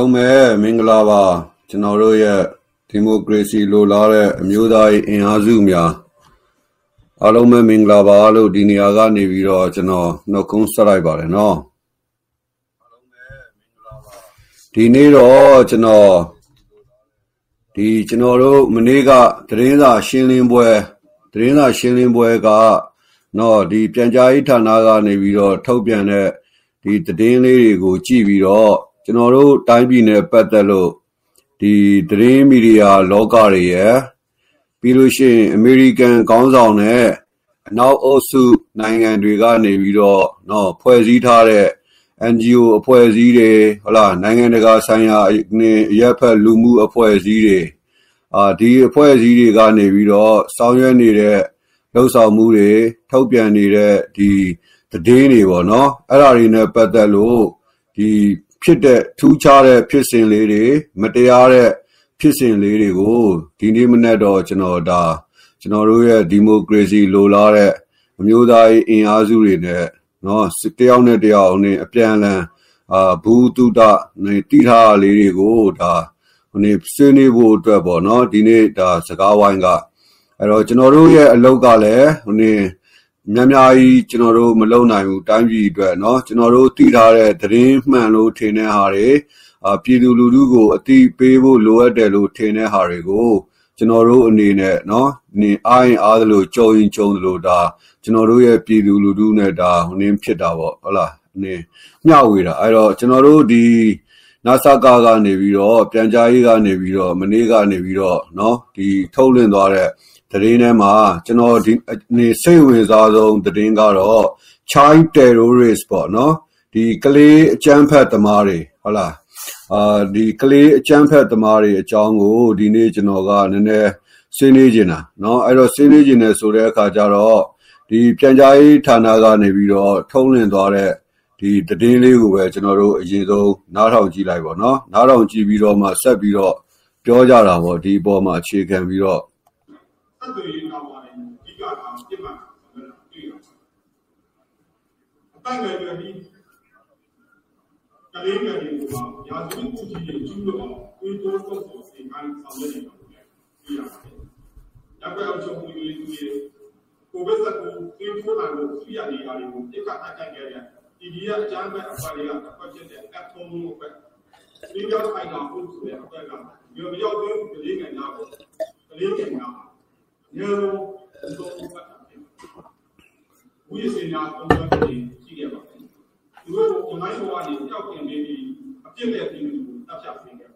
အားလုံးပဲမင်္ဂလာပါကျွန်တော်တို့ရဲ့ဒီမိုကရေစီလိုလားတဲ့အမျိုးသားရေးအင်အားစုများအားလုံးပဲမင်္ဂလာပါလို့ဒီနေရာကနေပြီးတော့ကျွန်တော်နှုတ်ခွန်းဆက်လိုက်ပါတယ်နော်ဒီနေ့တော့ကျွန်တော်ဒီကျွန်တော်တို့မနေ့ကသတင်းစာရှင်းလင်းပွဲသတင်းစာရှင်းလင်းပွဲကနော်ဒီပြန်ကြားရေးဌာနကနေပြီးတော့ထုတ်ပြန်တဲ့ဒီသတင်းလေးတွေကိုကြည့်ပြီးတော့ ကျွန်တော်တို့တိုင်းပြည်နဲ့ပတ်သက်လို့ဒီသတင်းမီဒီယာလောကတွေရဲ့ပြီးလို့ရှိရင်အမေရိကန်ခေါင်းဆောင်နဲ့အနောက်အုပ်စုနိုင်ငံတွေကနေပြီးတော့နော်ဖွဲ့စည်းထားတဲ့ NGO အဖွဲ့အစည်းတွေဟုတ်လားနိုင်ငံတကာဆိုင်ရာရပ်ဖက်လူမှုအဖွဲ့အစည်းတွေအာဒီအဖွဲ့အစည်းတွေကနေပြီးတော့ဆောင်ရွက်နေတဲ့လှုပ်ဆောင်မှုတွေထုတ်ပြန်နေတဲ့ဒီသတင်းတွေပေါ့နော်အဲ့ဒါတွေနဲ့ပတ်သက်လို့ဒီ ဖြစ်တဲ့ထူးခြားတဲ့ဖြစ်စဉ်လေးတွေမတရားတဲ့ဖြစ်စဉ်လေးတွေကိုဒီနေ့မနေ့တော့ကျွန်တော်ဒါကျွန်တော်တို့ရဲ့ဒီမိုကရေစီလိုလားတဲ့အမျိုးသားရေးအင်အားစုတွေနဲ့နော်တယောက်နဲ့တယောက်နဲ့အပြန်အလှန်အာဘူးတုဒနေတိထားလေးတွေကိုဒါဟိုနေဆွေးနွေးဖို့အတွက်ပေါ့နော်ဒီနေ့ဒါစကားဝိုင်းကအဲ့တော့ကျွန်တော်တို့ရဲ့အလုပ်ကလည်းဟိုနေ များများကြီးကျွန်တော်တို့မလုံနိုင်ဘူးတိုင်းပြည်အတွက်เนาะကျွန်တော်တို့သိထားတဲ့သတင်းမှန်လို့ထင်တဲ့ဟာတွေအာပြည်သူလူထုကိုအတိပေးဖို့လိုအပ်တယ်လို့ထင်တဲ့ဟာတွေကိုကျွန်တော်တို့အနေနဲ့เนาะနေအားရင်အားသလိုကြုံရင်ကြုံသလိုဒါကျွန်တော်တို့ရဲ့ပြည်သူလူထုနဲ့ဒါဟိုနင်းဖြစ်တာပေါ့ဟုတ်လားနေမျှဝေတာအဲ့တော့ကျွန်တော်တို့ဒီနာဆာကာကနေပြီးတော့ပြန်ကြားရေးကနေပြီးတော့မနေ့ကနေပြီးတော့เนาะဒီထုတ်လွှင့်သွားတဲ့ သတင်းထဲမှာကျွန်တော်ဒီနေစိတ်ဝင်စားဆုံးသတင်းကတော့ child terrorist ပေါ့နော်ဒီကလေးအကြမ်းဖက်သမားတွေဟုတ်လားအာဒီကလေးအကြမ်းဖက်သမားတွေအကြောင်းကိုဒီနေ့ကျွန်တော်ကနည်းနည်းဆွေးနွေးနေတာเนาะအဲ့တော့ဆွေးနွေးခြင်းနဲ့ဆိုတဲ့အခါကျတော့ဒီပြန်ကြားရေးဌာနကနေပြီးတော့ထုံးလင်းသွားတဲ့ဒီတည်င်းလေးကိုပဲကျွန်တော်တို့အရင်ဆုံးနားထောင်ကြည့်လိုက်ပါเนาะနားထောင်ကြည့်ပြီးတော့မှဆက်ပြီးတော့ပြောကြတာပေါ့ဒီအပေါ်မှာအခြေခံပြီးတော့ ဆက်သွယ်ရေးကောင်းပါတယ်အဓိကကပြစ်မှတ်ဆောင်ရွက်တာတွေ့ရပါတယ်အပတ်ငယ်တွေပြီးကလေးငယ်တွေကိုရာဇဝတ်မှုကြီးတွေကျူးလွန်အောင်တွေးတိုးဖို့ဆိုစီကိုင်းဆောင်ရွက်နေတာကိုလည်းတွေ့ရပါတယ်။ရပ်ကွက်အောင်ချုပ်မှုတွေတွေကိုဗစ်ဆက်ကိုတွေးတိုးနိုင်လို့သိရနေတာတွေကိုပြစ်ကတ်တိုက်ခဲ့တဲ့ဒီဒီကအကြမ်းဖက်အဖွဲ့တွေကတစ်ဖက်ဖြစ်တဲ့အထုံးမှုပဲဒီကြောင့်အိုင်နာဖို့ဆိုတဲ့အဖွဲ့ကရောရောက်ပြီးကလေးငယ်များကိုကလေးငယ်များ ရေလုံးသုံးပတ်တာဖြစ်ဝိရစေနာသုံးပတ်တွေရှိခဲ့ပါတယ်သူတို့ကို online ဘဝကနေကြောက်တင်နေပြီးအပြစ်မဲ့ပြီးသူကိုတပ်ဖြတ်ပေးခဲ့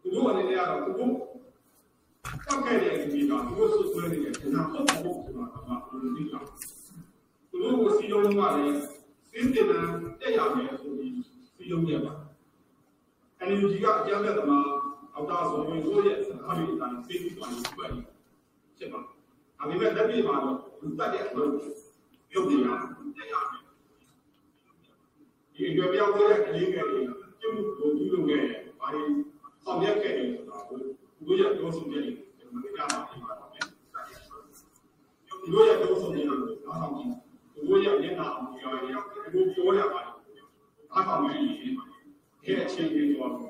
သူတို့အနေနဲ့ကတော့သူတို့တောက်ခဲ့တဲ့ဒီကသူတို့ဆွဆွဲနေတဲ့နာဟုတ်ဖို့ဆိုတာကဘာလို့လဲသူတို့ကိုစီလုံးကလည်းစင်းတင်တက်ရမယ်ဆိုပြီးစီလုံးရပါ NUG ကအကြမ်းဖက်သမား အောက်တာဆိုရင်ကိုယ့်ရဲ့စကားတွေအတိုင်းသိပြီးသွားလို့ပြည့်ဖြစ်ပါဒါပေမဲ့လက်ပြမှာတော့လူတက်တဲ့အလုပ်ရုပ်နေရတက်ရမယ်ဒီအရွယ်ပြောင်းတဲ့ကလေးငယ်တွေပြုမှုကိုပြုလုပ်ခဲ့ဘာတွေဆောင်ရွက်ခဲ့တယ်ဆိုတာကိုကိုယ့်ရဲ့ပြောဆိုချက်တွေမသိကြပါဘူးပါမယ်ကိုယ့်ရဲ့ပြောဆိုချက်တွေကိုအားဆောင်ကြည့်ကိုယ့်ရဲ့မျက်နှာအမူအရာတွေကိုပြောရပါတယ်အားဆောင်ကြည့်ရင်ဒီအခြေအနေတွေဘောပေါက်နိုင်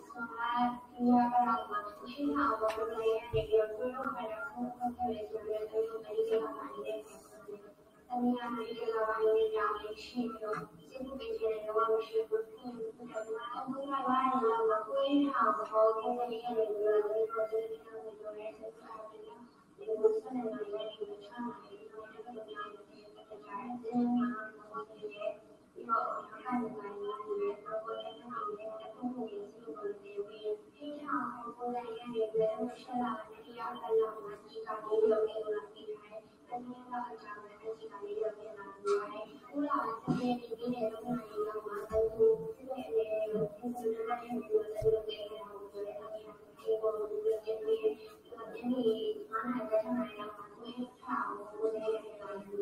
တို့ပြော လို့ခမောင်းတော့ကျွန်တော်တို့တက်စနေလေးပဲရှိနေတယ်ကျေစင်နေမျိုးရှိတဲ့လူသမီးရဲ့အခြေအနေကိုပြောကြအောင်ဒီမှာကျွန်တော်တို့ရဲ့ပေါ်ကျင်းစီပြောအသက်ဆက်လေးနှစ်ပညာရေးရှိအောင်ကိုယ်တိုင်ဒီကနေ့နေ့စားသမိုင်းပြည့်ပွားတဲ့လက်ထမပြဒီလိုမျိုးတွေကျွန်တော်အားဖြင့်ပြောနေပါတယ်ဒီလိုရင်းမှန်းစားတာဒီလိုရင်းမြစ်ကိုယ်တိုင်ကြည့်ရတဲ့ဆန္ဒအမှန်နဲ့ကြားရတယ်ဒီလိုမျိုးတွေဆန္ဒတွေပုံနေရောဒီအောင်ပုံနေရောဒီလိုမျိုးတွေအဲ့ဒါတွေအဲ့ဆန္ဒဒီရတာမှာရှင်းအောင်ပုံနေရတယ်ဒီလိုမျိုးခါရအောင်ပုံနေရတယ်ဒီလိုမျိုးအဲ့ဒီမှာပါတယ်အမေကလည်းဒီလိုပါနေကြတယ်ရှိတော့စိတ်ကြည်ကြတယ်တော့မရှိဘူးအမေကလည်းလာတော့ကိုယ်ဟာဘောကိုယ်နဲ့ရတယ်လို့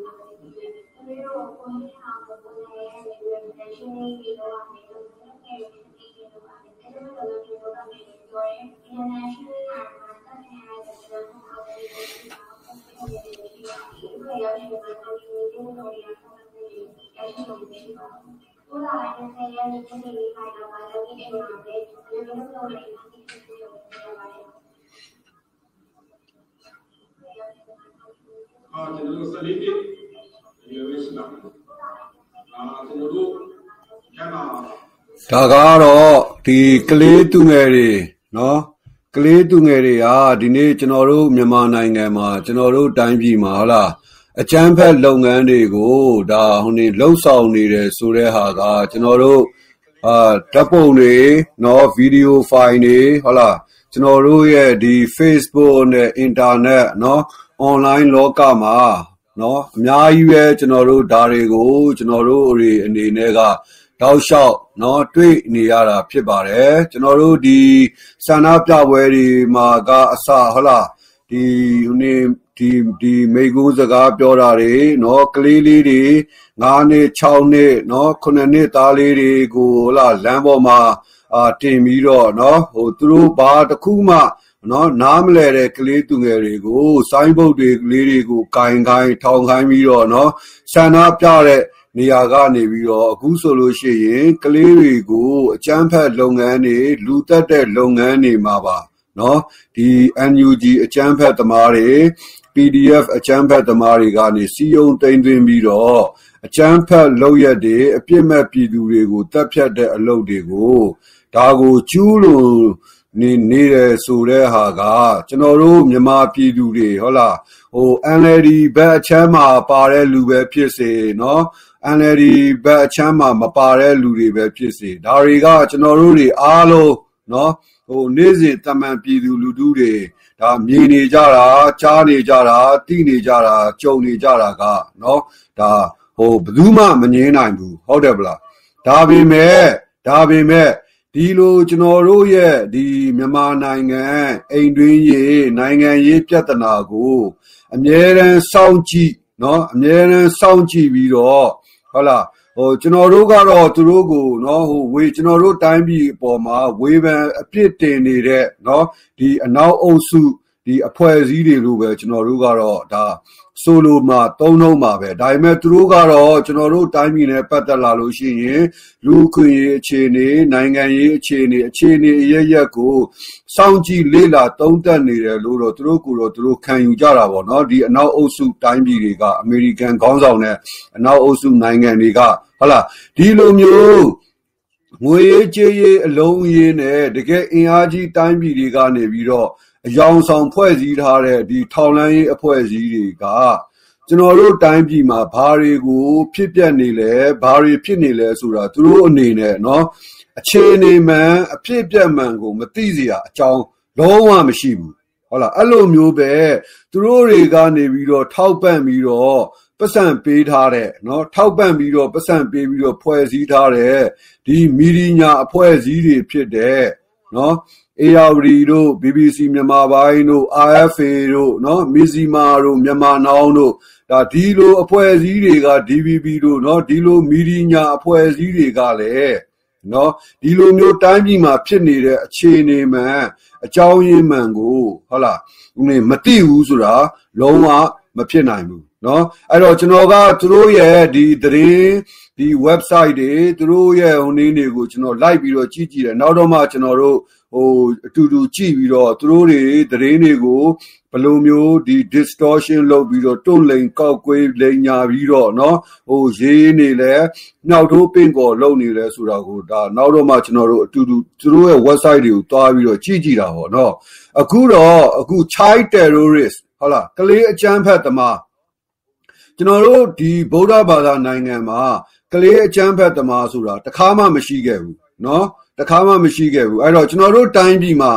ပြောတယ်ဒီလိုမျိုးဆက်အာကျွန်တော်တို့14နှစ်ရေရွေးရှိတာအာကျွန်တော်တို့ညနာ ဒါကတော့ ဒီကလေးသူငယ်တွေနော်ကလေးသူငယ်တွေဟာဒီနေ့ကျွန်တော်တို့မြန်မာနိုင်ငံမှာကျွန်တော်တို့တိုင်းပြည်မှာဟုတ်လားအကျန်းဖက်လုပ်ငန်းတွေကိုဒါဟိုနေလှုပ်ဆောင်နေတယ်ဆိုတဲ့ဟာကကျွန်တော်တို့အာဓာတ်ပုံတွေနော်ဗီဒီယိုဖိုင်တွေဟုတ်လားကျွန်တော်တို့ရဲ့ဒီ Facebook နဲ့ Internet နော် online လောကမှာနော်အများကြီးပဲကျွန်တော်တို့ဒါတွေကိုကျွန်တော်တို့တွေအနေနဲ့က တောက်လျှောက်เนาะတွေ့နေရတာဖြစ်ပါတယ်ကျွန်တော်တို့ဒီဆန္ဒပြပွဲတွေမှာကအစဟုတ်လားဒီဟိုနေဒီဒီမိကုစကားပြောတာတွေเนาะကလေးလေးတွေ9နှစ်6နှစ်เนาะ9နှစ်သားလေးတွေကိုဟုတ်လားလမ်းပေါ်မှာအာတင်ပြီးတော့เนาะဟိုသူတို့ဘာတစ်ခုမှနော်နားမလဲတဲ့ကလေးသူငယ်တွေကိုစိုင်းဘုတ်တွေကလေးတွေကိုကင်ကိုင်းထောင်ခိုင်းပြီးတော့နော်ဆန္ဒပြတဲ့ နေရာကနေပြီးတော့အခုဆိုလို့ရှိရင်ကလေးတွေကိုအကျန်းဖက်လုပ်ငန်းတွေလူတက်တဲ့လုပ်ငန်းတွေမှာပါနော်ဒီ NUG အကျန်းဖက်သမားတွေ PDF အကျန်းဖက်သမားတွေကနေစီယုံတိန်သွင်းပြီးတော့အကျန်းဖက်လုပ်ရက်တွေအပြစ်မဲ့ပြည်သူတွေကိုတပ်ဖြတ်တဲ့အလုပ်တွေကိုဒါကိုကျူးလွန်နေနေတယ်ဆိုတဲ့ဟာကကျွန်တော်တို့မြန်မာပြည်သူတွေဟုတ်လားဟို NLD ဘက်အချမ်းမှာပါတဲ့လူပဲဖြစ်စေเนาะ NLD ဘက်အချမ်းမှာမပါတဲ့လူတွေပဲဖြစ်စေဒါတွေကကျွန်တော်တို့တွေအားလုံးเนาะဟိုနေ့စဉ်တမန်ပြည်သူလူထုတွေဒါမြင်နေကြတာကြားနေကြတာသိနေကြတာကြုံနေကြတာကเนาะဒါဟိုဘယ်သူမှမငြင်းနိုင်ဘူးဟုတ်တယ်ဗလားဒါပေမဲ့ဒါပေမဲ့ဒီလိုကျွန်တော်တို့ရဲ့ဒီမြန်မာနိုင်ငံအိမ်တွင်းရေးနိုင်ငံရေးပြဿနာကိုအမြဲတမ်းစောင့်ကြည့်เนาะအမြဲတမ်းစောင့်ကြည့်ပြီးတော့ ဟုတ်လားဟိုကျွန်တော်တို့ကတော့သူတို့ကိုနော်ဟိုဝေကျွန်တော်တို့တိုင်းပြည်အပေါ်မှာဝေဖန်အပြစ်တင်နေတဲ့နော်ဒီအနောက်အုပ်စုဒီအဖွဲ့အစည်းတွေလိုပဲကျွန်တော်တို့ကတော့ဒါ ဆိုလိုမှာသုံးလုံးပါပဲဒါပေမဲ့သူတို့ကတော့ကျွန်တော်တို့တိုင်းပြည်နဲ့ပတ်သက်လာလို့ရှိရင်လူ့ခွင့်ရေးအခြေအနေနိုင်ငံရေးအခြေအနေအခြေအနေအရရက်ကိုစောင့်ကြည့်လေ့လာသုံးသပ်နေတယ်လို့တော့သူတို့ကိုယ်တော့သူတို့ခံယူကြတာပေါ့နော်ဒီအနောက်အုပ်စုတိုင်းပြည်တွေကအမေရိကန်ခေါင်းဆောင်နဲ့အနောက်အုပ်စုနိုင်ငံတွေကဟုတ်လားဒီလိုမျိုးငွေရေးကြေးရေးအလုံးအင်းနဲ့တကယ်အင်အားကြီးတိုင်းပြည်တွေကနေပြီးတော့ အယောင်ဆောင်ဖွဲ့စည်းထားတဲ့ဒီထောင်လန်းရေးအဖွဲ့အစည်းတွေကကျွန်တော်တို့တိုင်းပြည်မှာဘာတွေကိုဖြစ်ပျက်နေလဲဘာတွေဖြစ်နေလဲဆိုတာသူတို့အနေနဲ့เนาะအခြေအနေမှန်အဖြစ်ပျက်မှန်ကိုမသိစရာအကြောင်းလုံးဝမရှိဘူးဟုတ်လားအဲ့လိုမျိုးပဲသူတို့တွေကနေပြီးတော့ထောက်ပံ့ပြီးတော့ပတ်စံပေးထားတဲ့เนาะထောက်ပံ့ပြီးတော့ပတ်စံပေးပြီးတော့ဖွဲ့စည်းထားတဲ့ဒီမီဒီညာအဖွဲ့အစည်းတွေဖြစ်တဲ့เนาะ ARD တို့ BBC မြန်မာပိုင်းတို့ RFA တို့နော်မီဇီမာတို့မြန်မာနောင်တို့ဒါဒီလိုအဖွဲ့အစည်းတွေက DVB တို့နော်ဒီလိုမီဒီညာအဖွဲ့အစည်းတွေကလည်းနော်ဒီလိုမျိုးတိုင်းပြည်မှာဖြစ်နေတဲ့အခြေအနေမှန်အကြောင်းရင်းမှန်ကိုဟုတ်လားဦးနေမသိဘူးဆိုတာလုံးဝမဖြစ်နိုင်ဘူး เนาะအဲ့တော့ကျွန်တော်ကသူတို့ရဲ့ဒီသတင်းဒီ website တွေသူတို့ရဲ့ဟိုနည်းတွေကိုကျွန်တော်လိုက်ပြီးတော့ကြည့်ကြည့်တယ်နောက်တော့မှကျွန်တော်တို့ဟိုအတူတူကြည့်ပြီးတော့သူတို့တွေသတင်းတွေကိုဘယ်လိုမျိုးဒီ distortion လုပ်ပြီးတော့တွန့်လိန်ကောက်ကွေးလိန်ညာပြီးတော့เนาะဟိုရေးနေလဲနှောက်ထိုးပင့်ကော်လုပ်နေလဲဆိုတာကိုဒါနောက်တော့မှကျွန်တော်တို့အတူတူသူတို့ရဲ့ website တွေကိုတွားပြီးတော့ကြည့်ကြည့်တာပေါ့เนาะအခုတော့အခု child terrorist ဟုတ်လားကလေးအကျန်းဖက်သမား ကျွန်တော်တို့ဒီဗုဒ္ဓဘာသာနိုင်ငံမှာကလေးအကျန်းဖက်သမားဆိုတာတခါမှမရှိခဲ့ဘူးเนาะတခါမှမရှိခဲ့ဘူးအဲ့တော့ကျွန်တော်တို့တိုင်းပြည်မှာ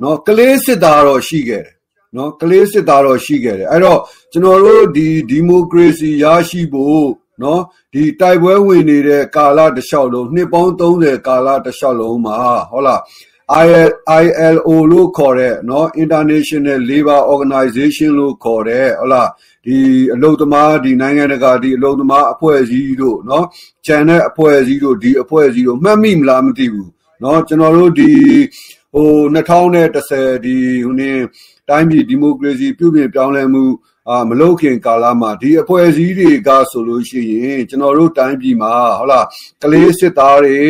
เนาะကလေးစစ်သားတော့ရှိခဲ့တယ်เนาะကလေးစစ်သားတော့ရှိခဲ့တယ်အဲ့တော့ကျွန်တော်တို့ဒီဒီမိုကရေစီရရှိဖို့နော်ဒီတိုက်ပွဲဝင်နေတဲ့ကာလတစ်လျှောက်လုံးနှစ်ပေါင်း30ကာလတစ်လျှောက်လုံးမှာဟုတ်လား IL ILO လို့ခေါ်တဲ့နော် International Labor Organization လို့ခေါ်တဲ့ဟုတ်လားဒီအလုံသမားဒီနိုင်ငံတကာဒီအလုံသမားအဖွဲ့အစည်းတို့နော်ကျန်တဲ့အဖွဲ့အစည်းတို့ဒီအဖွဲ့အစည်းတို့မှတ်မိမလားမသိဘူးနော်ကျွန်တော်တို့ဒီဟို2010ဒီဟိုနေတိုင်းပြည်ဒီမိုကရေစီပြုပြင်ပြောင်းလဲမှုအာမလုခင်ကာလမှာဒီအဖွဲ့အစည်းတွေကဆိုလို့ရှိရင်ကျွန်တော်တို့တိုင်းပြည်မှာဟုတ်လားကလေးစစ်သားတွေ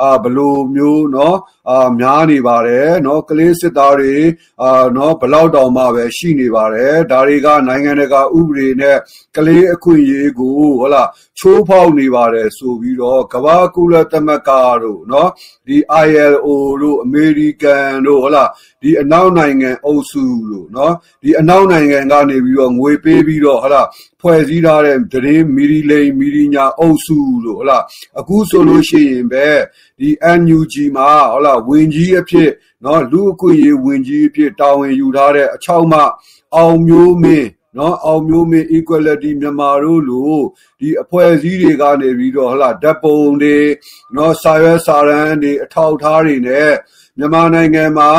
အာဘလို့မျိုးเนาะ အာများနေပါတယ်နော်ကလေးစစ်သားတွေအာနော်ဘလောက်တောင်မှပဲရှိနေပါတယ်ဒါတွေကနိုင်ငံတကာဥပဒေနဲ့ကလေးအခွင့်အရေးကိုဟလာချိုးဖောက်နေပါတယ်ဆိုပြီးတော့ကမ္ဘာကုလသမဂ္ဂတို့နော်ဒီ ILO တို့အမေရိကန်တို့ဟလာဒီအနောက်နိုင်ငံအုပ်စုတို့နော်ဒီအနောက်နိုင်ငံကနေပြီးတော့ငွေပေးပြီးတော့ဟလာဖွဲ့စည်းထားတဲ့တရေမီရီလိန်မီရီညာအုပ်စုလို့ဟုတ်လားအခုဆိုလို့ရှိရင်ပဲဒီ NUG မှာဟုတ်လားဝင်ကြီးအဖြစ်နော်လူအခွင့်ရေးဝင်ကြီးအဖြစ်တာဝန်ယူထားတဲ့အချောက်မှအောင်မျိုးမင်းနော်အောင်မျိုးမင်း equality မြန်မာတို့လို့ဒီအဖွဲ့အစည်းတွေကနေပြီးတော့ဟလာဓပုံတွေနော်စာရွက်စာရန်တွေအထောက်ထားတွေနဲ့မြန်မာနိုင်ငံမှာ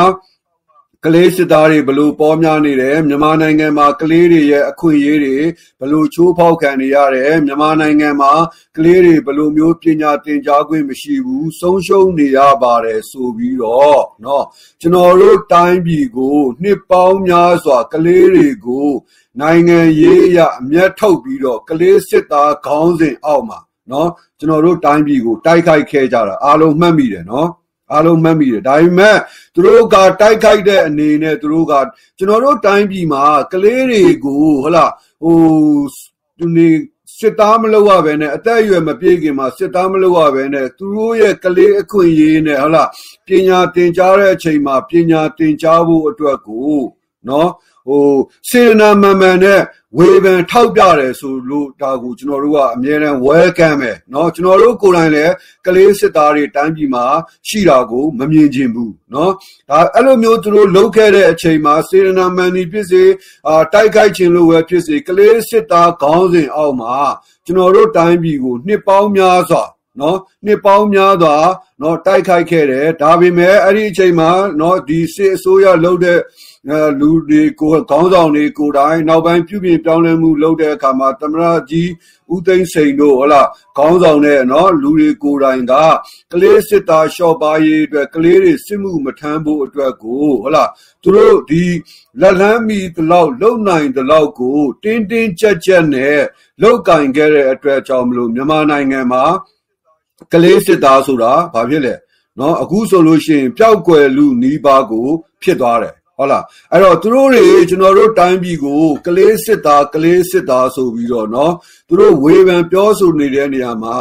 ကလေးစစ်သားတွေဘလို့ပေါများနေတယ်မြန်မာနိုင်ငံမှာကလေးတွေရဲ့အခွင့်အရေးတွေဘလို့ချိုးဖောက်ခံနေရတယ်မြန်မာနိုင်ငံမှာကလေးတွေဘလို့မျိုးပညာသင်ကြားခွင့်မရှိဘူးဆုံးရှုံးနေရပါတယ်ဆိုပြီးတော့เนาะကျွန်တော်တို့တိုင်းပြည်ကို နှစ်ပေါင်းများစွာကလေးတွေကိုနိုင်ငံရေးအရအမျက်ထုတ်ပြီးတော့ကလေးစစ်သားခေါင်းစဉ်အောက်မှာเนาะကျွန်တော်တို့တိုင်းပြည်ကိုတိုက်ခိုက်ခဲ့ကြတာအားလုံးမှတ်မိတယ်เนาะ အားလုံးမှတ်မိတယ်ဒါပေမဲ့သူတို့ကတိုက်ခိုက်တဲ့အနေနဲ့သူတို့ကကျွန်တော်တို့တိုင်းပြည်မှာကလေးတွေကိုဟလာဟိုသူနေစစ်သားမလုပ်ရဘဲနဲ့အသက်အရွယ်မပြည့်ခင်မှာစစ်သားမလုပ်ရဘဲနဲ့သူတို့ရဲ့ကလေးအခွင့်အရေးနဲ့ဟလာပညာသင်ကြားတဲ့အချိန်မှာပညာသင်ကြားဖို့အတွက်ကိုနော်ဟိုစေနာမန်မန်နဲ့ ဝေဖန်ထောက်ပြတယ်ဆိုလို့ဒါကိုကျွန်တော်တို့ကအမြဲတမ်း welcome ပဲเนาะကျွန်တော်တို့ကိုယ်တိုင်လည်းကလေးစစ်သားတွေတိုင်းပြည်မှာရှိတာကိုမမြင်ချင်ဘူးเนาะဒါအဲ့လိုမျိုးသူတို့လုပ်ခဲ့တဲ့အချိန်မှာစေနာမန်ဒီဖြစ်စေအာတိုက်ခိုက်ခြင်းလို့ပဲဖြစ်စေကလေးစစ်သားခေါင်းစဉ်အောက်မှာကျွန်တော်တို့တိုင်းပြည်ကိုနှစ်ပေါင်းများစွာနော်နှစ်ပေါင်းများစွာနော်တိုက်ခိုက်ခဲ့တယ်ဒါပေမဲ့အဲ့ဒီအချိန်မှာနော်ဒီစစ်အစိုးရလုပ်တဲ့ လူတွေကိုခေါင်းဆောင်တွေကိုယ်တိုင်နောက်ပိုင်းပြုပြင်ပြောင်းလဲမှုလုပ်တဲ့အခါမှာသမရကြီးဦးသိန်းစိန်တို့ဟလာခေါင်းဆောင်တဲ့နော်လူတွေကိုယ်တိုင်ကကလေးစစ်သားလျှော့ပါရေးအတွက်ကလေးတွေစစ်မှုမထမ်းဖို့အတွက်ကိုဟလာသူတို့ဒီလက်လန်းမီတလောက်လုံနိုင်တလောက်ကိုတင်းတင်းကြပ်ကြပ်နဲ့လောက်ကင်ခဲ့တဲ့အတွက်ကြောင့်မလို့မြန်မာနိုင်ငံမှာကလေးစစ်သားဆိုတာဘာဖြစ်လဲနော်အခုဆိုလို့ရှိရင်ပျောက်ကွယ်လူနီးပါးကို ဖြစ်သွားတယ် ဟုတ်လားအဲ့တော့သူတို့တွေကျွန်တော်တို့တိုင်းပြည်ကိုကလေးစစ်သားကလေးစစ်သားဆိုပြီးတော့เนาะသူတို့ဝေဖန်ပြောဆိုနေတဲ့နေရာမှာ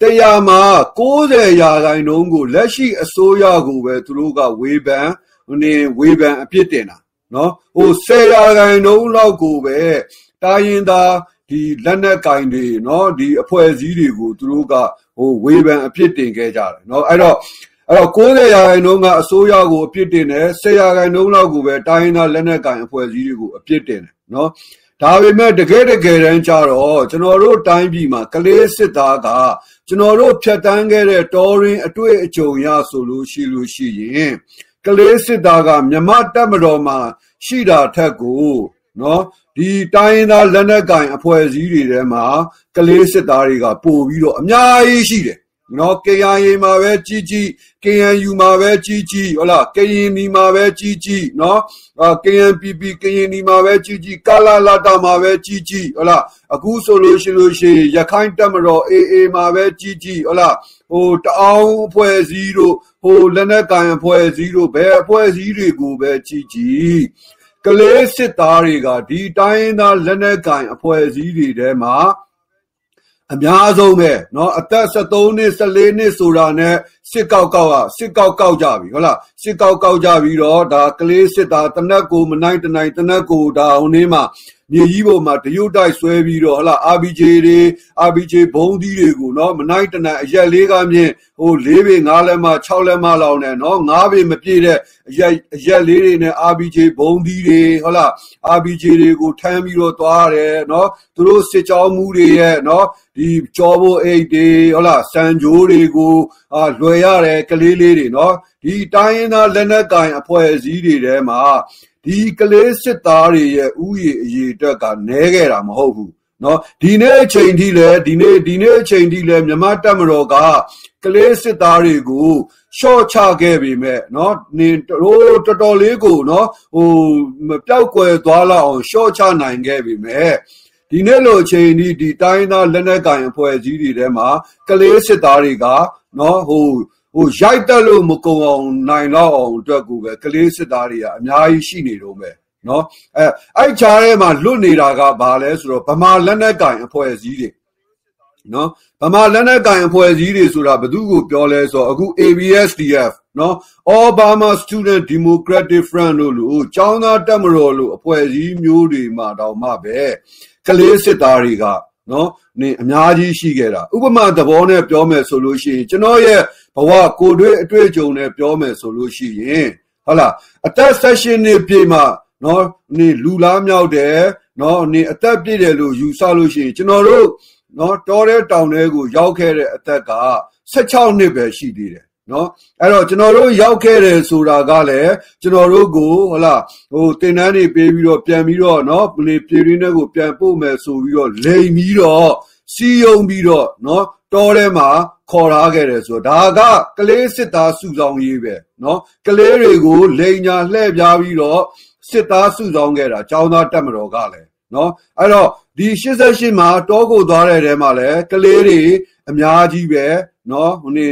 တရားမှာ90ရာခိုင်နှုန်းကိုလက်ရှိအစိုးရကိုပဲသူတို့ကဝေဖန်နေဝေဖန်အပြစ်တင်တာเนาะဟို10ရာခိုင်နှုန်းလောက်ကိုပဲတာရင်သားဒီလက်နက်ကင်တွေเนาะဒီအဖွဲ့အစည်းတွေကိုသူတို့ကဟိုဝေဖန်အပြစ်တင်ခဲ့ကြတယ်เนาะအဲ့တော့ အဲ့တော့90ရာခိုင်နှုန်းကအစိုးရကိုအပြစ်တင်တယ်10ရာခိုင်နှုန်းလောက်ကိုပဲတိုင်းရင်းသားလက်နက်ကိုင်အဖွဲ့အစည်းတွေကိုအပြစ်တင်တယ်နော်ဒါပေမဲ့တကယ်တကယ်တမ်းကျတော့ကျွန်တော်တို့တိုင်းပြည်မှာကလေးစစ်သားကကျွန်တော်တို့ဖြတ်တန်းခဲ့တဲ့တော်ရင်အတွေ့အကြုံရဆိုလို့ရှိလို့ရှိရင်ကလေးစစ်သားကမြမတက်မတော်မှာရှိတာထက်ကိုနော်ဒီတိုင်းရင်းသားလက်နက်ကင်အဖွဲ့အစည်းတွေထဲမှာကလေးစစ်သားတွေကပို့ပြီးတော့အများကြီးရှိတယ်နော် KIA မှာပဲကြီးကြီး KNU မှာပဲကြီးကြီးဟုတ်လား KNB မှာပဲကြီးကြီးနော် KNPP KND မှာပဲကြီးကြီးကာလာလာတာမှာပဲကြီးကြီးဟုတ်လားအခုဆိုလို့ရှိလို့ရှိရင်ရခိုင်တပ်မတော် AA မှာပဲကြီးကြီးဟုတ်လားဟိုတအောင်အဖွဲ့အစည်းတို့ဟိုလက်နက်ကန်အဖွဲ့အစည်းတို့ဘယ်အဖွဲ့အစည်းတွေကိုပဲကြီးကြီးကလေးစစ်သားတွေကဒီတိုင်းသားလက်နက်ကန်အဖွဲ့အစည်းတွေထဲမှာ အများဆုံးပဲเนาะအသက်73နှစ်14နှစ်ဆိုတာနဲ့စစ်ကောက်ကောက်ကစစ်ကောက်ကောက်ကြပြီဟုတ်လားစစ်ကောက်ကောက်ကြပြီးတော့ဒါကလေးစစ်တာတနက်ကိုမနိုင်တနိုင်တနက်ကိုဒါဟိုနေ့မှာ မြေကြီးပေါ်မှာတရုတ်တိုက်ဆွဲပြီးတော့ဟလာ RBJ တွေ RBJ ဘုံသီးတွေကိုနော်မနိုင်တနိုင်အရက်လေးကမြင်ဟို၄ပေ၅လက်မ၆လက်မလောက်နဲ့နော်၅ပေမပြည့်တဲ့အရက်အရက်လေးတွေနဲ့ RBJ ဘုံသီးတွေဟလာ RBJ တွေကိုထမ်းပြီးတော့သွားရတယ်နော်သူတို့စစ်ကြောမှုတွေရဲ့နော်ဒီကြောဘိုအိတ်တွေဟလာစံဂျိုးတွေကိုအာလွယ်ရတယ်ကလေးလေးတွေနော်ဒီတိုင်းရင်းသားလက်နက်ကင်အဖွဲ့အစည်းတွေထဲမှာ ဒီကလေးစစ်သားတွေရဲ့ဥယျာဉ်အရေးအတွက်ကနည်းခဲ့တာမဟုတ်ဘူးနော်ဒီနေ့အချိန်ထိလဲဒီနေ့ဒီနေ့အချိန်ထိလဲမြန်မာတပ်မတော်ကကလေးစစ်သားတွေကိုရှော့ချခဲ့ပြီမဲ့နော်နင်တို့တော်တော်လေးကိုနော်ဟိုပျောက်ကွယ်သွားလောက်အောင်ရှော့ချနိုင်ခဲ့ပြီမဲ့ဒီနေ့လိုအချိန်ဒီဒီတိုင်းသားလက်နက်ကင်အဖွဲ့အစည်းတွေထဲမှာကလေးစစ်သားတွေကနော်ဟို ဟိုရိုက်တက်လို့မကုံအောင်နိုင်တော့အောင်အတွက်ကိုပဲကလေးစစ်သားတွေကအများကြီးရှိနေတော့မယ်နော်အဲအဲ့ချားထဲမှာလွတ်နေတာကဘာလဲဆိုတော့ဗမာလက်နက်ကင်အဖွဲ့အစည်းတွေနော်ဗမာလက်နက်ကင်အဖွဲ့အစည်းတွေဆိုတာဘယ်သူကိုပြောလဲဆိုတော့အခု ABSDF နော် All Burma Student Democratic Front လို့လို့ចောင်းသားတက်မတော်လို့အဖွဲ့အစည်းမျိုးတွေမှာတောင်မှပဲကလေးစစ်သားတွေကနော်နေအများကြီးရှိခဲ့တာဥပမာသဘောနဲ့ပြောမယ်ဆိုလို့ရှိရင်ကျွန်တော်ရဲ့ ဘဝကိုတွေ့အတွေ့အကြုံနဲ့ပြောမယ်ဆိုလို့ရှိရင်ဟုတ်လားအသက်ဆက်ရှင်နေပြည့်မှာနော်နေလူလားမြောက်တယ်နော်နေအသက်ပြည့်တယ်လို့ယူဆလို့ရှိရင်ကျွန်တော်တို့နော်တောတဲ့တောင်တွေကိုရောက်ခဲ့တဲ့အသက်က16နှစ်ပဲရှိသေးတယ်နော်အဲ့တော့ကျွန်တော်တို့ရောက်ခဲ့တယ်ဆိုတာကလည်းကျွန်တော်တို့ကိုဟုတ်လားဟိုတင်တန်းတွေပေးပြီးတော့ပြန်ပြီးတော့နော်လေပြည်ရင်းတွေကိုပြန်ပို့မယ်ဆိုပြီးတော့လိန်ပြီးတော့စီယုံပြီးတော့နော်တောထဲမှာ ခေါ်ထားခဲ့တယ်ဆိုတော့ဒါကကလေးစစ်သားစုဆောင်ရေးပဲနော်ကလေးတွေကိုလိန်ညာလှည့်ပြားပြီးတော့စစ်သားစုဆောင်ခဲ့တာចောင်းသားတက်မတော်ကလည်းနော်အဲ့တော့ဒီ88မှာတောကိုသွားတဲ့တဲမှာလည်းကလေးတွေအများကြီးပဲနော်ဟိုနေ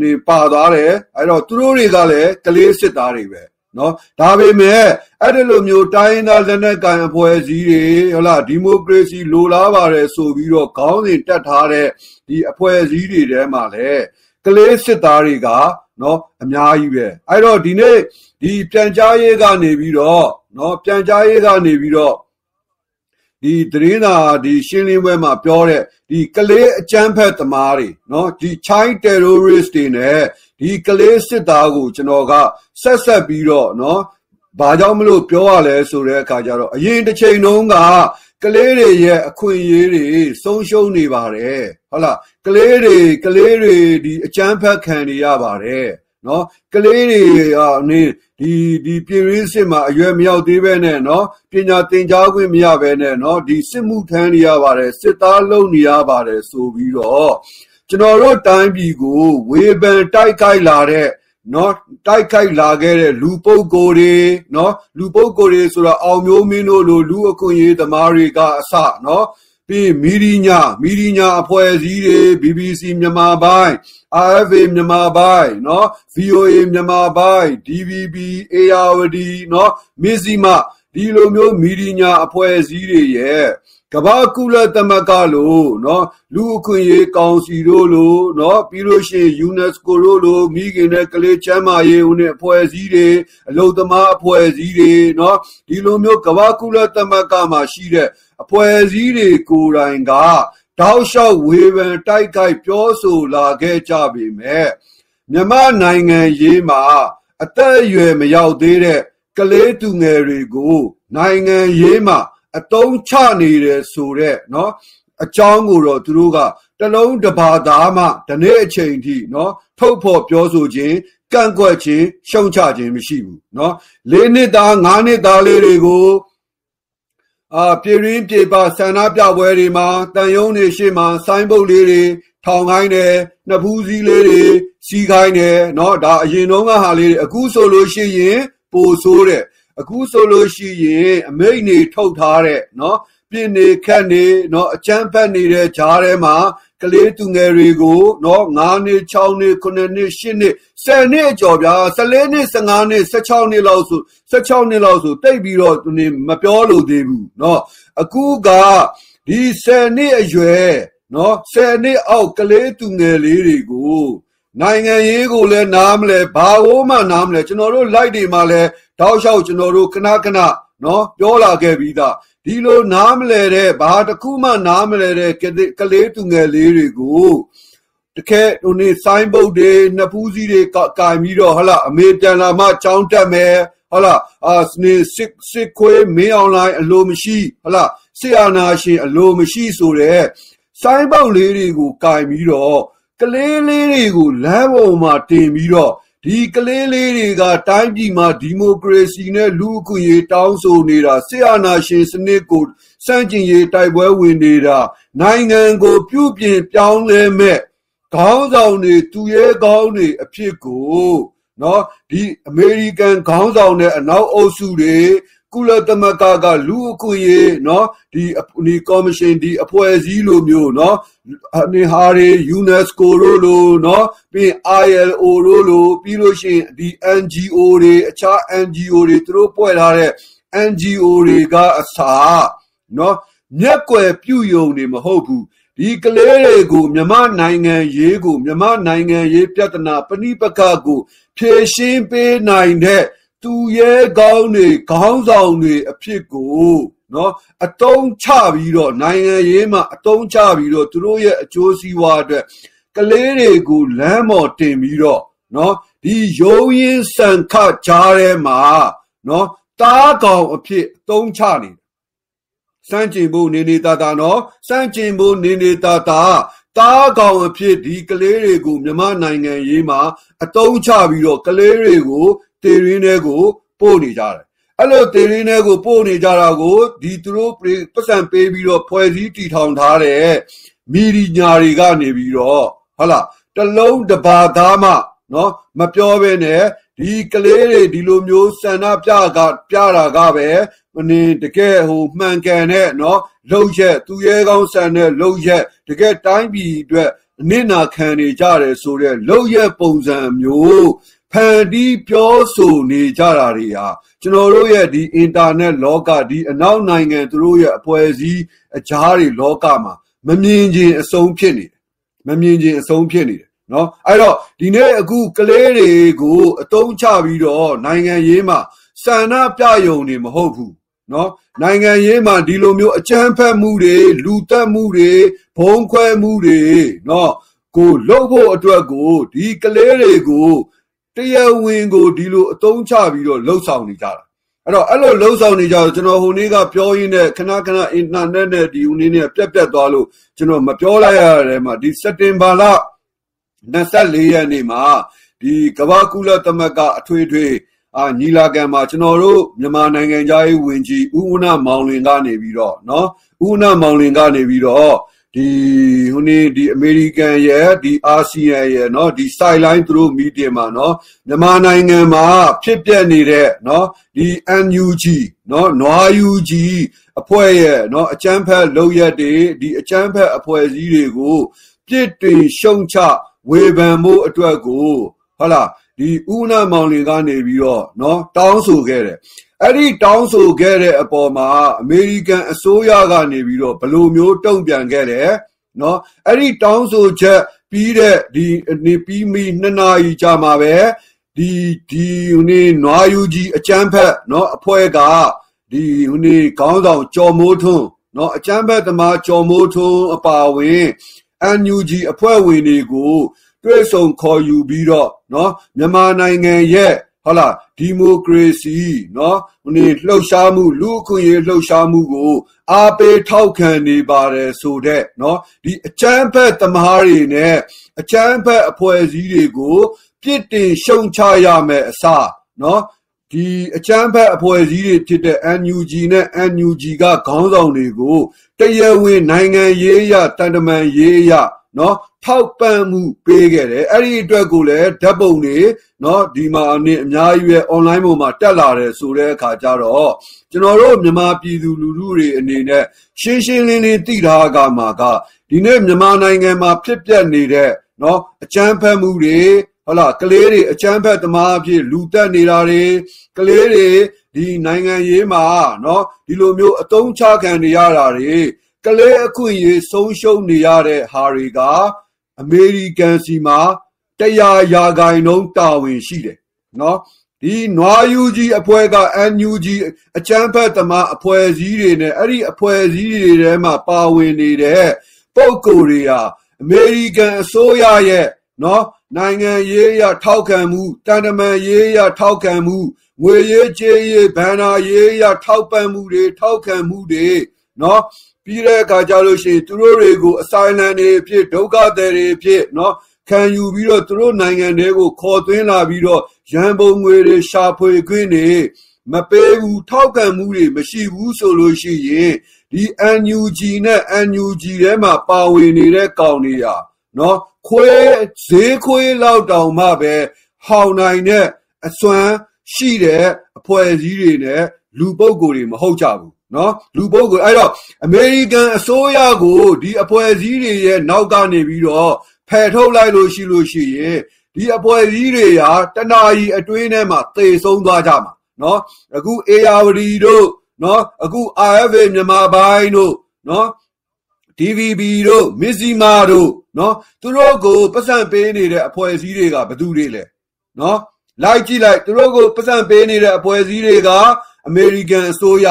နေပါသွားတယ်အဲ့တော့သူတို့တွေကလည်းကလေးစစ်သားတွေပဲ နော်ဒါပေမဲ့အဲ့ဒီလိုမျိုးတိုင်းသားလက်နက်ကံအဖွဲ့အစည်းတွေဟုတ်လားဒီမိုကရေစီလိုလားပါတယ်ဆိုပြီးတော့ခေါင်းစဉ်တက်ထားတဲ့ဒီအဖွဲ့အစည်းတွေထဲမှာလည်းကလေးစစ်သားတွေကနော်အများကြီးပဲအဲ့တော့ဒီနေ့ဒီပြန်ကြားရေးကနေပြီးတော့နော်ပြန်ကြားရေးကနေပြီးတော့ဒီတရင်းသာဒီရှင်းလင်းပွဲမှာပြောတဲ့ဒီကလေးအကြမ်းဖက်သမားတွေနော်ဒီ child terrorist တွေနဲ့ ဒီကလေးစစ်သားကိုကျွန်တော်ကဆက်ဆက်ပြီးတော့နော်ဘာကြောင့်မလို့ပြောရလဲဆိုတဲ့အခါကျတော့အရင်တစ်ချိန်တုန်းကကလေးတွေရဲ့အခွင့်အရေးတွေဆုံးရှုံးနေပါတယ်ဟုတ်လားကလေးတွေကလေးတွေဒီအကျန်းဖက်ခံနေရပါတယ်နော်ကလေးတွေအနေဒီဒီပြည်ရင်းစစ်မှာအရွယ်မရောက်သေးပဲနဲ့နော်ပညာသင်ကြားခွင့်မရပဲနဲ့နော်ဒီစစ်မှုထမ်းနေရပါတယ်စစ်သားလုံနေရပါတယ်ဆိုပြီးတော့ ကျွန်တော်တို့တိုင်းပြည်ကိုဝေဖန်တိုက်ခိုက်လာတဲ့နော်တိုက်ခိုက်လာခဲ့တဲ့လူပုဂ္ဂိုလ်တွေနော်လူပုဂ္ဂိုလ်တွေဆိုတော့အောင်မျိုးမင်းတို့လိုလူအခွင့်အရေးသမားတွေကအစနော်ပြီးမီဒီညာမီဒီညာအဖွဲ့အစည်းတွေ BBC မြန်မာပိုင်း RFA မြန်မာပိုင်းเนาะ VOA မြန်မာပိုင်း DVB ARD เนาะမစ္စည်းမဒီလိုမျိုးမီဒီညာအဖွဲ့အစည်းတွေရဲ့ ကဘာကုလသမဂ္ဂလို့နော်လူအခွင့်အရေးကောင်စီတို့လို့နော်ပြီးလို့ရှိရင် UNESCO တို့လို့မိခင်နဲ့ကလေးချမ်းမာရေးဦးနဲ့အဖွဲ့အစည်းတွေအလုံသမားအဖွဲ့အစည်းတွေနော်ဒီလိုမျိုးကဘာကုလသမဂ္ဂမှာရှိတဲ့အဖွဲ့အစည်းတွေကိုယ်တိုင်ကတောက်လျှောက်ဝေဖန်တိုက်ခိုက်ပြောဆိုလာခဲ့ကြပေမဲ့မြမနိုင်ငံရေးမှာအသက်အရွယ်မရောက်သေးတဲ့ကလေးသူငယ်တွေကိုနိုင်ငံရေးမှာ အတုံးချနေတယ်ဆိုတော့เนาะအကြောင်းကိုတော့သူတို့ကတလုံးတဘာသားမှဒီနေ့အချိန်ထိเนาะထုတ်ဖော်ပြောဆိုခြင်းကန့်ကွက်ခြင်းရှုံချခြင်းမရှိဘူးเนาะ၄နှစ်သား၅နှစ်သားလေးတွေကိုအာပြည်ရင်းပြေပါဆန္ဒပြပွဲတွေမှာတန်ယုံတွေရှေ့မှာဆိုင်းဘုတ်လေးတွေထောင်ခိုင်းတယ်နှစ်ဖူးစည်းလေးတွေစီးခိုင်းတယ်เนาะဒါအရင်တုန်းကဟာလေးတွေအခုဆိုလို့ရှိရင်ပိုဆိုးတယ် အခုဆိုလို့ရှိရင်အမိတ်နေထုတ်ထားတဲ့နော်ပြည်နေခက်နေနော်အချမ်းဖက်နေတဲ့ဂျားထဲမှာကလေးသူငယ်တွေကိုနော်9နှစ်6နှစ်9နှစ်10နှစ်10နှစ်ကြော်ဗျာ14နှစ်15နှစ်16နှစ်လောက်ဆို16နှစ်လောက်ဆိုတိတ်ပြီးတော့သူနေမပြောလို့သေးဘူးနော်အခုကဒီ10နှစ်အရွယ်နော်10နှစ်အောက်ကလေးသူငယ်လေးတွေကို နိုင်ငံရေးကိုလည်းနားမလဲဘာကိုမှနားမလဲကျွန်တော်တို့ light တွေမှာလည်းတောက်လျှောက်ကျွန်တော်တို့ခဏခဏနော်ပြောလာခဲ့ပြီးသားဒီလိုနားမလဲတဲ့ဘာတစ်ခုမှနားမလဲတဲ့ကလေးကလေးသူငယ်လေးတွေကိုတကယ်ဟိုနေဆိုင်းဘုတ်တွေနှစ်ဖူးစီးတွေကကင်ပြီးတော့ဟလာအမေပြန်လာမှចောင်းတက်မယ်ဟလာအာစနေစစ်စစ်ခွေးမင်းအွန်လိုင်းအလိုမရှိဟလာဆီအာနာရှင်အလိုမရှိဆိုတဲ့ဆိုင်းဘုတ်လေးတွေကိုကင်ပြီးတော့ ကလေးလေးတွေကိုလမ်းပေါ်မှာတင်ပြီးတော့ဒီကလေးလေးတွေကတိုင်းပြည်မှာဒီမိုကရေစီနဲ့လူ့အခွင့်အရေးတောင်းဆိုနေတာဆီအာနာရှင်စနစ်ကိုစန့်ကျင်ရေးတိုက်ပွဲဝင်နေတာနိုင်ငံကိုပြုပြင်ပြောင်းလဲမဲ့ခေါင်းဆောင်တွေသူရဲကောင်းတွေအဖြစ်ကိုနော်ဒီအမေရိကန်ခေါင်းဆောင်တဲ့အနောက်အုပ်စုတွေ ကုလသမဂ္ဂကလူအခွင့်အရေးနော်ဒီဒီကော်မရှင်ဒီအဖွဲ့အစည်းလိုမျိုးနော်အနေဟာတွေ UNESCO တို့လိုနော်ပြီး ILO တို့လိုပြီးလို့ရှိရင်ဒီ NGO တွေအခြား NGO တွေသူတို့ဖွဲ့ထားတဲ့ NGO တွေကအစားနော်မျက်ကွယ်ပြုယုံနေမဟုတ်ဘူးဒီကလေးတွေကိုမြမနိုင်ငံရေးကိုမြမနိုင်ငံရေးပြဿနာပဏိပကကိုဖြေရှင်းပေးနိုင်တဲ့ သူရဲကောင်းတွေခေါင်းဆောင်တွေအဖြစ်ကိုနော်အတုံးချပြီးတော့နိုင်ငံရေးမှာအတုံးချပြီးတော့သူတို့ရဲ့အကျိုးစီးပွားအတွက်ကလေးတွေကိုလမ်းမော်တင်ပြီးတော့နော်ဒီရုံရင်စံခကြားထဲမှာနော်တားကောင်အဖြစ်အတုံးချနေတယ်စန့်ကျင်ဖို့နေနေတာတာနော်စန့်ကျင်ဖို့နေနေတာတာတားကောင်အဖြစ်ဒီကလေးတွေကိုမြမနိုင်ငံရေးမှာအတုံးချပြီးတော့ကလေးတွေကို တေရင်းတွေကိုပို့နေကြတယ်အဲ့လိုတေရင်းတွေကိုပို့နေကြတာကိုဒီသူတို့ပတ်စံပေးပြီးတော့ဖွဲ့စည်းတည်ထောင်ထားတဲ့မီဒီညာတွေကနေပြီးတော့ဟုတ်လားတလုံးတဘာသားမှနော်မပြောဘဲနဲ့ဒီကလေးတွေဒီလိုမျိုးဆန္ဒပြကပြတာကပဲမနေတကယ်ဟိုမှန်ကန်တဲ့နော်လှုပ်ရက်သူရဲကောင်းဆန်တဲ့လှုပ်ရက်တကယ်တိုင်းပြည်အတွက်အနစ်နာခံနေကြတယ်ဆိုတဲ့လှုပ်ရက်ပုံစံမျိုး ဖန်တီးပြောဆိုနေကြတာတွေဟာကျွန်တော်တို့ရဲ့ဒီအင်တာနက်လောကဒီအနောက်နိုင်ငံသူတို့ရဲ့အဖွဲ့အစည်းအကြားတွေလောကမှာမမြင်ခြင်းအဆုံးဖြစ်နေတယ်မမြင်ခြင်းအဆုံးဖြစ်နေတယ်နော်အဲ့တော့ဒီနေ့အခုကလေးတွေကိုအတုံးချပြီးတော့နိုင်ငံရေးမှာစန္ဒပြယုံနေမဟုတ်ဘူးနော်နိုင်ငံရေးမှာဒီလိုမျိုးအကြမ်းဖက်မှုတွေလူတက်မှုတွေဘုံခွဲမှုတွေနော်ကိုလှုပ်ဖို့အတွက်ကိုဒီကလေးတွေကို တရားဝင်ကိုဒီလိုအတုံးချပြီးတော့လှုပ်ဆောင်နေကြတာအဲ့တော့အဲ့လိုလှုပ်ဆောင်နေကြတော့ကျွန်တော်ဟိုနေ့ကပြောရင်းနဲ့ခဏခဏအင်တာနက်နဲ့ဒီဟိုနေ့နဲ့ပြက်ပြက်သွားလို့ကျွန်တော်မပြောလိုက်ရတဲ့မှာဒီစက်တင်ဘာလ24ရက်နေ့မှာဒီကမ္ဘာကုလသမဂ္ဂအထွေထွေအာညီလာခံမှာကျွန်တော်တို့မြန်မာနိုင်ငံသားရေးဝန်ကြီးဦးဦးနာမောင်လင်ကနေပြီးတော့เนาะဦးဦးနာမောင်လင်ကနေပြီးတော့ ဒီဟိုနေ့ဒီအမေရိကန်ရဲ့ဒီအာဆီယံရဲ့เนาะဒီ sideline သူတို့ meeting မှာเนาะမြန်မာနိုင်ငံမှာဖြစ်ပျက်နေတဲ့เนาะဒီ NUG เนาะနွား UG အဖွဲ့ရဲ့เนาะအချမ်းဖက်လောက်ရက်တွေဒီအချမ်းဖက်အဖွဲ့အစည်းတွေကိုပြစ်တင်ရှုံချဝေဖန်မှုအတွက်ကိုဟုတ်လား ဒီဦးနှံမောင်လေးကနေပြီးတော့နော်တောင်းဆိုခဲ့တယ်အဲ့ဒီတောင်းဆိုခဲ့တဲ့အပေါ်မှာအမေရိကန်အစိုးရကနေပြီးတော့ဘယ်လိုမျိုးတုံ့ပြန်ခဲ့တယ်နော်အဲ့ဒီတောင်းဆိုချက်ပြီးတဲ့ဒီနေပြီးမိနှစ်နာရီကြာမှာပဲဒီဒီနေနွားယူကြီးအကျန်းဖက်နော်အဖွဲကဒီနေခေါင်းဆောင်ကျော်မိုးထွန်းနော်အကျန်းဖက်သမားကျော်မိုးထွန်းအပါဝင် NUG အဖွဲ့ဝင်တွေကို တွေ့ဆုံခေါ်ယူပြီးတော့เนาะမြန်မာနိုင်ငံရဲ့ဟုတ်လားဒီမိုကရေစီเนาะဟိုနေလှုပ်ရှားမှုလူအခွင့်အရေးလှုပ်ရှားမှုကိုအားပေးထောက်ခံနေပါတယ်ဆိုတဲ့เนาะဒီအချမ်းဖက်သမားတွေနဲ့အချမ်းဖက်အဖွဲ့အစည်းတွေကိုပြစ်တင်ရှုံချရမယ်အစားเนาะဒီအချမ်းဖက်အဖွဲ့အစည်းတွေဖြစ်တဲ့ NUG နဲ့ NUG ကခေါင်းဆောင်တွေကိုတရားဝင်နိုင်ငံရေးရတန်တမန်ရေးရ နော်ထောက်ပံ့မှုပေးခဲ့တယ်အဲ့ဒီအတွက်ကိုလည်းဓာတ်ပုံတွေနော်ဒီမှာအနည်းအများကြီးပဲ online ပေါ်မှာတက်လာတယ်ဆိုတဲ့အခါကျတော့ကျွန်တော်တို့မြန်မာပြည်သူလူထုတွေအနေနဲ့ရှင်းရှင်းလင်းလင်းသိထားကြမှာကဒီနေ့မြန်မာနိုင်ငံမှာဖြစ်ပျက်နေတဲ့နော်အကြမ်းဖက်မှုတွေဟုတ်လားကလေးတွေအချမ်းဖက်သမားအဖြစ်လူတက်နေတာတွေကလေးတွေဒီနိုင်ငံရေးမှာเนาะဒီလိုမျိုးအတုံးချခံနေရတာတွေ ကလေးအခွင့်အရေးဆုံးရှုံးနေရတဲ့ဟာတွေကအမေရိကန်စီမှာတရားရာဂိုင်နှုန်းတာဝန်ရှိတယ်နော်ဒီနွားယူကြီးအဖွဲ့က NUG အချမ်းဖက်သမားအဖွဲ့အစည်းတွေနဲ့အဲ့ဒီအဖွဲ့အစည်းတွေထဲမှာပါဝင်နေတဲ့ပုံကိုယ်တွေဟာအမေရိကန်အစိုးရရဲ့နော်နိုင်ငံရေးအရထောက်ခံမှုတန်တမန်ရေးအရထောက်ခံမှုငွေရေးကြေးရေးဘဏ္ဍာရေးအရထောက်ပံ့မှုတွေထောက်ခံမှုတွေနော် ပြီးတဲ့အခါကျလို့ရှိရင်သူတို့တွေကိုအဆိုင်လန်တွေအဖြစ်ဒုက္ခသည်တွေအဖြစ်နော်ခံယူပြီးတော့သူတို့နိုင်ငံတွေကိုခေါ်သွင်းလာပြီးတော့ရန်ပုံငွေတွေရှာဖွေခွင့်တွေမပေးဘူးထောက်ခံမှုတွေမရှိဘူးဆိုလို့ရှိရင်ဒီ NUG နဲ့ NUG ထဲမှာပါဝင်နေတဲ့ကောင်တွေဟာနော်ခွေးဈေးခွေးလောက်တောင်မှပဲဟောင်နိုင်တဲ့အစွမ်းရှိတဲ့အဖွဲ့အစည်းတွေနဲ့လူပုဂ္ဂိုလ်တွေမဟုတ်ကြဘူး နော်လူပုဂ္ဂိုလ်အဲ့တော့အမေရိကန်အစိုးရကိုဒီအဖွဲ့အစည်းတွေရဲ့နောက်ကနေပြီးတော့ဖယ်ထုတ်လိုက်လို့ရှိလို့ရှိရင်ဒီအဖွဲ့အစည်းတွေဟာတနာရီအတွင်းထဲမှာသေဆုံးသွားကြမှာနော်အခု ARD တို့နော်အခု RFA မြန်မာပိုင်းတို့နော် DVB တို့မစ္စည်းမာတို့နော်သူတို့ကိုပတ်စံပေးနေတဲ့အဖွဲ့အစည်းတွေကဘယ်သူတွေလဲနော်လိုက်ကြည့်လိုက်သူတို့ကိုပတ်စံပေးနေတဲ့အဖွဲ့အစည်းတွေကအမေရိကန်အစိုးရ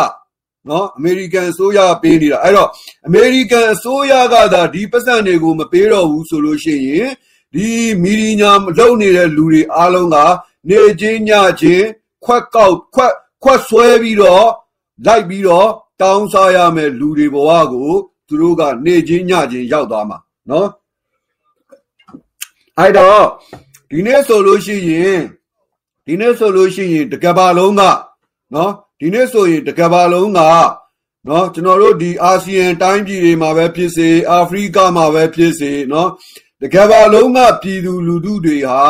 နော်အမေရိကန်အစိုးရပေးနေတာအဲ့တော့အမေရိကန်အစိုးရကသာဒီပတ်စံတွေကိုမပေးတော့ဘူးဆိုလို့ရှိရင်ဒီမီဒီညာလုံနေတဲ့လူတွေအားလုံးကနေချင်းညချင်းခွက်ကောက်ခွက်ခွက်ဆွဲပြီးတော့လိုက်ပြီးတော့တောင်းစားရမယ်လူတွေဘဝကိုသူတို့ကနေချင်းညချင်းရောက်သွားမှာနော်အဲ့တော့ဒီနေ့ဆိုလို့ရှိရင်ဒီနေ့ဆိုလို့ရှိရင်တကဘာလုံးက နော်ဒီနေ့ဆိုရင်တကဘာလုံးကနော်ကျွန်တော်တို့ဒီအာဆီယံတိုင်းပြည်တွေမှာပဲဖြစ်စေအာဖရိကမှာပဲဖြစ်စေနော်တကဘာလုံးကပြည်သူလူထုတွေဟာ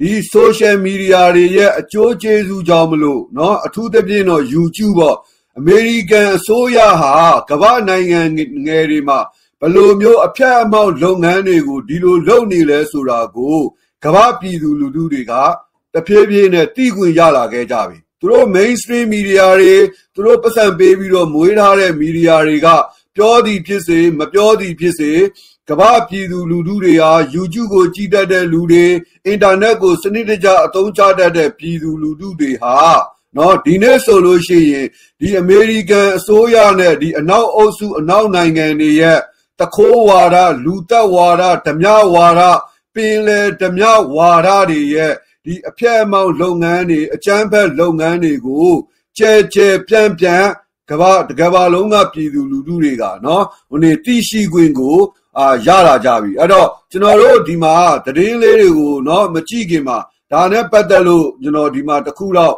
ဒီ social media တွေရဲ့အကျိုးကျေးဇူးကြောင့်မလို့နော်အထူးသဖြင့်တော့ YouTube ပေါ့အမေရိကန်အစိုးရဟာကမ္ဘာနိုင်ငံငယ်တွေမှာဘလိုမျိုးအဖြတ်အမှောက်လုပ်ငန်းတွေကိုဒီလိုလုပ်နေလဲဆိုတာကိုကမ္ဘာပြည်သူလူထုတွေကတဖြည်းဖြည်းနဲ့တီးခွင်ရလာခဲ့ကြပြီ သူတို့ mainstream media တွေသူတို့ပတ်စံပေးပြီးတော့မွေးထားတဲ့ media တွေကပြောသည်ဖြစ်စေမပြောသည်ဖြစ်စေကမ္ဘာပြည်သူလူထုတွေဟာ YouTube ကိုကြည့်တတ်တဲ့လူတွေအင်တာနက်ကိုစနစ်တကျအသုံးချတတ်တဲ့ပြည်သူလူထုတွေဟာနော်ဒီနေ့ဆိုလို့ရှိရင်ဒီအမေရိကန်အစိုးရနဲ့ဒီအနောက်အုပ်စုအနောက်နိုင်ငံတွေရဲ့တခိုးဝါဒလူသက်ဝါဒဓမြဝါဒပင်လေဓမြဝါဒတွေရဲ့ ဒီအဖျက်အမှောက်လုပ်ငန်းတွေအကြမ်းဖက်လုပ်ငန်းတွေကိုကျဲကျဲပြန့်ပြန့်ကဘာကဘာလုံးကပြည်သူလူထုတွေကနော်ဟိုနေတိရှိခွင့်ကိုအာရလာကြပြီအဲ့တော့ကျွန်တော်တို့ဒီမှာသတင်းလေးတွေကိုနော်မကြည့်ခင်မှာဒါနဲ့ပတ်သက်လို့ကျွန်တော်ဒီမှာတစ်ခုတော့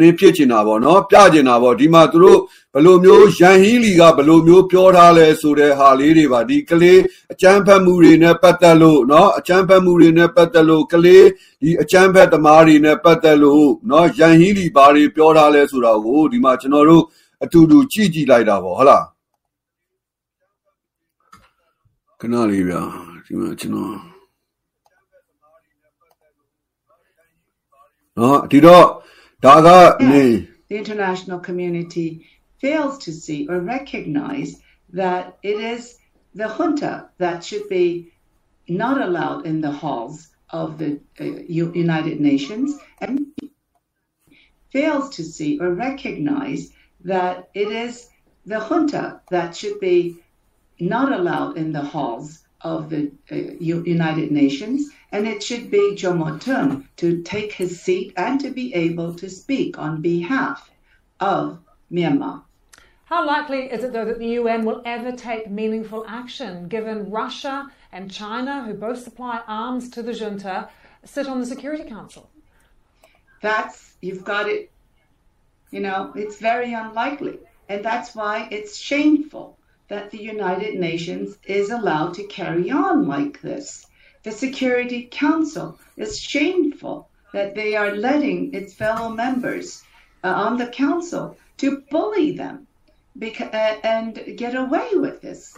နည်းဖြစ်ချင်တာပေါ့နော်ပြချင်တာပေါ့ဒီမှာသူတို့ဘယ်လိုမျိုးရန်ဟီလီကဘယ်လိုမျိုးပြောထားလဲဆိုတဲ့ဟာလေးတွေပါဒီကလေးအကျန်းဖတ်မှုတွေနဲ့ပတ်သက်လို့เนาะအကျန်းဖတ်မှုတွေနဲ့ပတ်သက်လို့ကလေးဒီအကျန်းဖတ်သမားတွေနဲ့ပတ်သက်လို့เนาะရန်ဟီလီဘာတွေပြောထားလဲဆိုတာကိုဒီမှာကျွန်တော်တို့အတူတူကြည့်ကြည့်လိုက်တာပေါ့ဟုတ်လားခဏလေးဗျာဒီမှာကျွန်တော်နော်ဒီတော့ဒါကနေ the international community fails to see or recognize that it is the junta that should be not allowed in the halls of the uh, United Nations and fails to see or recognize that it is the junta that should be not allowed in the halls of the uh, United Nations and it should be Jomotum to take his seat and to be able to speak on behalf of Myanmar. How likely is it, though, that the UN will ever take meaningful action, given Russia and China, who both supply arms to the junta, sit on the Security Council? That's, you've got it, you know, it's very unlikely. And that's why it's shameful that the United Nations is allowed to carry on like this the Security Council is shameful that they are letting its fellow members uh, on the council to bully them beca- uh, and get away with this.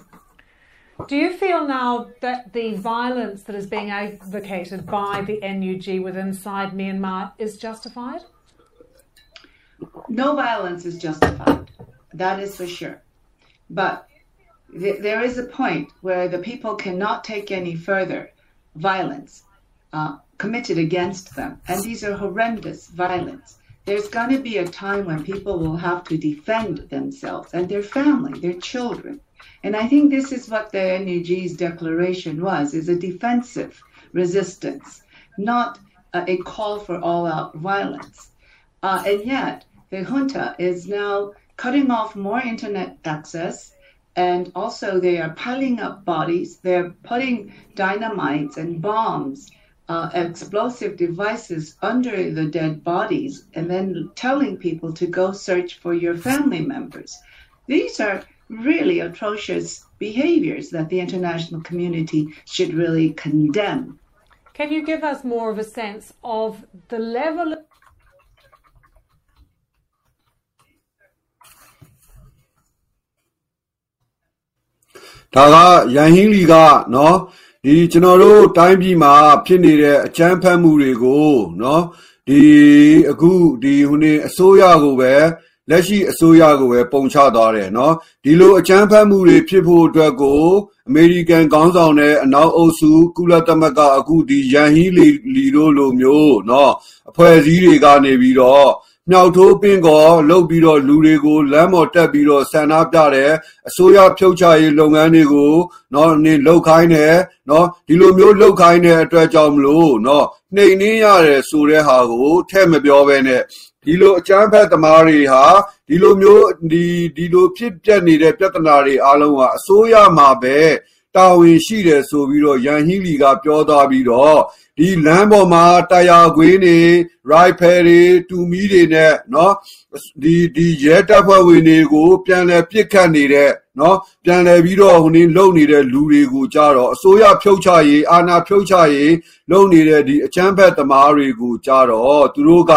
Do you feel now that the violence that is being advocated by the NUG within inside Myanmar is justified? No violence is justified. That is for sure. But th- there is a point where the people cannot take any further violence uh, committed against them. And these are horrendous violence. There's going to be a time when people will have to defend themselves and their family, their children. And I think this is what the NUG's declaration was, is a defensive resistance, not a, call for all-out violence. Uh, and yet, the junta is now cutting off more internet access, and also they are piling up bodies. They're putting dynamites and bombs, uh, explosive devices under the dead bodies, and then telling people to go search for your family members. These are really atrocious behaviors that the international community should really condemn. Can you give us more of a sense of the level ဒါကရန်ဟင်းလီကနော်ဒီကျွန်တော်တို့တိုင်းပြည်မှာဖြစ်နေတဲ့အကြမ်းဖက်မှုတွေကိုနော်ဒီအခုဒီဟိုနေအစိုးရကိုပဲလက်ရှိအစိုးရကိုပဲပုံချသွားတယ်နော်ဒီလိုအကြမ်းဖက်မှုတွေဖြစ်ဖို့အတွက်ကိုအမေရိကန်ခေါင်းဆောင်တဲ့အနောက်အုပ်စုကုလသမဂ္ဂအခုဒီရန်ဟီလီလီတို့လိုမျိုးနော်အဖွဲ့အစည်းတွေကနေပြီးတော့ မြောက်ထိုးပင်ကောလှုပ်ပြီးတော့လူတွေကို လမ်းပေါ်တက်ပြီးတော့ဆန္ဒပြတယ်အစိုးရဖြုတ်ချရေးလုပ်ငန်းတွေကိုနော်နေလှုပ်ခိုင်းတယ်နော်ဒီလိုမျိုးလှုပ်ခိုင်းတဲ့အတွက်ကြောင့်မလို့နော်နှိမ်နှင်းရတယ်ဆိုတဲ့ဟာကိုထဲ့မပြောဘဲနဲ့ဒီလိုအကြမ်းဖက်သမားတွေဟာဒီလိုမျိုးဒီဒီလိုဖြစ်ပျက်နေတဲ့ပြဿနာတွေအားလုံးကအစိုးရမှာပဲ တာဝန်ရှိတယ်ဆိုပြီးတော့ရန်ဟီလီကပြောသွားပြီးတော့ဒီလမ်းပေါ်မှာတရားခွေးနေ rifle တွေတူမီတွေနဲ့เนาะဒီဒီရဲတပ်ဖွဲ့ဝင်တွေကိုပြန်လဲပစ်ခတ်နေတဲ့เนาะပြန်လဲပြီးတော့ဟိုနေလုံနေတဲ့လူတွေကိုကြတော့အစိုးရဖြုတ်ချရေးအာဏာဖြုတ်ချရေးလုံနေတဲ့ဒီအချမ်းဖက်သမားတွေကိုကြတော့သူတို့က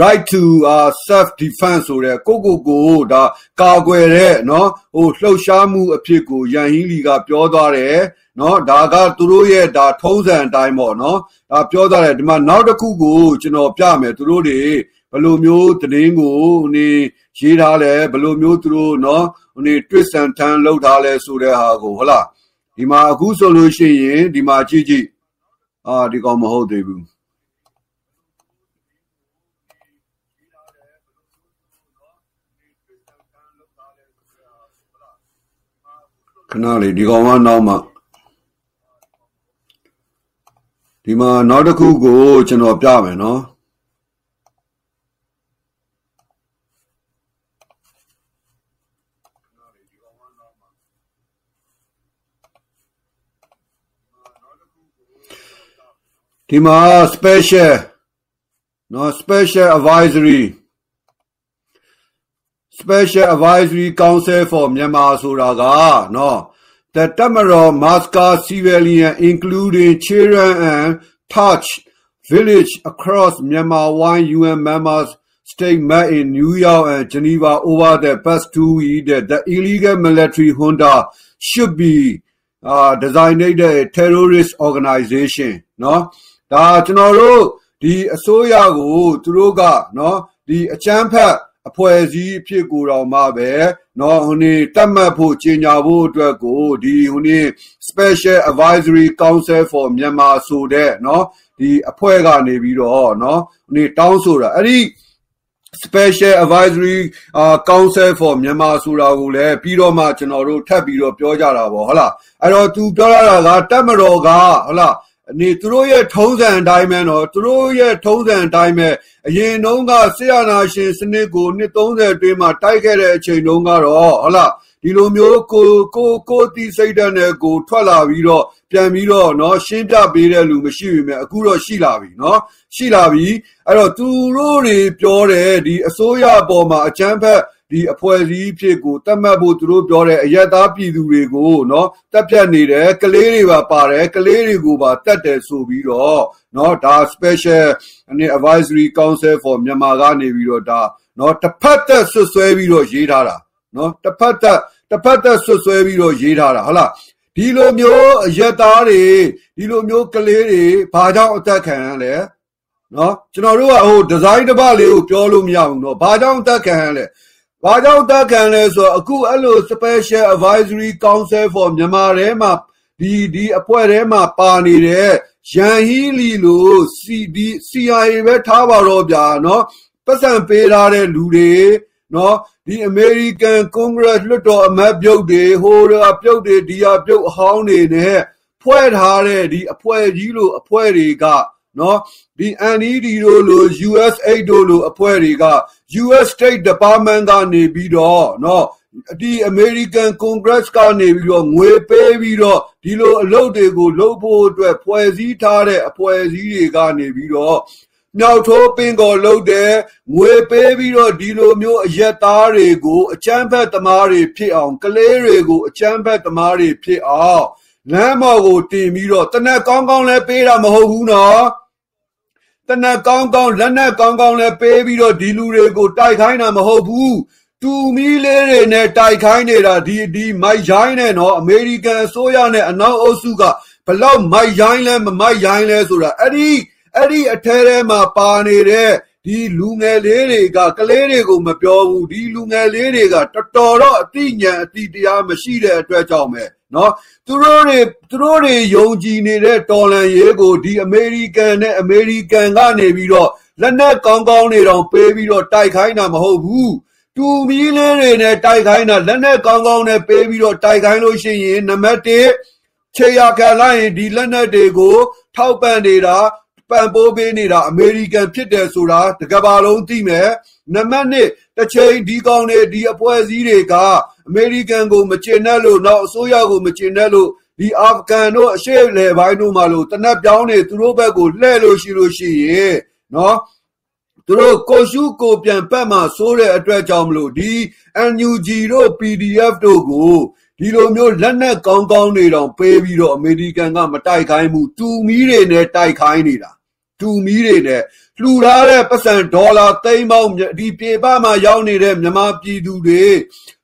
right to uh self defense ဆိုတဲ့ကိုကိုကိုဒါကာကွယ်တဲ့เนาะဟိုလှုပ်ရှားမှုအဖြစ်ကိုရန်ဟင်းလီကပြောသွားတယ်เนาะဒါကသူတို့ရဲ့ဒါထုံးစံအတိုင်းပေါ့เนาะဒါပြောသွားတယ်ဒီမှာနောက်တစ်ခုကိုကျွန်တော်ပြမယ်သူတို့တွေဘယ်လိုမျိုးသတင်းကိုနေရေးထားလဲဘယ်လိုမျိုးသူတို့เนาะနေ twist and turn လောက်ထားလဲဆိုတဲ့ဟာကိုဟုတ်လားဒီမှာအခုဆိုလို့ရှိရင်ဒီမှာကြည့်ကြည့်အာဒီကောင်မဟုတ်သေးဘူး ခဏလေးဒီကောင်ကနောက်မှဒီမှာနောက်တစ်ခုကိုကျွန်တော်ပြမယ်နော်ဒီမှာ special နော် special advisory Special Advisory Council for Myanmar ဆိုတာကနော် The Tamaro Maska civilian including children and touch village across Myanmar one UN members state met in New York and Geneva over the past two weeks that the illegal military junta should be uh, designated a terrorist organization နော်ဒါကျွန်တော်တို့ဒီအစိုးရကိုသူတို့ကနော်ဒီအချမ်းဖက် အဖွဲ့အစည်းအဖြစ်ကိုတော့မှပဲနော်ဟိုနေ့တတ်မှတ်ဖို့ကြီးညာဖို့အတွက်ကိုဒီဟိုနေ့ Special Advisory Council for Myanmar ဆိုတဲ့နော်ဒီအဖွဲ့ကနေပြီးတော့နော်ဟိုနေ့တောင်းဆိုတာအဲ့ဒီ Special Advisory Council for Myanmar ဆိုတာကိုလည်းပြီးတော့မှကျွန်တော်တို့ထပ်ပြီးတော့ပြောကြတာပေါ့ဟုတ်လားအဲ့တော့သူပြောရတာကတတ်မတော်ကဟုတ်လား နေသူတို့ရဲ့ထုံးစံအတိုင်းပဲနော်သူတို့ရဲ့ထုံးစံအတိုင်းပဲအရင်တုန်းကဆီယနာရှင်စနစ်ကိုနှစ်30အတွင်းမှာတိုက်ခဲ့တဲ့အချိန်တုန်းကတော့ဟုတ်လားဒီလိုမျိုးကိုကိုကိုတီစိတ်ဓာတ်နဲ့ကိုထွက်လာပြီးတော့ပြန်ပြီးတော့เนาะရှင်းပြပေးတဲ့လူမရှိပြီမဲ့အခုတော့ရှိလာပြီเนาะရှိလာပြီအဲ့တော့သူတို့တွေပြောတယ်ဒီအစိုးရအပေါ်မှာအကြမ်းဖက် ဒီအဖွဲ့အစည်းဖြစ်ကိုတတ်မှတ်ဖို့သူတို့ပြောတဲ့အယက်သားပြည်သူတွေကိုနော်တက်ပြတ်နေတယ်ကလေးတွေပါပါတယ်ကလေးတွေကိုပါတတ်တယ်ဆိုပြီးတော့နော်ဒါ special အနေ advisory council for မြန်မာကနေပြီးတော့ဒါနော်တစ်ဖက်သက်ဆွဆွဲပြီးတော့ရေးထားတာနော်တစ်ဖက်သက်တစ်ဖက်သက်ဆွဆွဲပြီးတော့ရေးထားတာဟုတ်လားဒီလိုမျိုးအယက်သားတွေဒီလိုမျိုးကလေးတွေဘာကြောင့်အသက်ခံရလဲနော်ကျွန်တော်တို့ကဟိုဒီဇိုင်းတစ်ပတ်လေးကိုပြောလို့မရဘူးနော်ဘာကြောင့်အသက်ခံရလဲ ဘာကြောင့်တက်ခံလဲဆိုတော့အခုအဲ့လို Special Advisory Council for မြန်မာထဲမှာဒီဒီအဖွဲ့ထဲမှာပါနေတဲ့ရန်ဟီလီလို့ CD CIA ပဲထားပါတော့ဗျာနော်ပတ်စံပေးထားတဲ့လူတွေနော်ဒီ American Congress လွှတ်တော်အမတ်ပြုတ်တွေဟိုရာပြုတ်တွေဒီဟာပြုတ်အဟောင်းတွေနဲ့ဖွဲ့ထားတဲ့ဒီအဖွဲ့ကြီးလို့အဖွဲ့တွေက နော်ဒီ NED တို့လို့ USAID တို့လို့အဖွဲ့တွေက US State Department ကနေပြီးတော့နော်ဒီ American Congress ကနေပြီးတော့ငွေပေးပြီးတော့ဒီလိုအလုပ်တွေကိုလုပ်ဖို့အတွက်ဖွဲ့စည်းထားတဲ့အဖွဲ့အစည်းတွေကနေပြီးတော့မြောက်ထိုးပင်ကော်လုပ်တယ်ငွေပေးပြီးတော့ဒီလိုမျိုးအရက်သားတွေကိုအချမ်းဖက်သမားတွေဖြစ်အောင်ကလေးတွေကိုအချမ်းဖက်သမားတွေဖြစ်အောင်လမ်းမော်ကိုတင်ပြီးတော့တနက်ကောင်းကောင်းလဲပေးတာမဟုတ်ဘူးနော် တနက်ကောင်းကောင်းလက်နက်ကောင်းကောင်းလဲပေးပြီးတော့ဒီလူတွေကိုတိုက်ခိုင်းတာမဟုတ်ဘူးတူမီလေးတွေနဲ့တိုက်ခိုင်းနေတာဒီဒီမိုက်ရိုင်းနဲ့နော်အမေရိကန်အစိုးရနဲ့အနောက်အုပ်စုကဘလောက်မိုက်ရိုင်းလဲမမိုက်ရိုင်းလဲဆိုတာအဲ့ဒီအဲ့ဒီအထဲထဲမှာပါနေတဲ့ဒီလူငယ်လေးတွေကကလေးတွေကိုမပြောဘူးဒီလူငယ်လေးတွေကတော်တော်တော့အသိဉာဏ်အသိတရားမရှိတဲ့အတွက်ကြောင့်ပဲ နော်သူတို့တွေသူတို့တွေယုံကြည်နေတဲ့တော်လန်ရေးကိုဒီအမေရိကန်နဲ့အမေရိကန်ကနေပြီးတော့လက်နက်ကောင်းကောင်းတွေတော့ပေးပြီးတော့တိုက်ခိုင်းတာမဟုတ်ဘူးတူမီလေးတွေနဲ့တိုက်ခိုင်းတာလက်နက်ကောင်းကောင်းနဲ့ပေးပြီးတော့တိုက်ခိုင်းလို့ရှိရင်နံပါတ်1ခြေရခံလိုက်ရင်ဒီလက်နက်တွေကို ထောက်ပံ့နေတာပံ့ပိုးပေးနေတာအမေရိကန်ဖြစ်တယ်ဆိုတာတကဘာလုံးသိမယ် နံပါတ်2တစ်ချိန်ဒီကောင်တွေဒီအဖွဲ့အစည်းတွေကအမေရိကန်ကိုမကျင်တဲ့လို့နောက်အစိုးရကိုမကျင်တဲ့လို့ဒီအာဖဂန်တို့အရှေ့လေပိုင်းတို့မှာလို့တနက်ပြောင်းနေသူတို့ဘက်ကိုလှဲ့လို့ရှိလို့ရှိရင်နော်သူတို့ကိုရှုကိုပြန်ပတ်မှစိုးတဲ့အတွက်ကြောင့်မလို့ဒီ NUG တို့ PDF တို့ကိုဒီလိုမျိုးလက်နက်ကောင်းကောင်းတွေတောင်ပေးပြီးတော့အမေရိကန်ကမတိုက်ခိုင်းဘူးတူမီတွေနဲ့တိုက်ခိုင်းနေတာ တူမီတွေနဲ့လှူထားတဲ့ပတ်စံဒေါ်လာသိန်းပေါင်းဒီပြေပမှာရောက်နေတဲ့မြန်မာပြည်သူတွေ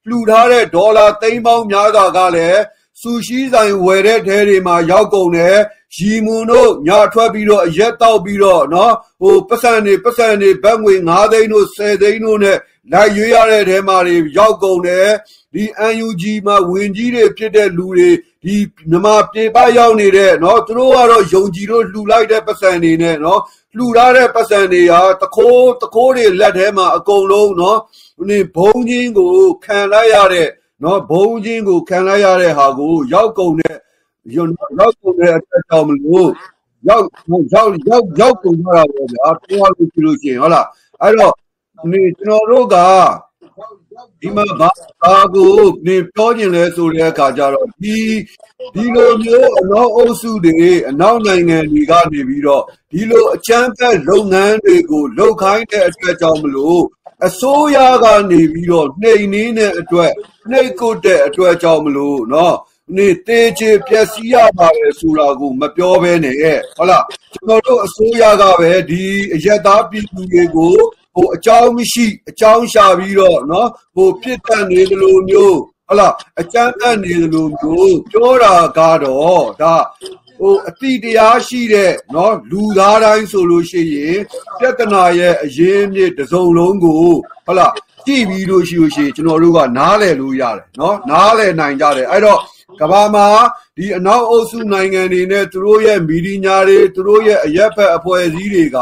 လှူထားတဲ့ဒေါ်လာသိန်းပေါင်းများစွာကလည်းဆူရှိဆိုင်ဝယ်တဲ့ထဲတွေမှာရောက်ကုန်တယ်ရီမွန်တို့ညထွက်ပြီးတော့အရက်တောက်ပြီးတော့နော်ဟိုပတ်စံနေပတ်စံနေဘတ်ငွေ9သိန်းတို့10သိန်းတို့နဲ့လိုက်ရွေးရတဲ့ထဲမှာတွေရောက်ကုန်တယ် ဒီ UNG မှာဝင်ကြီးတွေဖြစ်တဲ့လူတွေဒီမြန်မာပြေပရောက်နေတဲ့နော်သူတို့ကတော့ယုံကြည်လို့လှူလိုက်တဲ့ပတ်စံနေနဲ့နော်လှူထားတဲ့ပတ်စံတွေဟာတခိုးတခိုးတွေလက်ထဲမှာအကုန်လုံးနော်နင်ဘုံချင်းကိုခံလိုက်ရတဲ့နော်ဘုံချင်းကိုခံလိုက်ရတဲ့ဟာကို ရောက်ကုန်တဲ့ရောက်ကုန်တဲ့အတက်ကြောင့်မလို့ရောက်ရောက်ရောက်ရောက်ကုန်ကြတာပေါ့ဗျာပြောရလို့ရှိလို့ရှိရင်ဟုတ်လားအဲ့တော့နေကျွန်တော်တို့က ဒီမှာဘာဘာကိုနေပြောကျင်လဲဆိုတဲ့အခါကျတော့ဒီဒီလိုမျိုးအနောက်အုပ်စုတွေအနောက်နိုင်ငံတွေကနေပြီးတော့ဒီလိုအကြမ်းဖက်လုပ်ငန်းတွေကိုလုပ်ခိုင်းတဲ့အတွက်ကြောင့်မလို့အစိုးရကနေပြီးတော့နှိမ်နှင်းတဲ့အတွက်နှိမ်ကုတ်တဲ့အတွက်ကြောင့်မလို့နော်နေတေချေပျက်စီးရပါတယ်ဆိုတာကိုမပြောဘဲနဲ့ဟုတ်လားကျွန်တော်တို့အစိုးရကပဲဒီအရက်သားပြည်သူတွေကို ဟိုအကြောင်းမရှိအကြောင်းရှာပြီးတော့เนาะဟိုပြစ်တတ်နေတယ်လို့မျိုးဟုတ်လားအကြမ်းဖက်နေတယ်လို့မျိုးပြောတာကတော့ဒါဟိုအတိတရားရှိတဲ့เนาะလူသားတိုင်းဆိုလို့ရှိရင်ပြဿနာရဲ့အရင်းမြစ်တစ်စုံလုံးကိုဟုတ်လားကြည့်ပြီးလို့ရှိလို့ရှိရင်ကျွန်တော်တို့ကနားလည်လို့ရတယ်เนาะနားလည်နိုင်ကြတယ်အဲ့တော့ ကဘာမှာဒီအနောက်အုပ်စုနိုင်ငံတွေနဲ့သူတို့ရဲ့မီဒီယာတွေသူတို့ရဲ့အရက်ဖက်အဖွဲ့အစည်းတွေက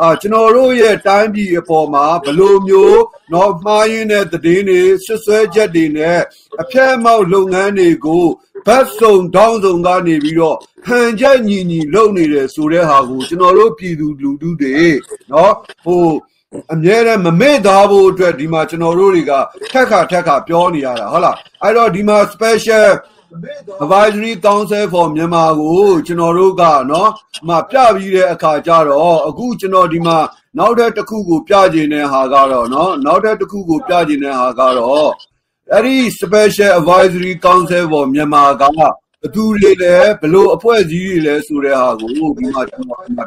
အာကျွန်တော်တို့ရဲ့တိုင်းပြည်အပေါ်မှာဘလိုမျိုးနော်မှားရင်းတဲ့သတင်းတွေဆွဆွဲချက်တွေနဲ့အဖျက်အမှောက်လုပ်ငန်းတွေကိုဘတ်စုံတောင်းစုံကနေပြီးတော့ဟန်ချက်ညီညီလုပ်နေတယ်ဆိုတဲ့ဟာကိုကျွန်တော်တို့ပြည်သူလူထုတွေနော်ဟို အမြဲတမ်းမမေ့သားဖို့အတွက်ဒီမှာကျွန်တော်တို့တွေကထက်ခါထက်ခါပြောနေရတာဟုတ်လားအဲ့တော့ဒီမှာ special advisory council for မြန်မာကိုကျွန်တော်တို့ကနော်မှပြပြီးတဲ့အခါကျတော့အခုကျွန်တော်ဒီမှာနောက်ထပ်တစ်ခုကိုပြကျင်တဲ့ဟာကတော့နော်နောက်ထပ်တစ်ခုကိုပြကျင်တဲ့ဟာကတော့အဲ့ဒီ special advisory council for မြန်မာကဘသူတွေလဲဘလို့အဖွဲ့အစည်းတွေလဲဆိုတဲ့ဟာကိုဒီမှာကျွန်တော်ဒီမှာ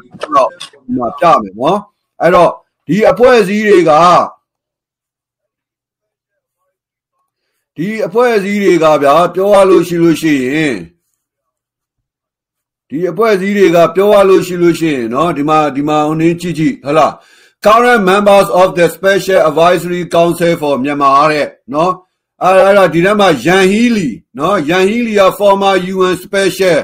ပြမယ်နော်အဲ့တော့ ဒီအဖွဲ့အစည်းတွေကဒီအဖွဲ့အစည်းတွေကဗျာပြောရလို့ရှိလို့ရှိရင်ဒီအဖွဲ့အစည်းတွေကပြောရလို့ရှိလို့ရှိရင်เนาะဒီမှာဒီမှာဟိုနေကြည့်ကြည့်ဟဟလား current members of the special advisory council for Myanmar တဲ့နော်အဲ့အဲ့ဒါဒီထဲမှာယန်ဟီလီနော်ယန်ဟီလီက former UN special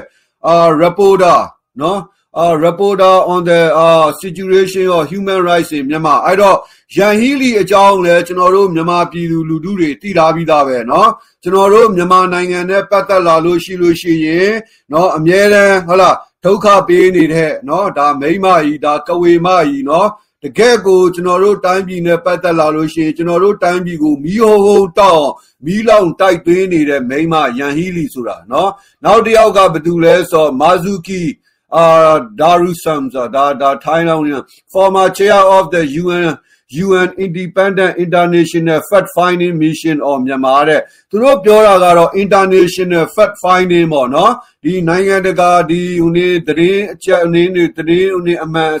uh reporter နော် uh reporter on the uh situation of human rights in Myanmar အဲ့တော့ယန်ဟီလီအကြောင်းလည်းကျွန်တော်တို့မြန်မာပြည်သူလူထုတွေသိထားပြီးသားပဲเนาะကျွန်တော်တို့မြန်မာနိုင်ငံနဲ့ပတ်သက်လာလို့ရှိလို့ရှိရင်เนาะအမြဲတမ်းဟုတ်လားဒုက္ခပေးနေတဲ့เนาะဒါမိမ့်မကြီးဒါကဝေမကြီးเนาะတကယ်ကိုကျွန်တော်တို့တိုင်းပြည်နဲ့ပတ်သက်လာလို့ရှိရင်ကျွန်တော်တို့တိုင်းပြည်ကိုမီးဟုံဟုံတောက်မီးလောင်တိုက်သွင်းနေတဲ့မိမယန်ဟီလီဆိုတာเนาะနောက်တစ်ယောက်ကဘယ်သူလဲဆိုတော့မာဇူကီ uh Darusam da da Thailand former chair of the UN UN Independent International Fact Finding Mission of Myanmar တဲ့သူတို့ပြောတာကတော့ International Fact Finding ပေါ့နော်ဒီနိုင်ငံတကာဒီဟိုနေသတင်းအချက်အနေနဲ့သတင်းဟိုနေအမှန်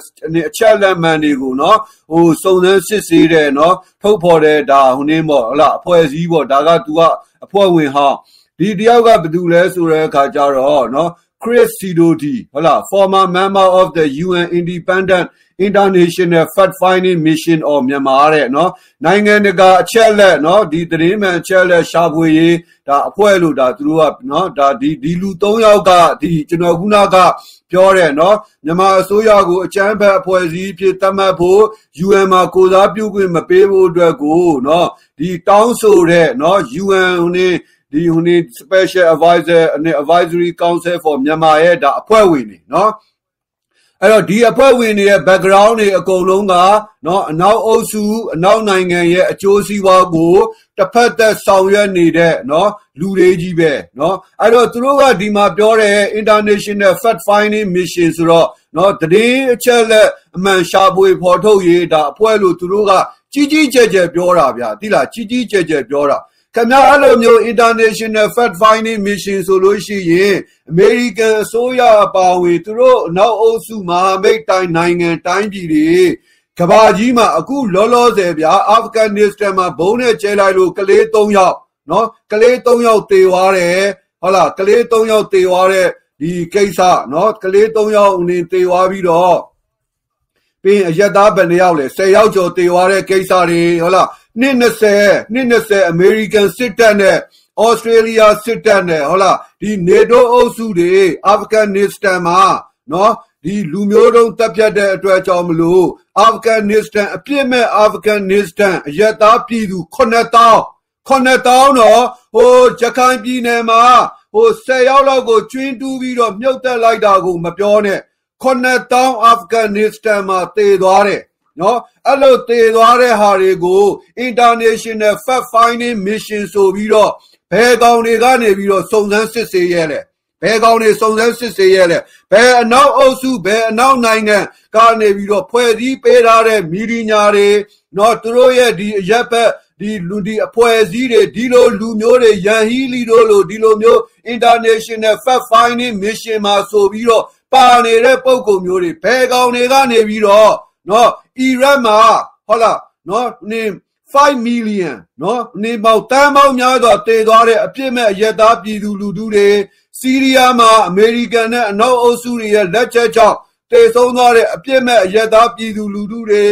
အချက်လက်မှန်တွေကိုနော်ဟိုစုံစမ်းစစ်ဆေးတဲ့နော်ထုတ်ဖော်တဲ့ဒါဟိုနေပေါ့ဟုတ်လားအဖွဲ့အစည်းပေါ့ဒါကသူကအဖွဲ့ဝင်ဟောင်းဒီတယောက်ကဘယ်သူလဲဆိုတဲ့အခါကျတော့နော် Chris Sidoti ဟုတ်လား former member of the UN Independent International Fact Finding Mission of Myanmar တဲ့နော်နိုင်ငံတကာအချက်လက်နော်ဒီသတင်းမှန်အချက်လက်ရှာဖွေရေးဒါအဖွဲ့လို့ဒါသူတို့ကနော်ဒါဒီဒီလူ၃ယောက်ကဒီကျွန်တော်ခုနကပြောတယ်နော်မြန်မာအစိုးရကိုအကြမ်းဖက်အဖွဲ့အစည်းဖြစ်သတ်မှတ်ဖို့ UN မှာကိုစားပြုခွင့်မပေးဖို့အတွက်ကိုနော်ဒီတောင်းဆိုတဲ့နော် UN ဟိုနေ ဒီဟိုနေ special advisor နဲ့ advisory council for မြန်မာရဲ့ဒါအဖွဲ့ဝင်တွေနော်အဲ့တော့ဒီအဖွဲ့ဝင်တွေရဲ့ background တွေအကုန်လုံးကเนาะအနောက်အုပ်စုအနောက်နိုင်ငံရဲ့အကျိုးစီးပွားကိုတစ်ဖက်သက်ဆောင်ရွက်နေတဲ့เนาะလူတွေကြီးပဲเนาะအဲ့တော့သူတို့ကဒီမှာပြောတဲ့ international fact finding mission ဆိုတော့เนาะတည်အချက်လက်အမှန်ရှာဖွေဖော်ထုတ်ရေးဒါအဖွဲ့လို့သူတို့ကကြီးကြီးကျယ်ကျယ်ပြောတာဗျာတိလားကြီးကြီးကျယ်ကျယ်ပြောတာ ခင်ဗျားအဲ့လိုမျိုး international fact finding mission ဆိုလို့ရှိရင် American အစိုးရအပါအဝင်သူတို့နောက်အုပ်စုမဟာမိတ်တိုင်းနိုင်ငံတိုင်းပြည်တွေကဘာကြီးမှာအခုလောလောဆယ်ဗျာအာဖဂန်နစ္စတန်မှာဘုံနဲ့ကျဲလိုက်လို့ကလေး၃ယောက်နော်ကလေး၃ယောက်တေသွားတယ်ဟုတ်လားကလေး၃ယောက်တေသွားတဲ့ဒီကိစ္စနော်ကလေး၃ယောက်အနေတေသွားပြီးတော့ပြီးရင်အရက်သားဘယ်နှယောက်လဲ10ယောက်ကျော်တေသွားတဲ့ကိစ္စတွေဟုတ်လား နှစ်20နှစ်20 American စစ်တပ်နဲ့ Australia စစ်တပ်နဲ့ဟုတ်လားဒီ NATO အုပ်စုတွေအာဖဂန်နစ္စတန်မှာနော်ဒီလူမျိုးတုံးတပ်ဖြတ်တဲ့အတွက်ကြောင့်မလို့အာဖဂန်နစ္စတန်အပြစ်မဲ့အာဖဂန်နစ္စတန်အရက်သားပြည်သူ9000 9000တော့ဟိုရခိုင်ပြည်နယ်မှာဟို10ရောက်လောက်ကိုကျွင်းတူးပြီးတော့မြုပ်တက်လိုက်တာကိုမပြောနဲ့9000အာဖဂန်နစ္စတန်မှာတည်သွားတယ် နော်အဲ့လိုတည်သွားတဲ့ဟာတွေကို international fact finding mission ဆိုပြီးတော့ဘယ်ကောင်တွေကနေပြီးတော့စုံစမ်းစစ်ဆေးရဲလဲဘယ်ကောင်တွေစုံစမ်းစစ်ဆေးရဲလဲဘယ်အနောက်အုပ်စုဘယ်အနောက်နိုင်ငံကနေပြီးတော့ဖွဲ့စည်းပေးထားတဲ့မီဒီညာတွေနော်သူတို့ရဲ့ဒီအရက်ဘက်ဒီလူဒီအဖွဲ့အစည်းတွေဒီလိုလူမျိုးတွေယန်ဟီလီတို့လိုဒီလိုမျိုး international fact finding mission မှာဆိုပြီးတော့ပါနေတဲ့ပုံကုမျိုးတွေဘယ်ကောင်တွေကနေပြီးတော့နော်အီရတ်မှာဟုတ်လားနော်နင်း5 million နော်နေပေါင်းတန်းပေါင်းများစွာတည်သွားတဲ့အပြစ်မဲ့အရက်သားပြည်သူလူထုတွေစီးရီးယားမှာအမေရိကန်နဲ့အနောက်အုပ်စုတွေရဲ့လက်ချက်ကြောင့်တည်ဆုံးသွားတဲ့အပြစ်မဲ့အရက်သားပြည်သူလူထုတွေ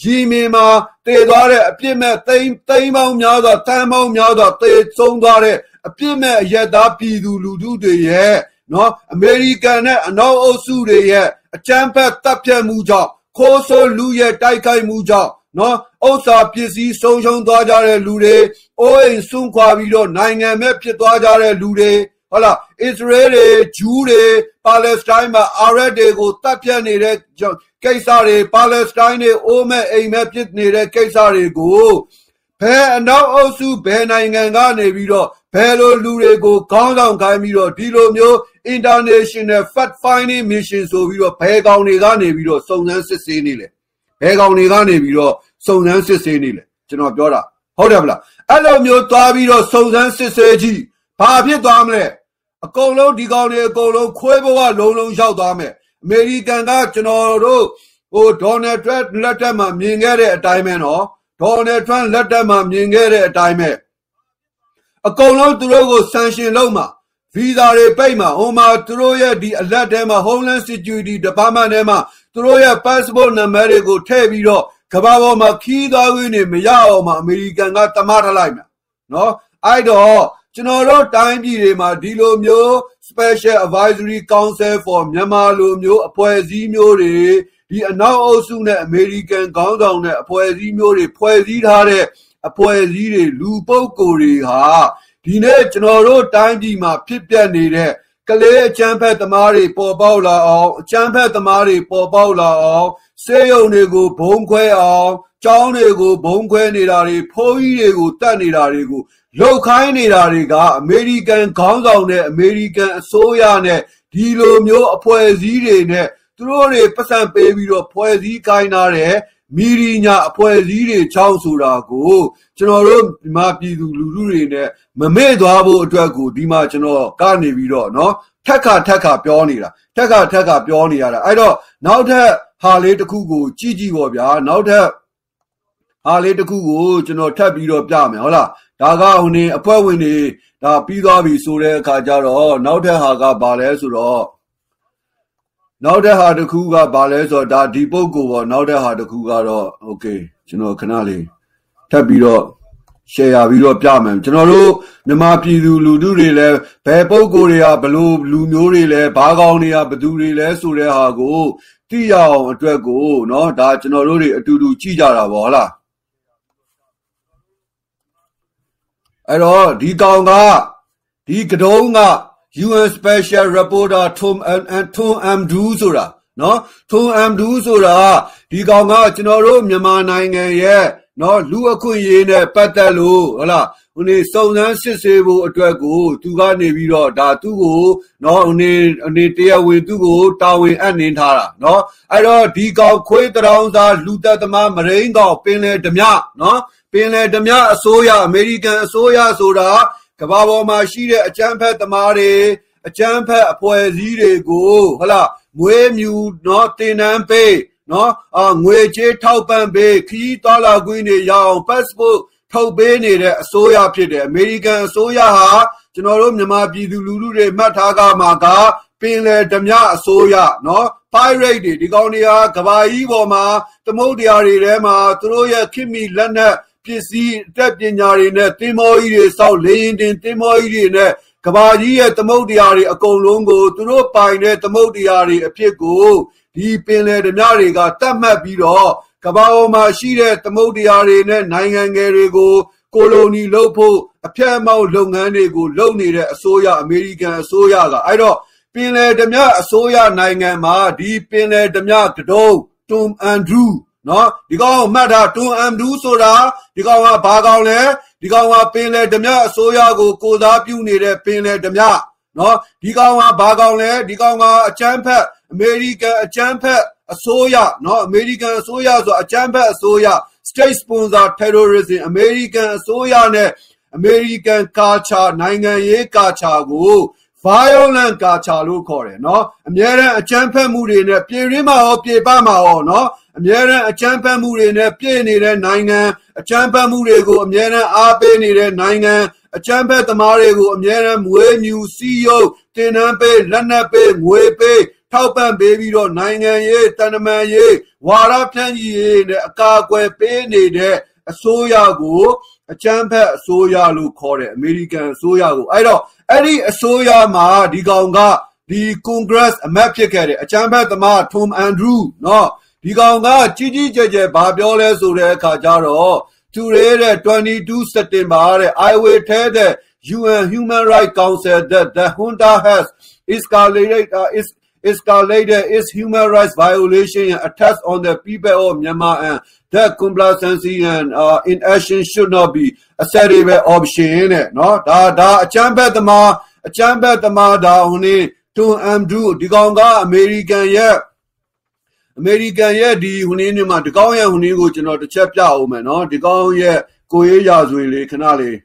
ယီမင်မှာတည်သွားတဲ့အပြစ်မဲ့သိန်းသိန်းပေါင်းများစွာတန်းပေါင်းများစွာတည်ဆုံးသွားတဲ့အပြစ်မဲ့အရက်သားပြည်သူလူထုတွေရဲ့နော်အမေရိကန်နဲ့အနောက်အုပ်စုတွေရဲ့အကြမ်းဖက်တပ်ဖြတ်မှုကြောင့် ခိုးဆိုးလူရဲ့တိုက်ခိုက်မှုကြောင့်နော်ဥစ္စာပစ္စည်းဆုံးရှုံးသွားကြတဲ့လူတွေအိုးအိမ်စွန့်ခွာပြီးတော့နိုင်ငံမဲ့ဖြစ်သွားကြတဲ့လူတွေဟုတ်လားအစ္စရေးတွေဂျူးတွေပါလက်စတိုင်းမှာအာရက်တွေကိုတပ်ဖြတ်နေတဲ့ကိစ္စတွေပါလက်စတိုင်းတွေအိုးမဲ့အိမ်မဲ့ဖြစ်နေတဲ့ကိစ္စတွေကိုဘယ်အနောက်အုပ်စုဘယ်နိုင်ငံကနေပြီးတော့ ဘယ်လိုလူတွေကိုခေါင်းဆောင်ခိုင်းပြီးတော့ဒီလိုမျိုး international fact finding mission ဆိုပြီးတော့ဘယ်ကောင်တွေကနေပြီးတော့စုံစမ်းစစ်ဆေးနေလဲဘယ်ကောင်တွေကနေပြီးတော့စုံစမ်းစစ်ဆေးနေလဲကျွန်တော်ပြောတာဟုတ်တယ်မလားအဲ့လိုမျိုးသွားပြီးတော့စုံစမ်းစစ်ဆေးကြည့်ဘာဖြစ်သွားမလဲအကုန်လုံးဒီကောင်တွေအကုန်လုံးခွဲဘဝလုံးလုံးရောက်သွားမယ်အမေရိကန်ကကျွန်တော်တို့ဟိုဒေါ်နယ်ထရန့်လက်ထက်မှာမြင်ခဲ့တဲ့အတိုင်းပဲနော်ဒေါ်နယ်ထရန့်လက်ထက်မှာမြင်ခဲ့တဲ့အတိုင်းပဲ အကုန်လုံးသူတို့ကိုဆန်ရှင်လုပ်မှာဗီဇာတွေပိတ်မှာဟိုမှာသူတို့ရဲ့ဒီအလက်ထဲမှာ Homeland Security Department ထဲမှာသူတို့ရဲ့ passport number တွေကိုထည့်ပြီးတော့ကဘာပေါ်မှာခီးသွားခွင့်နေမရအောင်မှာအမေရိကန်ကတမထလိုက်မှာနော်အဲ့တော့ကျွန်တော်တို့တိုင်းပြည်တွေမှာဒီလိုမျိုး Special Advisory Council for မြန်မာလိုမျိုးအဖွဲ့အစည်းမျိုးတွေဒီအနောက်အုပ်စုနဲ့အမေရိကန်ခေါင်းဆောင်တဲ့အဖွဲ့အစည်းမျိုးတွေဖွဲ့စည်းထားတဲ့ အဖွဲ့အစည်းတွေလူပုဂ္ဂိုလ်တွေဟာဒီနေ့ကျွန်တော်တို့တိုင်းပြည်မှာဖြစ်ပျက်နေတဲ့ကလေးအချမ်းဖက်သမားတွေပေါ်ပေါက်လာအောင်အချမ်းဖက်သမားတွေပေါ်ပေါက်လာအောင်စေယုံတွေကိုဘုံခွဲအောင်ကျောင်းတွေကိုဘုံခွဲနေတာတွေဖိုးကြီးတွေကိုတတ်နေတာတွေကိုလှုပ်ခိုင်းနေတာတွေကအမေရိကန်ခေါင်းဆောင်နဲ့အမေရိကန်အစိုးရနဲ့ဒီလိုမျိုးအဖွဲ့အစည်းတွေနဲ့သူတို့တွေပတ်စံပေးပြီးတော့ဖွဲ့စည်းခိုင်းထားတဲ့ မီဒီညာအဖွဲ့အစည်းတွေချောင်းဆိုတာကိုကျွန်တော်တို့ဒီမှာပြည်သူလူထုတွေနဲ့မမေ့သွားဖို့အတွက်ကိုဒီမှာကျွန်တော်ကနေပြီးတော့เนาะထက်ခါထက်ခါပြောနေတာထက်ခါထက်ခါပြောနေရတာအဲ့တော့နောက်ထပ်ဟာလေးတစ်ခုကိုကြည့်ကြည့်ပေါ့ဗျာနောက်ထပ်ဟာလေးတစ်ခုကိုကျွန်တော်ထပ်ပြီးတော့ပြမယ်ဟုတ်လားဒါကဟိုနေအဖွဲ့ဝင်တွေဒါပြီးသွားပြီဆိုတဲ့အခါကျတော့နောက်ထပ်ဟာကဘာလဲဆိုတော့ နောက်တဲ့ဟာတစ်ခုကဘာလဲဆိုတော့ဒါဒီပုဂ္ဂိုလ်ပေါ့နောက်တဲ့ဟာတစ်ခုကတော့โอเคကျွန်တော်ခဏလေးထပ်ပြီးတော့ share ပြီးတော့ပြမယ်ကျွန်တော်တို့မြန်မာပြည်သူလူထုတွေလည်းဘယ်ပုဂ္ဂိုလ်တွေကဘလို့လူမျိုးတွေလဲဘာကောင်းတွေကဘသူတွေလဲဆိုတဲ့ဟာကိုသိရအောင်အတွက်ကိုเนาะဒါကျွန်တော်တို့တွေအတူတူကြည့်ကြတာပေါ့ဟုတ်လားအဲ့တော့ဒီကောင်ကဒီကတုံးက UN Special Reporter Tom Tom Amdu ဆိုတာနော် Tom Amdu ဆိုတာဒီကောင်ကကျွန်တော်တို့မြန်မာနိုင်ငံရဲ့နော်လူအခွင့်အရေးနဲ့ပတ်သက်လို့ဟုတ်လားဟိုနေစုံစမ်းစစ်ဆေးဖို့အတွက်ကို သူကနေပြီးတော့ဒါသူ့ကိုနော်ဟိုနေအနေတရားဝင်သူ့ကိုတာဝန်အပ်နှင်းထားတာနော်အဲ့တော့ဒီကောင်ခွေးတောင်သားလူသက်သမားမရိန်းကောင်ပင်လေဓမြနော်ပင်လေဓမြအစိုးရအမေရိကန်အစိုးရဆိုတာ ကဘာပေါ်မှာရှိတဲ့အကြမ်းဖက်သမားတွေအကြမ်းဖက်အဖွဲ့အစည်းတွေကိုဟလာမွေးမြူနော်တင်နန်းပေးနော်အာငွေချေးထောက်ပံ့ပေးခီးတော်လာကွင်းတွေရအောင် passport ထုတ်ပေးနေတဲ့အစိုးရဖြစ်တယ်အမေရိကန်အစိုးရဟာကျွန်တော်တို့မြန်မာပြည်သူလူထုတွေမှတ်ထားကြမှာကပင်လေဓမြအစိုးရနော် pirate တွေဒီကောင်တွေဟာကဘာကြီးပေါ်မှာသမုတ်တရားတွေထဲမှာသူတို့ရဲ့ခင်မီလက်နက် ပစ္စည်းအတက်ပညာတွေနဲ့တင်းမောကြီးတွေစောက်လေရင်တင်တင်းမောကြီးတွေနဲ့ကဘာကြီးရဲ့သမုတ်တရားတွေအကုန်လုံးကိုသူတို့ပိုင်တဲ့သမုတ်တရားတွေအဖြစ်ကိုဒီပင်လယ်ဓမြတွေကတတ်မှတ်ပြီးတော့ကဘာပေါ်မှာရှိတဲ့သမုတ်တရားတွေနဲ့နိုင်ငံငယ်တွေကိုကိုလိုနီလုပ်ဖို့အဖျက်အမှောက်လုပ်ငန်းတွေကိုလုပ်နေတဲ့အစိုးရအမေရိကန်အစိုးရကအဲ့တော့ပင်လယ်ဓမြအစိုးရနိုင်ငံမှာဒီပင်လယ်ဓမြကတုံးတွမ်အန်ဒရူး နော်ဒီကောင်မှတ်ထားတွမ်အန်ဒရူးဆိုတာဒီကောင်ကဘာကောင်လဲဒီကောင်ကပင်လယ်ဓမြအစိုးရကိုကိုစားပြုနေတဲ့ပင်လယ်ဓမြနော်ဒီကောင်ကဘာကောင်လဲဒီကောင်ကအချမ်းဖက်အမေရိကန်အချမ်းဖက်အစိုးရနော်အမေရိကန်အစိုးရဆိုအချမ်းဖက်အစိုးရ state sponsor terrorism အမေရိကန်အစိုးရနဲ့အမေရိကန်ကာချာနိုင်ငံရေးကာချာကို violent ကာချာလို့ခေါ်တယ်နော်အများရန်အကြမ်းဖက်မှုတွေနဲ့ပြည်ရင်းမှာရောပြည်ပမှာရောနော်အများရန်အကြမ်းဖက်မှုတွေနဲ့ပြည်နေတဲ့နိုင်ငံအကြမ်းဖက်မှုတွေကိုအများရန်အားပေးနေတဲ့နိုင်ငံအကြမ်းဖက်သမားတွေကိုအများရန်မွေးမြူစီးရုပ်တင်နှန်းပေးလက်နက်ပေးငွေပေးထောက်ပံ့ပေးပြီးတော့နိုင်ငံရေးတန်တမာရေးဝါရဖြန့်ကြီးရေးနဲ့အကာအကွယ်ပေးနေတဲ့အစိုးရကို အကြမ်းဖက်အစိုးရလို့ခေါ်တယ်အမေရိကန်အစိုးရကိုအဲ့တော့အဲ့ဒီအစိုးရမှာဒီကောင်ကဒီ Congress အမတ်ဖြစ်ခဲ့တယ်အကြမ်းဖက်သမား Tom Andrew เนาะဒီကောင်ကကြီးကြီးကျယ်ကျယ်ဘာပြောလဲဆိုတဲ့အခါကျတော့သူရဲတဲ့22 September တဲ့ I will tell the UN Human Rights Council that the junta has escalated uh, is escalated its human rights violation and attacks on the people of Myanmar? And that complacency and uh, inaction should not be a acceptable option တဲ့နော်ဒါဒါအချမ်းဘက်သမားအချမ်းဘက်သမားဒါဟိုနေတွန်အမ်ဒူဒီကောင်ကအမေရိကန်ရဲ့အမေရိကန်ရဲ့ဒီဟိုနေနေမှာဒီကောင်ရဲ့ဟိုနေကိုကျွန်တော်တစ်ချက်ပြအောင်မယ်နော်ဒီကောင်ရဲ့ကိုရေးရာဇဝင်လေးခဏလေး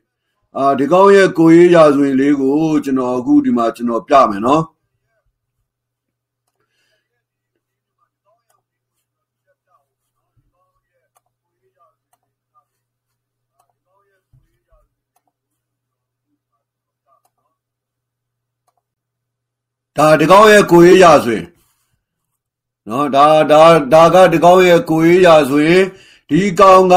အာဒီကောင်ရဲ့ကိုရေးရာဇဝင်လေးကိုကျွန်တော်အခုဒီမှာကျွန်တော်ပြမယ်နော် ဒါဒီကောင်းရဲ့ကိုရေးရဆိုရင်နော်ဒါဒါဒါကဒီကောင်းရဲ့ကိုရေးရဆိုရင် ဒီကောင်က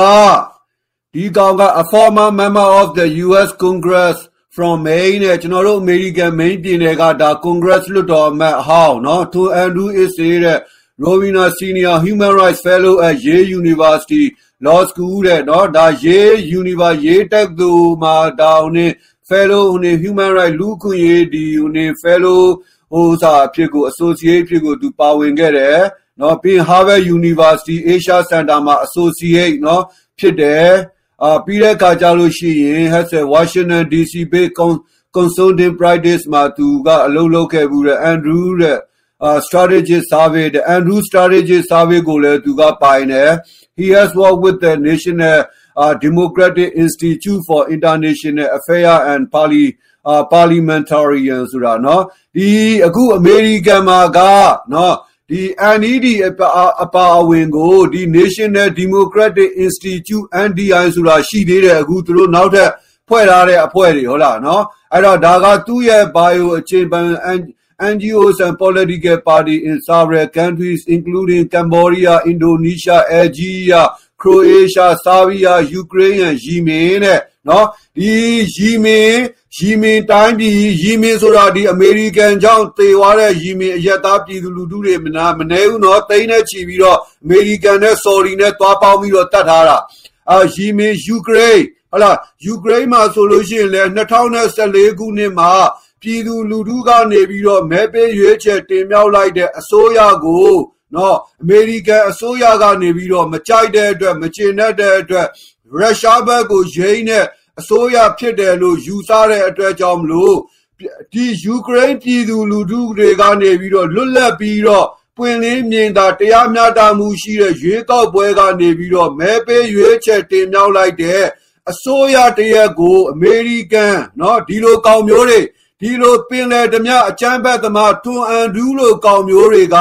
ဒီကောင်က a former member of the US Congress from Maine နဲ့ကျွန်တော်တို့ American Maine ပြည်နယ်ကဒါ Congress လွှတ်တော်အမတ်ဟောင်းเนาะ To Andrew is တဲ့ Rowena Senior Human Rights Fellow at Yale University Law School တဲ့เนาะဒါ Yale University Yale တက္ကသိုလ်မှာဒါဦးနေ Fellow ဦးနေ Human Rights လူ့အခွင့်အရေးဒီဦးနေ Fellow ဥစားအဖြစ်ကို associate အဖြစ်ကိုသူပါဝင်ခဲ့တယ်နော်ပြီး Harvard University Asia Center မှာ associate နော်ဖြစ်တယ်အာပြီးတဲ့အခါကျလို့ရှိရင် Hassel Washington DC Bay Consulting Practice မှာသူကအလုပ်လုပ်ခဲ့ဘူးတဲ့ Andrew တဲ့ uh, strategic survey, the Andrew strategic survey ko le tu ga paine. He has worked with the National uh, Democratic Institute for International Affairs and Pali အာပါလီမန်တာရီယန်ဆိုတာနော်ဒီအခုအမေရိကန်မှာကနော်ဒီ NED အပါအဝင်ကိုဒီ National Democratic Institute NDI ဆိုတာရှိသေးတယ်အခုသူတို့နောက်ထပ်ဖွဲ့ထားတဲ့အဖွဲ့တွေဟုတ်လားနော်အဲ့တော့ဒါကသူ့ရဲ့ bio အခြေခံ NGOs and political party in several countries including Cambodia, Indonesia, Algeria, Croatia, Serbia, Ukraine and Yemen နဲ့ နော်ဒီယီမင်ယီမင်တိုင်းပြည်ယီမင်ဆိုတာဒီအမေရိကန်ကြောင့်တေသွားတဲ့ယီမင်အရက်သားပြည်သူလူထုတွေမနာမနေဘူးနော်တိန်းနဲ့ချီပြီးတော့အမေရိကန်နဲ့ဆော်ဒီနဲ့တွားပေါင်းပြီးတော့တတ်ထားတာအာယီမင်ယူကရိန်းဟလာယူကရိန်းမှာဆိုလို့ရှိရင်လည်း2014ခုနှစ်မှာပြည်သူလူထုကနေပြီးတော့မဲပေးရွေးချယ်တင်မြှောက်လိုက်တဲ့အစိုးရကိုနော်အမေရိကန်အစိုးရကနေပြီးတော့မကြိုက်တဲ့အတွက်မကျေနပ်တဲ့အတွက်ရုရှားဘက်ကိုယိမ်းတဲ့ အစိုးရဖြစ်တယ်လို့ယူဆတဲ့အတွက်ကြောင့်မလို့ဒီယူကရိန်းပြည်သူလူထုတွေကနေပြီးတော့လွတ်လပ်ပြီးတော့ပွင့်လင်းမြင်သာတရားမျှတမှုရှိတဲ့ရွေးကောက်ပွဲကနေပြီးတော့မဲပေးရွေးချယ်တင်မြှောက်လိုက်တဲ့အစိုးရတရက်ကိုအမေရိကန်เนาะဒီလိုကောင်မျိုးတွေဒီလိုပင်လယ်ဓမြအချမ်းဘက်သမားထွန်အန်ဒူးလိုကောင်မျိုးတွေက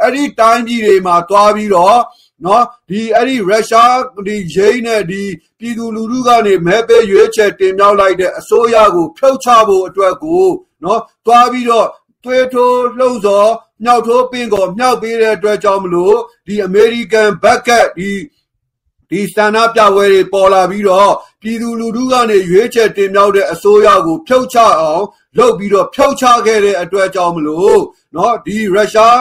အဲ့ဒီတိုင်းပြည်တွေမှာတွားပြီးတော့ နော်ဒီအဲ့ဒီရုရှားဒီရင်းနဲ့ဒီပြည်သူလူထုကနေမဲပေးရွေးချယ်တင်မြှောက်လိုက်တဲ့အစိုးရကိုဖျောက်ချဖို့အတွက်ကိုနော်တွားပြီးတော့သွေးထိုးလှုံ့ဆော်မြောက်ထိုးပင်ကောမြောက်ပေးတဲ့အတွက်ကြောင့်မလို့ဒီအမေရိကန်ဘက်ကဒီဒီစန္ဒပြပွဲတွေပေါ်လာပြီးတော့ပြည်သူလူထုကနေရွေးချယ်တင်မြှောက်တဲ့အစိုးရကိုဖျောက်ချအောင်လုပ်ပြီးတော့ဖျောက်ချခဲ့တဲ့အတွက်ကြောင့်မလို့เนาะဒီရုရှား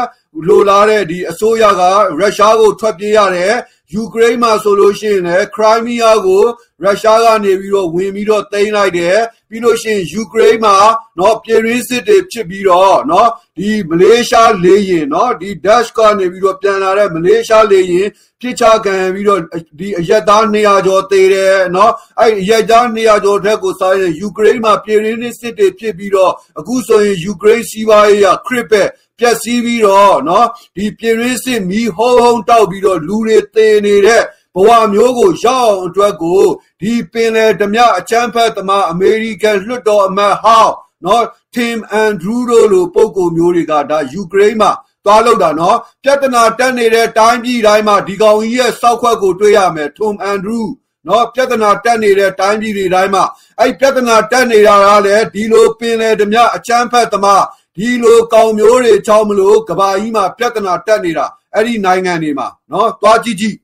လိုလားတဲ့ဒီအစိုးရကရုရှားကိုထွက်ပြေးရတယ်ယူကရိန်းမှာဆိုလို့ရှိရင်လည်းခရိုင်းမီးယားကိုရုရှားကနေပြီးတော့ဝင်ပြီးတော့သိမ်းလိုက်တယ်ပြီးလို့ရှိရင်ယူကရိန်းမှာเนาะပြည်ရင်းစစ်တွေဖြစ်ပြီးတော့เนาะဒီမလေးရှားလေရင်เนาะဒီ dash ကနေပြီးတော့ပြန်လာတဲ့မလေးရှားလေရင်ပြစ်ချခံပြီးတော့ဒီအရက်သား200ကျော်သေတယ်เนาะအဲ့အရက်သား200ကျော်တက်ကိုစားရင်ယူကရိန်းမှာပြည်ရင်းစစ်တွေဖြစ်ပြီးတော့အခုဆိုရင်ယူကရိန်းစီးပွားရေးကခရစ်ပဲ ပျက်စီးပြီးတော့နော်ဒီပြည်ရင်းစစ်မီးဟုံးဟုံးတောက်ပြီးတော့လူတွေသေနေတဲ့ဘဝမျိုးကိုရောက်အောင်အတွက်ကိုဒီပင်လယ်ဓမြအချမ်းဖတ်သမားအမေရိကန်လွှတ်တော်အမတ်ဟောင်းနော် Tim Andrew တို့လိုပုံကိုမျိုးတွေကဒါယူကရိန်းမှာသွားလောက်တာနော်ပြဿနာတက်နေတဲ့တိုင်းပြည်တိုင်းမှာဒီကောင်ကြီးရဲ့စောက်ခွက်ကိုတွေ့ရမယ် Tom Andrew နော်ပြဿနာတက်နေတဲ့တိုင်းပြည်တွေတိုင်းမှာအဲ့ပြဿနာတက်နေတာကလည်းဒီလိုပင်လယ်ဓမြအချမ်းဖတ်သမား ဒီလိုကောင်မျိုးတွေချောင်းမလို့ကဘာကြီးမှာပြဿနာတက်နေတာအဲ့ဒီနိုင်ငံတွေမှာနော်သွားကြည့်ကြည့်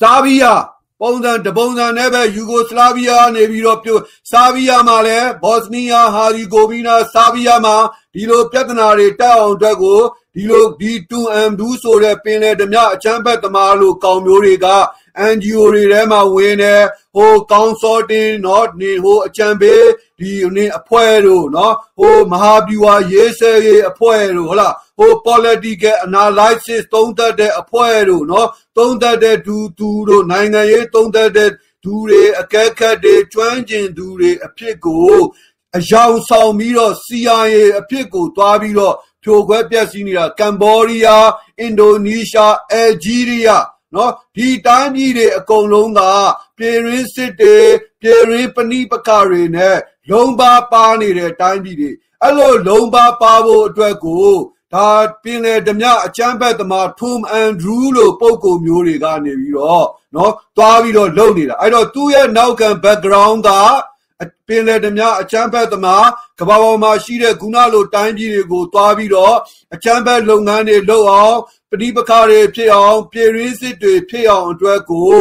ဆာဘီးယားပုံစံတပုံစံနဲ့ပဲယူဂိုစလာဗီးယားနေပြီးတော့ပြဆာဗီးယားမှာလည်းဘော့စနီးယားဟာရီဂိုဗီနာဆာဗီးယားမှာဒီလိုပြဿနာတွေတက်အောင်အတွက်ကိုဒီလိုဒီတူအမ်ဒူးဆိုတဲ့ပင်လယ်ဓမြအချမ်းဘက်သမားလို့ကောင်မျိုးတွေက NGO တွေထဲမှာဝင်တယ်ဟို consulting เนาะနေဟိုအချမ်းပေးဒီနေအဖွဲ့တို့เนาะဟိုမဟာဗျူဟာရေးဆဲရေးအဖွဲ့တို့ဟုတ်လားဟို political analysis သုံးသပ်တဲ့အဖွဲ့တို့เนาะသုံးသပ်တဲ့ဒူတူတို့နိုင်ငံရေးသုံးသပ်တဲ့ဒူတွေအကဲခတ်တွေကျွမ်းကျင်သူတွေအဖြစ်ကိုအယောင်ဆောင်ပြီးတော့ CIA အဖြစ်ကိုတွားပြီးတော့ဖြိုခွဲပြက်စီးနေတာကမ်ဘောဒီးယားအင်ဒိုနီးရှားအယ်ဂျီးရီးယား နော်ဒီတိုင်းပြည်တွေအကုန်လုံးကပြည်ရင်းစစ်တွေပြည်ရင်းပဏိပကတွေနဲ့လုံပါပါနေတဲ့တိုင်းပြည်တွေအဲ့လိုလုံပါပါဖို့အတွက်ကိုဒါပင်လေဓမြအချမ်းဘက်သမားထုမ်အန်ဒရူးလိုပုံကိုမျိုးတွေကနေပြီးတော့နော်သွားပြီးတော့လုပ်နေတာအဲ့တော့သူ့ရဲ့နောက်ခံ background ကပင်လေဓမြအချမ်းဘက်သမားကဘာပေါ်မှာရှိတဲ့ခုနလိုတိုင်းပြည်တွေကိုသွားပြီးတော့အချမ်းဘက်လုပ်ငန်းတွေလုပ်အောင် ပဋိပက္ခတွေဖြစ်အောင်ပြည်ရင်းစစ်တွေဖြစ်အောင်အတွက်ကို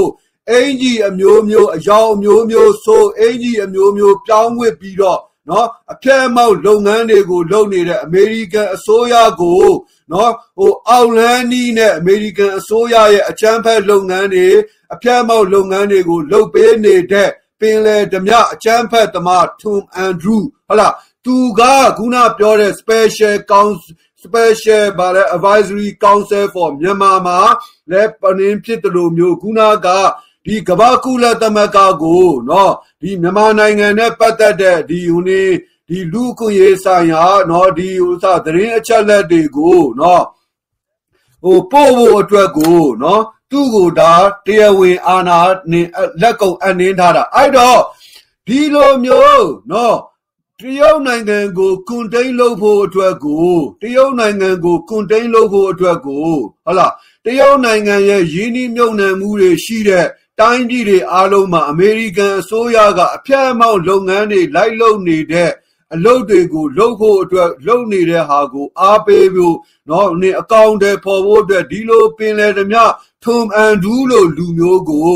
အင်ကြီးအမျိုးမျိုးအယောင်အမျိုးမျိုးဆိုအင်ကြီးအမျိုးမျိုးပြောင်းဝစ်ပြီးတော့နော်အဖျက်အမောက်လုပ်ငန်းတွေကိုလုပ်နေတဲ့အမေရိကန်အစိုးရကိုနော်ဟိုအောက်လန်းနီးနဲ့အမေရိကန်အစိုးရရဲ့အချမ်းဖက်လုပ်ငန်းတွေအဖျက်အမောက်လုပ်ငန်းတွေကိုလုပ်ပေးနေတဲ့ပင်လေဓမြအချမ်းဖက်သမားထုံအန်ဒရူးဟုတ်လားသူကခုနပြောတဲ့ special council special ဗာလဲ advisory council for မြန်မာမှာလည်းပနင်းဖြစ်တယ်လို့မျိုးခုနကဒီကမ္ဘာကုလသမဂ္ဂကိုเนาะဒီမြန်မာနိုင်ငံနဲ့ပတ်သက်တဲ့ဒီဟိုနေဒီလူ့အခွင့်အရေးဆိုင်ရာเนาะဒီဥစားသတင်းအချက်လက်တွေကိုเนาะဟိုပို့ဖို့အတွက်ကိုเนาะသူ့ကိုဒါတရားဝင်အာဏာနဲ့လက်ကုံအနှင်းထားတာအဲ့တော့ဒီလိုမျိုးเนาะ တရုတ်နိုင်ငံကိုကွန်တိန်လုပ်ဖို့အတွက်ကိုတရုတ်နိုင်ငံကိုကွန်တိန်လုပ်ဖို့အတွက်ကိုဟုတ်လားတရုတ်နိုင်ငံရဲ့ယင်းနှိမ့်မြုံနှံမှုတွေရှိတဲ့တိုင်းပြည်တွေအားလုံးမှာအမေရိကန်အစိုးရကအပြတ်အမောက်လုပ်ငန်းတွေလိုက်လုပ်နေတဲ့အလုပ်တွေကိုလုပ်ဖို့အတွက်လုပ်နေတဲ့ဟာကိုအားပေးဖို့เนาะနေအကောင့်တွေပေါ်ဖို့အတွက်ဒီလိုပင်လေဓမြထုံအန်ဒူးလို့လူမျိုးကို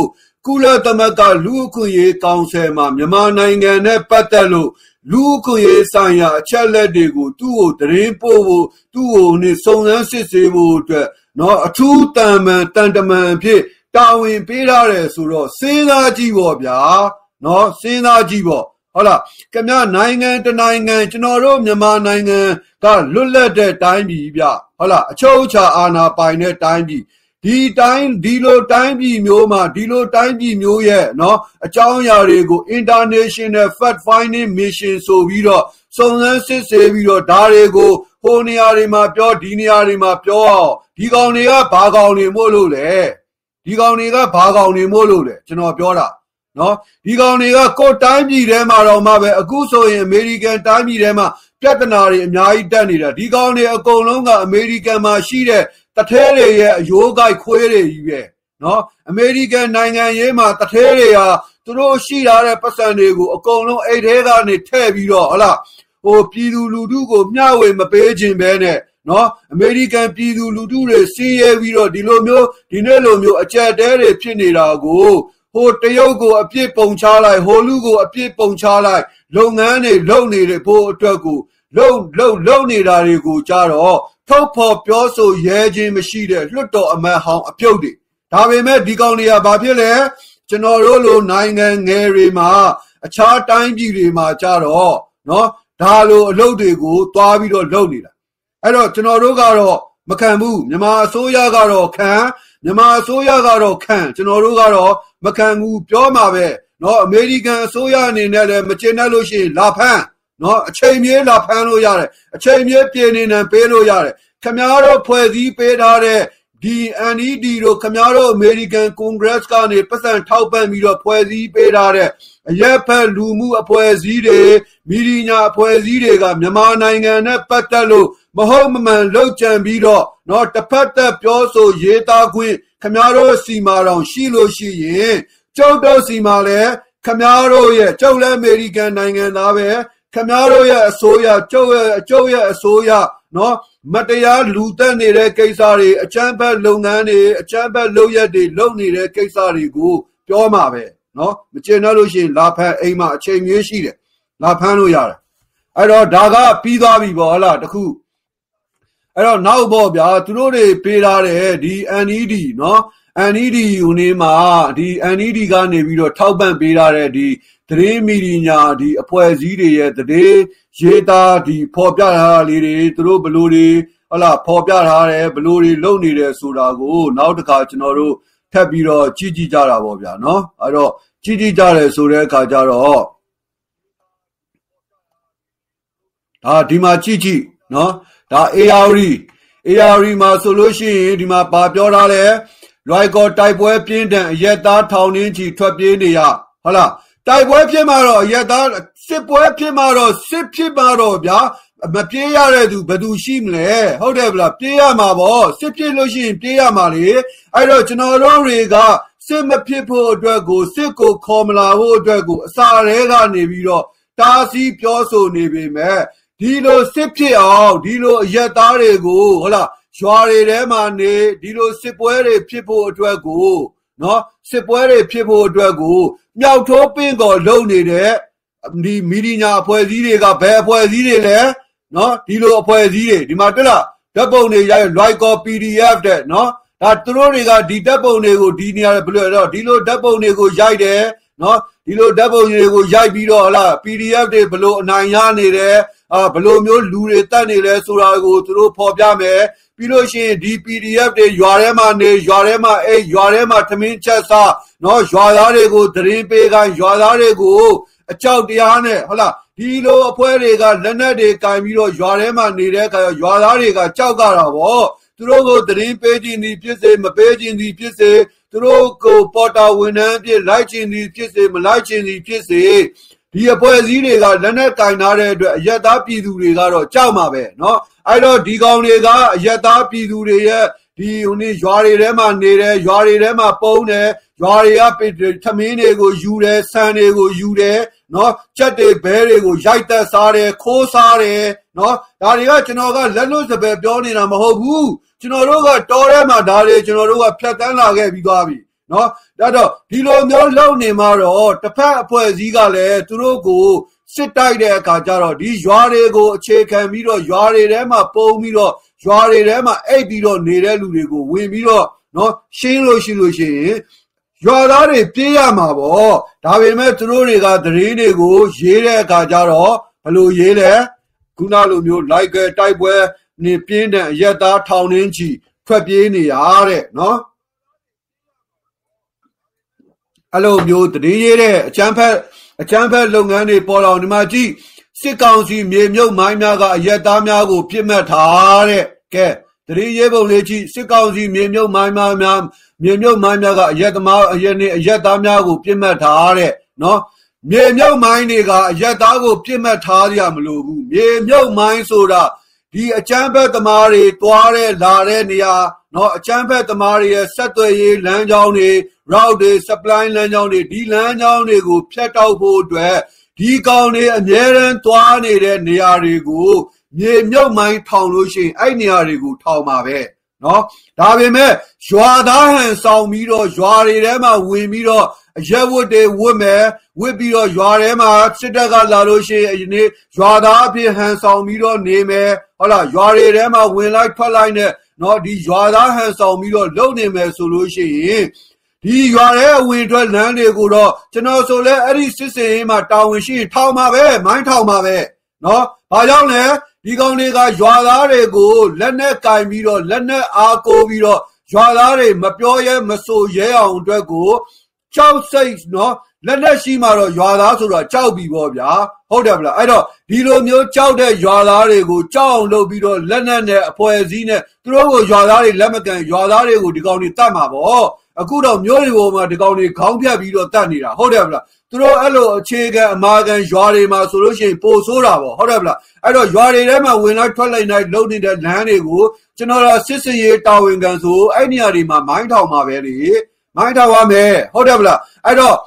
ကုလသမဂ္ဂလူအခွင့်ရေးကောင်စီမှာမြန်မာနိုင်ငံနဲ့ပတ်သက်လို့လူအခွင့်ရေးဆိုင်ရာအချက်အလက်တွေကိုသူ့ကိုတရင်ပို့ဖို့သူ့ကိုနေစုံစမ်းစစ်ဆေးဖို့အတွက်နော်အထူးတန်မှန်တန်တမန်ဖြစ်တာဝန်ပေးရတယ်ဆိုတော့စဉ်းစားကြည့်ပေါ့ဗျာနော်စဉ်းစားကြည့်ပေါ့ဟုတ်လားခင်ဗျနိုင်ငံတနိုင်ငံကျွန်တော်တို့မြန်မာနိုင်ငံကလွတ်လပ်တဲ့တိုင်းပြည်ဗျဟုတ်လားအချုပ်အခြာအာဏာပိုင်တဲ့တိုင်းပြည် ဒီတိုင်းဒီလိုတိုင်းပြည်မျိုးမှာဒီလိုတိုင်းပြည်မျိုးရဲ့เนาะအကြောင်းအရာတွေကို international fact finding mission ဆိုပြီးတော့စုံစမ်းစစ်ဆေးပြီးတော့ဒါတွေကိုဟိုနေရာတွေမှာပြောဒီနေရာတွေမှာပြောအောင်ဒီကောင်တွေကဘာကောင်တွေမို့လို့လဲဒီကောင်တွေကဘာကောင်တွေမို့လို့လဲကျွန်တော်ပြောတာနော်ဒီကောင်တွေကကိုယ်တိုင်းပြည်ထဲမှာတော့မှပဲအခုဆိုရင်အမေရိကန်တိုင်းပြည်ထဲမှာပြဿနာတွေအများကြီးတက်နေတာဒီကောင်တွေအကုန်လုံးကအမေရိကန်မှာရှိတဲ့ တထဲတွေရဲ့အယိုးကိုက်ခွေးတွေကြီးပဲနော်အမေရိကန်နိုင်ငံရေးမှာတထဲတွေဟာသူတို့ရှိလာတဲ့ပတ်စံတွေကိုအကုန်လုံးအိတ်ထဲကနေထည့်ပြီးတော့ဟလာဟိုပြည်သူလူထုကိုမျှဝေမပေးခြင်းပဲနဲ့နော်အမေရိကန်ပြည်သူလူထုတွေစီးရဲပြီးတော့ဒီလိုမျိုးဒီနေ့လိုမျိုးအကြက်တဲတွေဖြစ်နေတာကိုဟိုတရုတ်ကိုအပြစ်ပုံချလိုက်ဟိုလူကိုအပြစ်ပုံချလိုက်လုပ်ငန်းတွေလုပ်နေတဲ့ဖို့အတွက်ကိုလုံလုံလုံနေတာတွေကိုကြတော့ ထုတ်ဖော်ပြောဆိုရဲခြင်းမရှိတဲ့လွတ်တော်အမတ်ဟောင်းအပြုတ်တွေဒါပေမဲ့ဒီကောင်တွေကဘာဖြစ်လဲကျွန်တော်တို့လိုနိုင်ငံငယ်တွေမှာအခြားတိုင်းပြည်တွေမှာကြတော့နော်ဒါလိုအလုပ်တွေကိုတွားပြီးတော့လုပ်နေတာအဲ့တော့ကျွန်တော်တို့ကတော့မခံဘူးမြန်မာအစိုးရကတော့ခံမြန်မာအစိုးရကတော့ခံကျွန်တော်တို့ကတော့မခံဘူးပြောမှာပဲเนาะအမေရိကန်အစိုးရအနေနဲ့လည်းမချင်တဲ့လို့ရှိရင်လာဖမ်း เนาะအချိန်မြေးလာဖမ်းလို့ရတယ်အချိန်မြေးပြည်နေနေပေးလို့ရတယ်ခမားတို့ဖွဲ့စည်းပေးထားတဲ့ဒီ NED တို့ခမားတို့ American Congress ကနေပတ်စံထောက်ပံ့ပြီးတော့ဖွဲ့စည်းပေးထားတဲ့အရက်ဖက်လူမှုအဖွဲ့အစည်းတွေမီဒီညာအဖွဲ့အစည်းတွေကမြန်မာနိုင်ငံနဲ့ပတ်သက်လို့မဟုတ်မမှန်လှုပ်ကြံပြီးတော့เนาะတစ်ဖက်သက်ပြောဆိုရေးသားခွင့်ခမားတို့စီမာတော်ရှိလို့ရှိရင်ကျုပ်တို့စီမာလည်းခမားတို့ရဲ့ကျုပ်လည်းအမေရိကန်နိုင်ငံသားပဲ ခမားတို့ရဲ့အစိုးရကျုပ်ရဲ့ကျုပ်ရဲ့အစိုးရနော်မတရားလူတက်နေတဲ့ကိစ္စတွေအကြမ်းဖက်လုပ်ငန်းတွေအကြမ်းဖက်လုပ်ရက်တွေလုပ်နေတဲ့ကိစ္စတွေကိုပြောမှာပဲနော်မကျေနပ်လို့ရှိရင်လာဖန်အိမ်မှာအချိန်မျိုးရှိတယ်လာဖန်လို့ရတယ်အဲ့တော့ဒါကပြီးသွားပြီပေါ့ဟလားတခုအဲ့တော့နောက်ပေါ့ဗျာသူတို့တွေပေးထားတဲ့ဒီ NED နော် NED ယူနေမှာဒီ NED ကနေပြီးတော့ထောက်ပံ့ပေးထားတဲ့ဒီ သတင်းမီဒီယာဒီအဖွဲ့အစည်းတွေရဲ့သတင်းရေးသားဒီဖော်ပြထားတာလေးတွေသူတို့ဘလို့တွေဟုတ်လားဖော်ပြထားတယ်ဘလို့တွေလုပ်နေတယ်ဆိုတာကိုနောက်တစ်ခါကျွန်တော်တို့ထပ်ပြီးတော့ကြည့်ကြည့်ကြတာပေါ့ဗျာနော်အဲ့တော့ကြည့်ကြည့်ကြတယ်ဆိုတဲ့အခါကျတော့ဒါဒီမှာကြည့်ကြည့်နော်ဒါ AR AR မှာဆိုလို့ရှိရင်ဒီမှာပါပြောထားလဲ Royal တိုက်ပွဲပြင်းထန်အရက်သားထောင်ရင်းချီထွက်ပြေးနေရဟုတ်လား တိုက်ပွဲဖြစ်မှာတော့အရက်သားစစ်ပွဲဖြစ်မှာတော့စစ်ဖြစ်မှာတော့ဗျာမပြေးရတဲ့သူဘယ်သူရှိမလဲဟုတ်တယ်ဗလားပြေးရမှာပေါ့စစ်ဖြစ်လို့ရှိရင်ပြေးရမှာလေအဲ့တော့ကျွန်တော်တို့တွေကစစ်မဖြစ်ဖို့အတွက်ကိုစစ်ကိုခေါ်မလာဖို့အတွက်ကိုအစာရဲကနေပြီးတော့တားဆီးပြောဆိုနေပေမဲ့ဒီလိုစစ်ဖြစ်အောင်ဒီလိုအရက်သားတွေကိုဟုတ်လားရွာတွေထဲမှာနေဒီလိုစစ်ပွဲတွေဖြစ်ဖို့အတွက်ကို နော်စစ်ပွဲတွေဖြစ်ဖို့အတွက်ကိုမြောက်ထိုးပင့်ကော်လုံနေတဲ့ဒီမီဒီညာအဖွဲ့အစည်းတွေကဘယ်အဖွဲ့အစည်းတွေလဲနော်ဒီလိုအဖွဲ့အစည်းတွေဒီမှာတွေ့လားဓာတ်ပုံတွေရိုက် like or PDF တဲ့နော်ဒါသူတို့တွေကဒီဓာတ်ပုံတွေကိုဒီနေရာဘယ်လိုတော့ဒီလိုဓာတ်ပုံတွေကိုရိုက်တယ်နော်ဒီလိုဓာတ်ပုံတွေကိုရိုက်ပြီးတော့ဟလာ PDF တွေဘယ်လိုအနိုင်ရနေတယ်အာဘယ်လိုမျိုးလူတွေတတ်နေလဲဆိုတာကိုသူတို့ဖော်ပြမယ်ပြီးလို့ရှိရင်ဒီ PDF တွေရွာထဲမှာနေရွာထဲမှာအဲ့ရွာထဲမှာသမင်းချက်စားနော်ရွာသားတွေကိုသတင်းပေးခိုင်းရွာသားတွေကိုအကြောက်တရားနဲ့ဟုတ်လားဒီလိုအဖွဲ့တွေကလက်နက်တွေကင်ပြီးတော့ရွာထဲမှာနေတဲ့အခါရွာသားတွေကကြောက်ကြတာဗောသူတို့ကိုသတင်းပေးခြင်းသည်ဖြစ်စေမပေးခြင်းသည်ဖြစ်စေသူတို့ကိုပေါ်တာဝန်ထမ်းဖြစ်လိုက်ခြင်းသည်ဖြစ်စေမလိုက်ခြင်းသည်ဖြစ်စေ ဒီအဖွဲ့အစည်းတွေကလက်နက်ကင်ထားတဲ့အတွက်အယက်သားပြည်သူတွေကတော့ကြောက်မှာပဲเนาะအဲ့တော့ဒီကောင်တွေကအယက်သားပြည်သူတွေရဲ့ဒီဟိုနေရွာတွေထဲမှာနေတယ်ရွာတွေထဲမှာပုံတယ်ရွာတွေကထမင်းတွေကိုယူတယ်ဆန်တွေကိုယူတယ်နော်ချက်တွေဘဲတွေကိုရိုက်သက်စားတယ်ခိုးစားတယ်နော်ဒါတွေကကျွန်တော်ကလက်လွတ်စပယ်ပြောနေတာမဟုတ်ဘူးကျွန်တော်တို့ကတော်ထဲမှာဒါတွေကျွန်တော်တို့ကဖြတ်တန်းလာခဲ့ပြီးသွားပြီ နော်ဒါတော့ဒီလိုမျိုးလုံနေမှာတော့တစ်ဖက်အဖွဲ့အစည်းကလည်းသူတို့ကိုစစ်တိုက်တဲ့အခါကျတော့ဒီရွာတွေကိုအခြေခံပြီးတော့ရွာတွေထဲမှာပုံပြီးတော့ရွာတွေထဲမှာအိတ်ပြီးတော့နေတဲ့လူတွေကိုဝင်ပြီးတော့နော်ရှင်းလို့ရှိလို့ရှိရင်ရွာသားတွေပြေးရမှာပေါ့ဒါပေမဲ့သူတို့တွေကသတင်းတွေကိုရေးတဲ့အခါကျတော့ဘလို့ရေးလဲခုနလိုမျိုး like တိုက်ပွဲနေပြင်းတဲ့အရက်သားထောင်နှင်းချီထွက်ပြေးနေရတဲ့နော် အဲ့လိုမျိုးတည်ရတဲ့အချမ်းဖက်အချမ်းဖက်လုပ်ငန်းတွေပေါ်တော်ဒီမှာကြည့်စစ်ကောင်စီမြေမြုပ်မိုင်းများကအရက်သားများကိုပြစ်မှတ်ထားတဲ့ကဲတတိယဘုံလေးကြီးစစ်ကောင်စီမြေမြုပ်မိုင်းများများမြေမြုပ်မိုင်းများကအရက်သမားအရက်နဲ့အရက်သားများကိုပြစ်မှတ်ထားတဲ့နော်မြေမြုပ်မိုင်းတွေကအရက်သားကိုပြစ်မှတ်ထားရမလို့ဘူးမြေမြုပ်မိုင်းဆိုတာဒီအချမ်းဘက်သမားတွေတွားတဲ့လာတဲ့နေရာနော်အချမ်းဘက်သမားတွေရဲ့ဆက်သွယ်ရေးလမ်းကြောင်းတွေ route တွေ supply လမ်းကြောင်းတွေဒီလမ်းကြောင်းတွေကိုဖြတ်တောက်ဖို့အတွက်ဒီကောင်တွေအများရန်သွားနေတဲ့နေရာတွေကိုမြေမြုပ်မိုင်းထောင်လို့ရှိရင်အဲ့နေရာတွေကိုထောင်ပါပဲနော်ဒါပေမဲ့ရွာသားဟန်ဆောင်ပြီးတော့ရွာတွေထဲမှာဝင်ပြီးတော့အရက်ဝတ်တွေဝတ်မယ်ဝတ်ပြီးတော့ရွာထဲမှာစစ်တပ်ကလာလို့ရှိရင်ဒီနေ့ရွာသားအဖြစ်ဟန်ဆောင်ပြီးတော့နေမယ်ဟုတ်လားရွာတွေထဲမှာဝင်လိုက်ထွက်လိုက်နဲ့နော်ဒီရွာသားဟန်ဆောင်ပြီးတော့လုံနေမယ်ဆိုလို့ရှိရင် ဒီရွာထဲအဝင်ထွက်လမ်းတွေကိုတော့ကျွန်တော်ဆိုလဲအဲ့ဒီစစ်စင်ရေးမှာတာဝန်ရှိထောင်ပါပဲမိုင်းထောင်ပါပဲနော်ဘာကြောင့်လဲဒီကောင်တွေကရွာသားတွေကိုလက်နဲ့ကင်ပြီးတော့လက်နဲ့အားကိုပြီးတော့ရွာသားတွေမပြောရဲမဆိုရဲအောင်အတွက်ကိုကြောက်စိတ်နော်လက်လက်ရှိမှတော့ရွာသားဆိုတော့ကြောက်ပြီပေါ့ဗျာဟုတ်တယ်မလားအဲ့တော့ဒီလိုမျိုးကြောက်တဲ့ရွာသားတွေကိုကြောက်အောင်လုပ်ပြီးတော့လက်နက်နဲ့အဖွဲ့အစည်းနဲ့သူတို့ကိုရွာသားတွေလက်မကန်ရွာသားတွေကိုဒီကောင်တွေတတ်မှာပေါ့ အခုတော့မျိုးတွေပေါ်မှာဒီကောင်တွေခေါင်းဖြတ်ပြီးတော့တတ်နေတာဟုတ်တယ်မလားသူတို့အဲ့လိုအခြေခံအမာခံရွာတွေမှာဆိုလို့ရှိရင်ပိုဆိုးတာပေါ့ဟုတ်တယ်မလားအဲ့တော့ရွာတွေထဲမှာဝင်လိုက်ထွက်လိုက်နိုင်လုံနေတဲ့လမ်းတွေကိုကျွန်တော်တို့စစ်စင်ရေးတာဝန်ခံဆိုအဲ့နေရာတွေမှာမိုင်းထောင်မှာပဲလေမိုင်းထောင်ရမယ်ဟုတ်တယ်မလားအဲ့တော့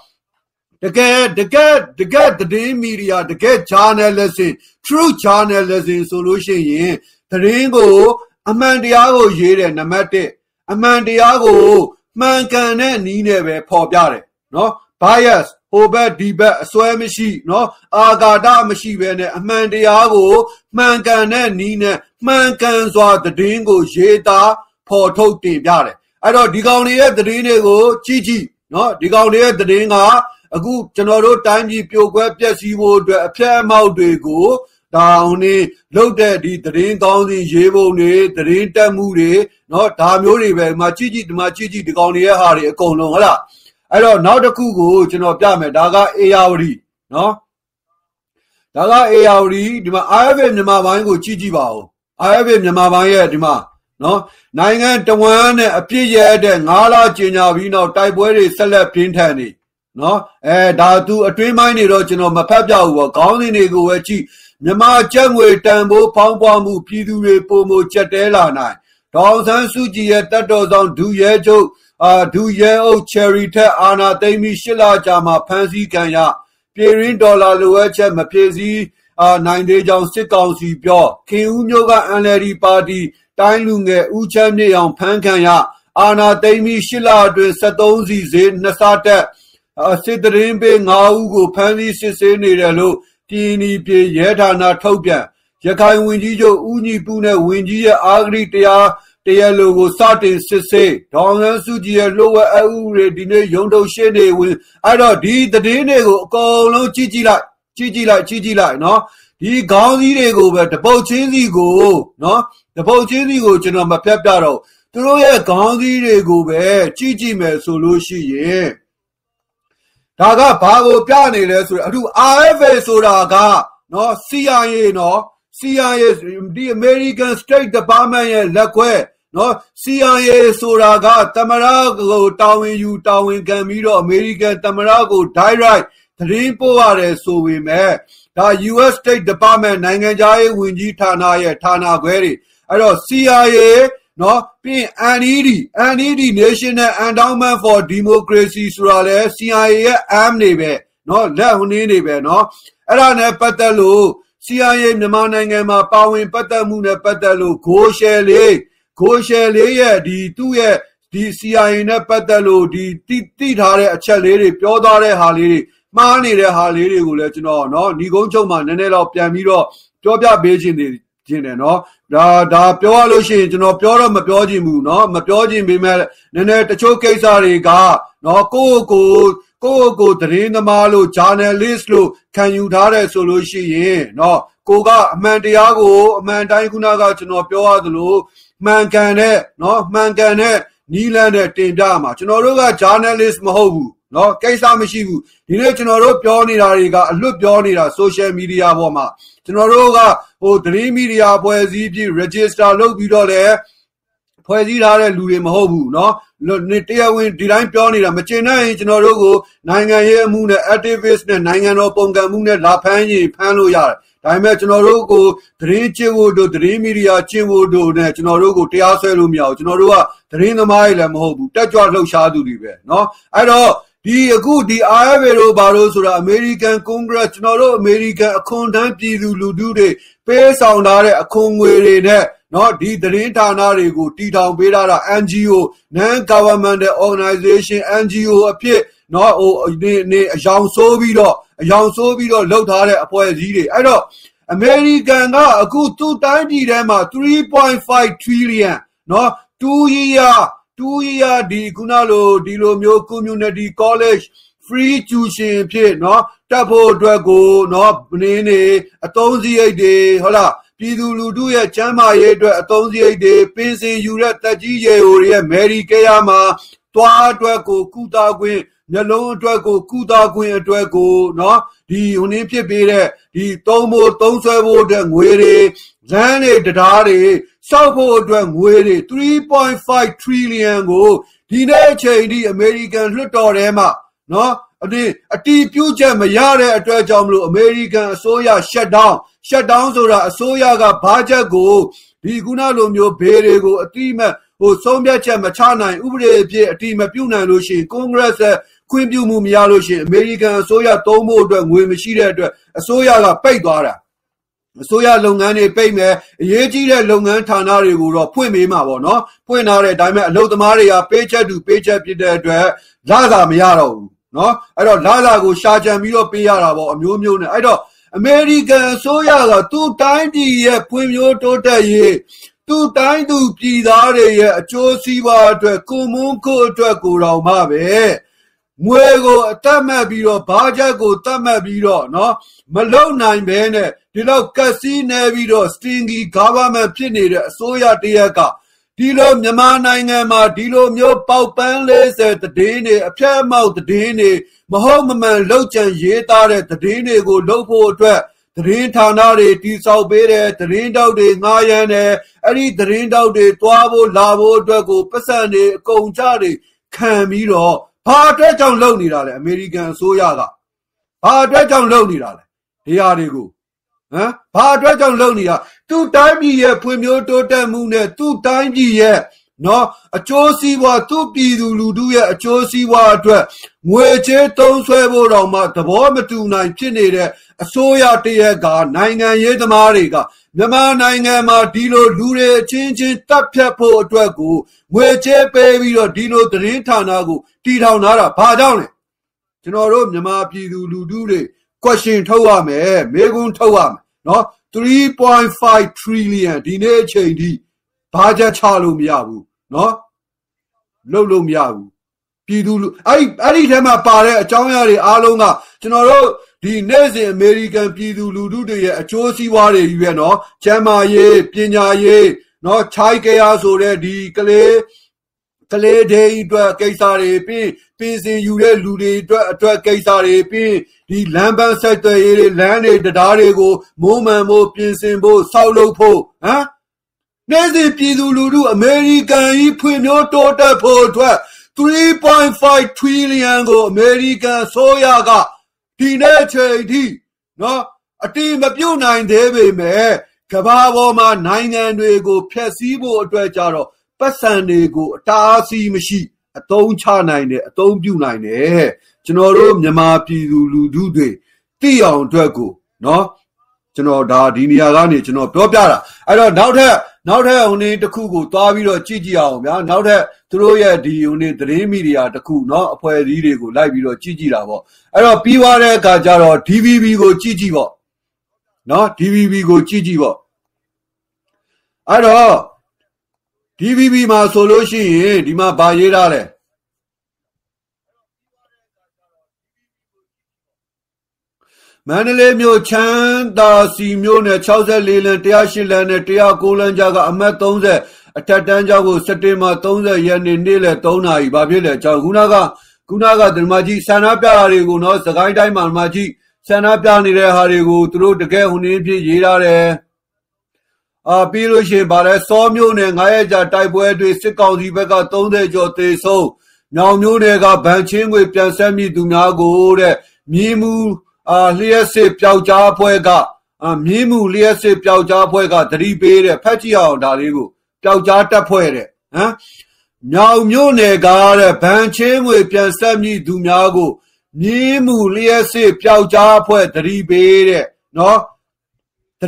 တကယ်တကယ်တကယ်သတင်းမီဒီယာတကယ် journalism true journalism ဆိုလို့ရှိရင်သတင်းကို အမှန်တရားကိုရေးတယ်နံပါတ်1အမှန်တရားကို မှန်ကန်တဲ့နည်းနဲ့ပဲဖော်ပြတယ်နော် bias ဟိုဘက်ဒီဘက်အစွဲမရှိနော်အာဃာတမရှိဘဲနဲ့အမှန်တရားကိုမှန်ကန်တဲ့နည်းနဲ့မှန်ကန်စွာသတင်းကိုရေးသားဖော်ထုတ်တင်ပြတယ်အဲ့တော့ဒီကောင်တွေရဲ့သတင်းတွေကိုကြည့်ကြည့်နော်ဒီကောင်တွေရဲ့သတင်းကအခုကျွန်တော်တို့တိုင်းပြည်ပြိုကွဲပျက်စီးဖို့အတွက်အဖျက်အမှောက်တွေကိုတောင်းနေလုတ်တဲ့ဒီသတင်းကောင်းစီရေးပုံတွေသတင်းတက်မှုတွေ နော်ဒါမျိုးတွေပဲဒီမှာကြည့်ကြည့်ဒီမှာကြည့်ကြည့်ဒီကောင်တွေရဲ့ဟာတွေအကုန်လုံးဟုတ်လားအဲ့တော့နောက်တစ်ခုကိုကျွန်တော်ပြမယ်ဒါကအေယာဝတီနော်ဒါကအေယာဝတီဒီမှာ IFA မြန်မာပိုင်းကိုကြည့်ကြည့်ပါဦး IFA မြန်မာပိုင်းရဲ့ဒီမှာနော်နိုင်ငံတဝမ်းနဲ့အပြစ်ရတဲ့9လကျင်ညာပြီးနောက်တိုက်ပွဲတွေဆက်လက်ပြင်းထန်နေနော်အဲဒါသူအတွင်းပိုင်းနေတော့ကျွန်တော်မဖတ်ပြဘူးပေါ့ခေါင်းစဉ်တွေကိုပဲကြည့်မြမကြက်ငွေတန်ဖိုးပေါင်းပွားမှုပြည်သူတွေပုံမှုကြက်တဲလာနိုင် ဒေါအောင်ဆန်းစုကြည်ရဲ့တက်တော်ဆောင်ဒူရဲချုပ်အာဒူရဲအုပ်ချယ်ရီထက်အာနာသိမ့်ပြီးရှစ်လကြာမှာဖမ်းဆီးခံရပြည်ရင်းဒေါ်လာလိုအပ်ချက်မပြေစည်းအာနိုင်သေးကြောင်းစစ်ကောင်စီပြောခင်ဦးမျိုးက NLD ပါတီတိုင်းလူငယ်ဦးချမ်းမြေအောင်ဖမ်းခံရအာနာသိမ့်ပြီးရှစ်လအတွင်း73စီဈေးနှစ်ဆတက်အစစ်တရင်ပေး9ဦးကိုဖမ်းဆီးစစ်ဆေးနေတယ်လို့ပြည်နီပြည်ရဲဌာနထုတ်ပြန် ရခိုင်ဝင်ကြီးချုပ်ဦးညီပူနဲ့ဝင်ကြီးရဲ့အာဂရိတရားတရားလိုကိုစတင်စစ်ဆေးဒေါ်ငန်းစုကြည်ရဲ့လိုဝက်အဥတွေဒီနေ့ရုံထုတ်ရှင်းနေဝင်အဲ့တော့ဒီသတင်းတွေကိုအကုန်လုံးကြည့်ကြည့်လိုက်ကြည့်ကြည့်လိုက်ကြည့်ကြည့်လိုက်နော်ဒီခေါင်းစည်းတွေကိုပဲတပုတ်ချင်းစီကိုနော်တပုတ်ချင်းစီကိုကျွန်တော်မဖြတ်ပြတော့သူတို့ရဲ့ခေါင်းစည်းတွေကိုပဲကြည့်ကြည့်မယ်ဆိုလို့ရှိရင်ဒါကဘာကိုပြနေလဲဆိုတော့အခု RFA ဆိုတာကနော် CIA နော် CIA ဒီ American State Department ရဲ့လက်ခွဲနော် CIA ဆိုတာကတမရကိုတာဝန်ယူတာဝန်ခံပြီးတော့ American တမရကို direct သတင်းပို့ရတယ်ဆိုပေမဲ့ဒါ US State Department နိုင်ငံခြားရေးဝန်ကြီးဌာနရဲ့ဌာနခွဲတွေအဲ့တော့ CIA နော်ပြီးရင် NED NED National Endowment for Democracy ဆိုတာလဲ CIA ရဲ့ arm နေပဲနော်လက်ဟွန်းနေပဲနော်အဲ့ဒါနဲ့ပတ်သက်လို့ CIA မြန်မာနိုင်ငံမှာပါဝင်ပတ်သက်မှုနဲ့ပတ်သက်လို့ဂိုးရှယ်လေးဂိုးရှယ်လေးရဲ့ဒီသူ့ရဲ့ဒီ CIA နဲ့ပတ်သက်လို့ဒီတိတိထားတဲ့အချက်လေးတွေပြောသွားတဲ့ဟာလေးတွေမှားနေတဲ့ဟာလေးတွေကိုလည်းကျွန်တော်เนาะညီကုန်းချုပ်မှာနည်းနည်းတော့ပြန်ပြီးတော့ပြောပြပေးခြင်းတွေ ကျင်တယ်နော်ဒါဒါပြောရလို့ရှိရင်ကျွန်တော်ပြောတော့မပြောချင်ဘူးနော်မပြောချင်ပေမဲ့နည်းနည်းတချို့ကိစ္စတွေကနော်ကိုယ့်ကိုကိုယ့်ကိုသတင်းသမားလို့ journalist လို့ခံယူထားတယ်ဆိုလို့ရှိရင်နော်ကိုကအမှန်တရားကိုအမှန်တိုင်းခုနကကျွန်တော်ပြောရသလိုမှန်ကန်တဲ့နော်မှန်ကန်တဲ့နီးလန်းတဲ့တင်ပြမှာကျွန်တော်တို့က journalist မဟုတ်ဘူး เนาะကိစ္စမရှိဘူးဒီနေ့ကျွန်တော်တို့ပြောနေတာတွေကအလွတ်ပြောနေတာ social media ပေါ်မှာကျွန်တော်တို့ကဟိုသတင်းမီဒီယာဖွဲ့စည်းပြီး register လုပ်ပြီးတော့လည်းဖွဲ့စည်းထားတဲ့လူတွေမဟုတ်ဘူးเนาะတရားဝင်ဒီတိုင်းပြောနေတာမကျင်နိုင်ရင်ကျွန်တော်တို့ကိုနိုင်ငံရေးအမှုနဲ့ activist နဲ့နိုင်ငံတော်ပုံကံမှုနဲ့လာဖမ်းရင်ဖမ်းလို့ရတယ်ဒါပေမဲ့ကျွန်တော်တို့ကိုသတင်းကျင့်ဖို့တို့သတင်းမီဒီယာကျင့်ဖို့တို့နဲ့ကျွန်တော်တို့ကိုတရားစွဲလို့မရဘူးကျွန်တော်တို့ကသတင်းသမားတွေလည်းမဟုတ်ဘူးတက်ကြွလှုပ်ရှားသူတွေပဲเนาะအဲ့တော့ ဒီအခုဒီ IRA တို့ဘာလို့ဆိုတာ American Congress ကျွန်တော်တို့ American အခွန်တန်းပြည်သူလူထုတွေပေးဆောင်ထားတဲ့အခွန်ငွေတွေနဲ့နော်ဒီသတင်းဌာနတွေကိုတည်ထောင်ပေးထားတာ NGO non governmental organization NGO အဖြစ်နော်ဟိုနေနေအယောင်ဆိုးပြီးတော့အယောင်ဆိုးပြီးတော့လှုပ်ထားတဲ့အဖွဲ့အစည်းတွေအဲ့တော့အမေရိကန်ကအခုသူ့တိုင်းပြည်ထဲမှာ3.5 trillion နော်2 year 2 year ဒီခုနလိုဒီလိုမျိုး community college free tuition ဖြစ်เนาะတက်ဖို့အတွက်ကိုเนาะနင်းနေအသုံးစရိတ်တွေဟုတ်လားပြည်သူလူထုရဲ့ကျန်းမာရေးအတွက်အသုံးစရိတ်တွေပင်စင်ယူတဲ့တက်ကြီးရေဟိုတွေရဲ့ Medicare မှာတွားအတွက်ကိုကုသခွင့်မျက်လုံးအတွက်ကိုကုသခွင့်အတွက်ကိုเนาะဒီဟိုနင်းဖြစ်ပေးတဲ့ဒီသုံးဖို့သုံးဆွဲဖို့အတွက်ငွေတွေ လမ်းတွေတရားတွေစောက်ဖို့အတွက်ငွေတွေ3.5 trillion ကိုဒီနေ့ချိန်ဒီအမေရိကန်လွှတ်တော်ထဲမှာနော်အတင်းအတီးပြုတ်ချက်မရတဲ့အတွက်ကြောင့်မလို့အမေရိကန်အစိုးရရှက်ဒေါင်းရှက်ဒေါင်းဆိုတာအစိုးရကဘာချက်ကိုဒီခုနလိုမျိုးဘေးတွေကိုအတိမဲ့ဟိုဆုံးဖြတ်ချက်မချနိုင်ဥပဒေအဖြစ်အတိမပြုတ်နိုင်လို့ရှိရင်ကွန်ဂရက်ဆက်ခွင့်ပြုမှုမရလို့ရှိရင်အမေရိကန်အစိုးရသုံးဖို့အတွက်ငွေမရှိတဲ့အတွက်အစိုးရကပိတ်သွားတာ အစိုးရလုပ်ငန်းတွေပိတ်မယ်အရေးကြီးတဲ့လုပ်ငန်းဌာနတွေကိုတော့ဖွင့်ပေးမှာပေါ့နော်ဖွင့်ထားတဲ့အတိုင်းပဲအလုပ်သမားတွေကပေးချက်တူပေးချက်ဖြစ်တဲ့အတွက်လာစာမရတော့ဘူးနော်အဲ့တော့လာစာကိုရှာကြံပြီးတော့ပေးရတာပေါ့အမျိုးမျိုးနဲ့အဲ့တော့အမေရိကန်အစိုးရကသူ့တိုင်းပြည်ရဲ့ဖွံ့ဖြိုးတိုးတက်ရေးသူ့တိုင်းသူပြည်သားတွေရဲ့အကျိုးစီးပွားအတွက်ကိုမွန်းကိုအတွက်ကိုတော်မှပဲ ငွေကိုအတတ်မှတ်ပြီးတော့ဘားချက်ကိုတတ်မှတ်ပြီးတော့နော်မလုံနိုင်ဘဲနဲ့ဒီလောက်ကစီနေပြီးတော့ stingy government ဖြစ်နေတဲ့အစိုးရတရက်ကဒီလိုမြန်မာနိုင်ငံမှာဒီလိုမျိုးပေါက်ပန်း40တည်င်းတွေအဖြတ်အမောက်တည်င်းတွေမဟုတ်မမှန်လောက်ကျန်ရေးသားတဲ့တည်င်းတွေကိုလုပ်ဖို့အတွက်တရင်ဌာနတွေတိဆောက်ပေးတယ်တရင်တောက်တွေငားရမ်းတယ်အဲ့ဒီတရင်တောက်တွေတွားဖို့လာဖို့အတွက်ကိုပတ်စံတွေအကုန်ကြတွေခံပြီးတော့ ဘာအတွက်ကြောင့်လုပ်နေတာလဲအမေရိကန်အစိုးရကဘာအတွက်ကြောင့်လုပ်နေတာလဲဒီဟာတွေကိုဟမ်ဘာအတွက်ကြောင့်လုပ်နေတာသူ့တိုင်းပြည်ရဲ့ဖွံ့ဖြိုးတိုးတက်မှုနဲ့သူ့တိုင်းပြည်ရဲ့ နော်အကျိုးစီးပွားသူ့ပြည်သူလူထုရဲ့အကျိုးစီးပွားအတွက်ငွေချေးသုံးဆွဲဖို့တော့မှသဘောမတူနိုင်ဖြစ်နေတဲ့အစိုးရတရက်ကနိုင်ငံရေးသမားတွေကမြန်မာနိုင်ငံမှာဒီလိုလူတွေအချင်းချင်းတပ်ဖြတ်ဖို့အတွက်ကိုငွေချေးပေးပြီးတော့ဒီလိုသတင်းဌာနကိုတီထောင်ထားတာဘာကြောင့်လဲကျွန်တော်တို့မြန်မာပြည်သူလူထုတွေ question ထုတ်ရမယ်မေးခွန်းထုတ်ရမယ်နော်3.5 trillion ဒီနေ့အချိန်ထိ ဘာကြချလို့မရဘူးနော်လှုပ်လို့မရဘူးပြည်သူလူအဲ့အဲ့ဒီထဲမှာပါတဲ့အကြောင်းအရာတွေအားလုံးကကျွန်တော်တို့ဒီနေ့စဉ်အမေရိကန်ပြည်သူလူထုတွေရဲ့အကျိုးစီးပွားတွေယူရနော်ကျန်းမာရေးပညာရေးနော်ခြိုက်ကြရဆိုတဲ့ဒီကလေးကလေးတွေအတွက်ကိစ္စတွေပြီးပြည်စင်ယူတဲ့လူတွေအတွက်အတွက်ကိစ္စတွေပြီးဒီလမ်းပန်းဆက်သွယ်ရေးတွေလမ်းတွေတံတားတွေကိုမိုးမှန်ဖို့ပြင်ဆင်ဖို့စောက်လုပ်ဖို့ဟမ် နေ့စဉ်ပြည်သူလူထုအမေရိကန်ကြီးဖွံ့ဖြိုးတိုးတက်ဖို့အတွက်3.5 trillion ကိုအမေရိကန်ဆိုရကဒီနေ့ချိန်ထိနော်အတိမပြုတ်နိုင်သေးပေမဲ့ကမ္ဘာပေါ်မှာနိုင်ငံတွေကိုဖျက်ဆီးဖို့အတွက်ကြတော့ပတ်စံတွေကိုအတားအဆီးမရှိအသုံးချနိုင်တယ်အသုံးပြုနိုင်တယ်ကျွန်တော်တို့မြန်မာပြည်သူလူထုတွေသိအောင်အတွက်ကိုနော်ကျွန်တော်ဒါဒီနေရာကနေကျွန်တော်ပြောပြတာအဲ့တော့နောက်ထပ် နောက်ထပ်ဟိုနေ့တစ်ခုကိုသွားပြီးတော့ကြည့်ကြည့်အောင်ဗျာနောက်ထပ်သူတို့ရဲ့ဒီဟိုနေ့သတင်းမီဒီယာတစ်ခုเนาะအဖွဲ့အစည်းတွေကိုလိုက်ပြီးတော့ကြည့်ကြည့်တာပေါ့အဲ့တော့ပြီးသွားတဲ့အခါကျတော့ DVB ကိုကြည့်ကြည့်ပေါ့เนาะ DVB ကိုကြည့်ကြည့်ပေါ့အဲ့တော့ DVB မှာဆိုလို့ရှိရင်ဒီမှာဗာရေးထားတယ် မန္တလေးမြို့ချမ်းသာစီမြို့နယ်64လမ်း108လမ်းနဲ့109လမ်းကြားကအမှတ်30အထက်တန်းကျောင်းကိုစက်တင်ဘာ30ရက်နေ့နေ့လယ်3နာရီဘာဖြစ်လဲကျောင်းခုနကခုနကဓမ္မကြီးဆန္ဒပြတာတွေကိုနော်စကိုင်းတိုင်းမှာဓမ္မကြီးဆန္ဒပြနေတဲ့ဟာတွေကိုသူတို့တကယ်ဟိုနေဖြစ်ရေးထားတယ်အာပြီးလို့ရှိရင်ဗါလဲစောမျိုးနဲ့9ရက်ကြာတိုက်ပွဲတွေစစ်ကောင်စီဘက်က30ကျော်သေဆုံးညောင်မျိုးနယ်ကဗန်ချင်းငွေပြန်ဆက်မိသူများကိုတဲ့မြင်းမှု အာလျှက်စစ်ပျောက်ကြားအဖွဲ့ကအာမြင်းမှုလျှက်စစ်ပျောက်ကြားအဖွဲ့ကသတိပေးတဲ့ဖက်ကြည့်အောင်ဒါလေးကိုပျောက်ကြားတက်ဖွဲ့တဲ့ဟမ်မြောင်မြို့နယ်ကတဲ့ဗန်ချင်းငွေပြန်ဆက်မိသူများကိုမြင်းမှုလျှက်စစ်ပျောက်ကြားအဖွဲ့သတိပေးတဲ့နော်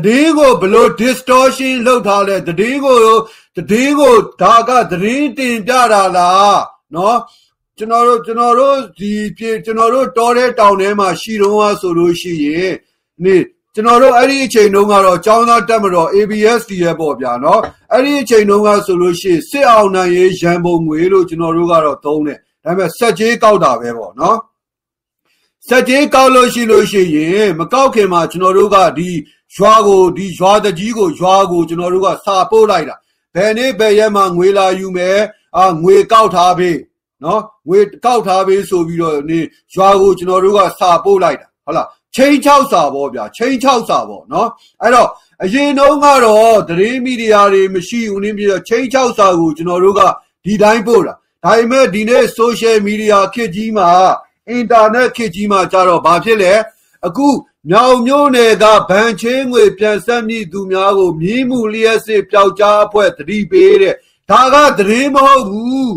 တည်င်းကိုဘလို့ distortion လောက်ထားလဲတည်င်းကိုတည်င်းကိုဒါကတည်င်းတင်ပြတာလားနော် ကျွန်တော်တို့ကျွန်တော်တို့ဒီပြေကျွန်တော်တို့တောတဲ့တောင်ထဲမှာရှိတော့ဟာဆိုလို့ရှိရင်နေကျွန်တော်တို့အဲ့ဒီအချိန်တုန်းကတော့ចောင်းသားတက်မတော် ABSD ရဲ့ပေါ့ဗျာနော်အဲ့ဒီအချိန်တုန်းကဆိုလို့ရှိရင်စစ်အောင်နိုင်ရေးရန်ပုံငွေလို့ကျွန်တော်တို့ကတော့သုံးတယ်ဒါပေမဲ့စက်ကြီးကောက်တာပဲပေါ့နော်စက်ကြီးကောက်လို့ရှိလို့ရှိရင်မကောက်ခင်မှာကျွန်တော်တို့ကဒီရွာကိုဒီရွာတကြီးကိုရွာကိုကျွန်တော်တို့ကစာပို့လိုက်တာဘယ်နေ့ဘယ်ရက်မှာငွေလာယူမယ်အာငွေကောက်ထားပေး နော်ငွေကောက်ထားပေးဆိုပြီးတော့နေရွာကိုကျွန်တော်တို့ကစာပို့လိုက်တာဟုတ်လားချိန်6စာပေါ့ဗျာချိန်6စာပေါ့နော်အဲ့တော့အရင်တုန်းကတော့သတင်းမီဒီယာတွေမရှိဘူးနင်းပြီးတော့ချိန်6စာကိုကျွန်တော်တို့ကဒီတိုင်းပို့တာဒါပေမဲ့ဒီနေ့ social media ခေတ်ကြီးမှာအင်တာနက်ခေတ်ကြီးမှာကြတော့ဘာဖြစ်လဲအခုမြောင်မျိုးနယ်ကဗန်ချင်းငွေပြန်ဆက်မိသူများကိုမြင်းမှုလျက်စစ်ပျောက်ကြားအဖွဲ့တတိပေးတဲ့ဒါကသတင်းမဟုတ်ဘူး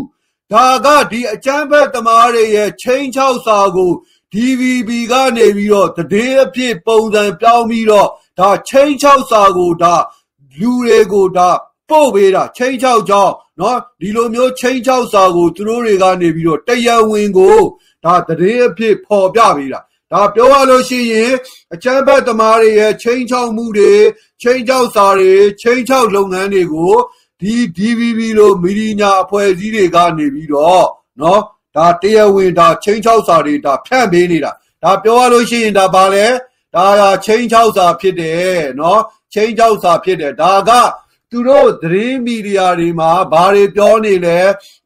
ဒါကဒီအကျမ်းဖက်သမားတွေရဲ့ချင်းချောက်စာကို DVB ကနေပြီးတော့တည်အဖြစ်ပုံစံပြောင်းပြီးတော့ဒါချင်းချောက်စာကိုဒါလူတွေကိုဒါပို့ပေးတာချင်းချောက်ကြောင်းเนาะဒီလိုမျိုးချင်းချောက်စာကိုသူတို့တွေကနေပြီးတော့တရားဝင်ကိုဒါတည်အဖြစ်ပေါ်ပြပေးတာဒါပြောရလို့ရှိရင်အချမ်းဘတ်သမားတွေရဲ့ချင်းချောက်မှုတွေချင်းချောက်စာတွေချင်းချောက်လုပ်ငန်းတွေကို ဒီ DVB လိုမီဒီယာအဖွဲ့အစည်းတွေကနေပြီးတော့နော်ဒါတရားဝင်ဒါချင်း၆စာတွေဒါဖြန့်ပေးနေတာဒါပြောရလို့ရှိရင်ဒါဘာလဲဒါကချင်း၆စာဖြစ်တယ်နော်ချင်း၆စာဖြစ်တယ်ဒါကသူတို့သတင်းမီဒီယာတွေမှာဘာတွေပြောနေလဲ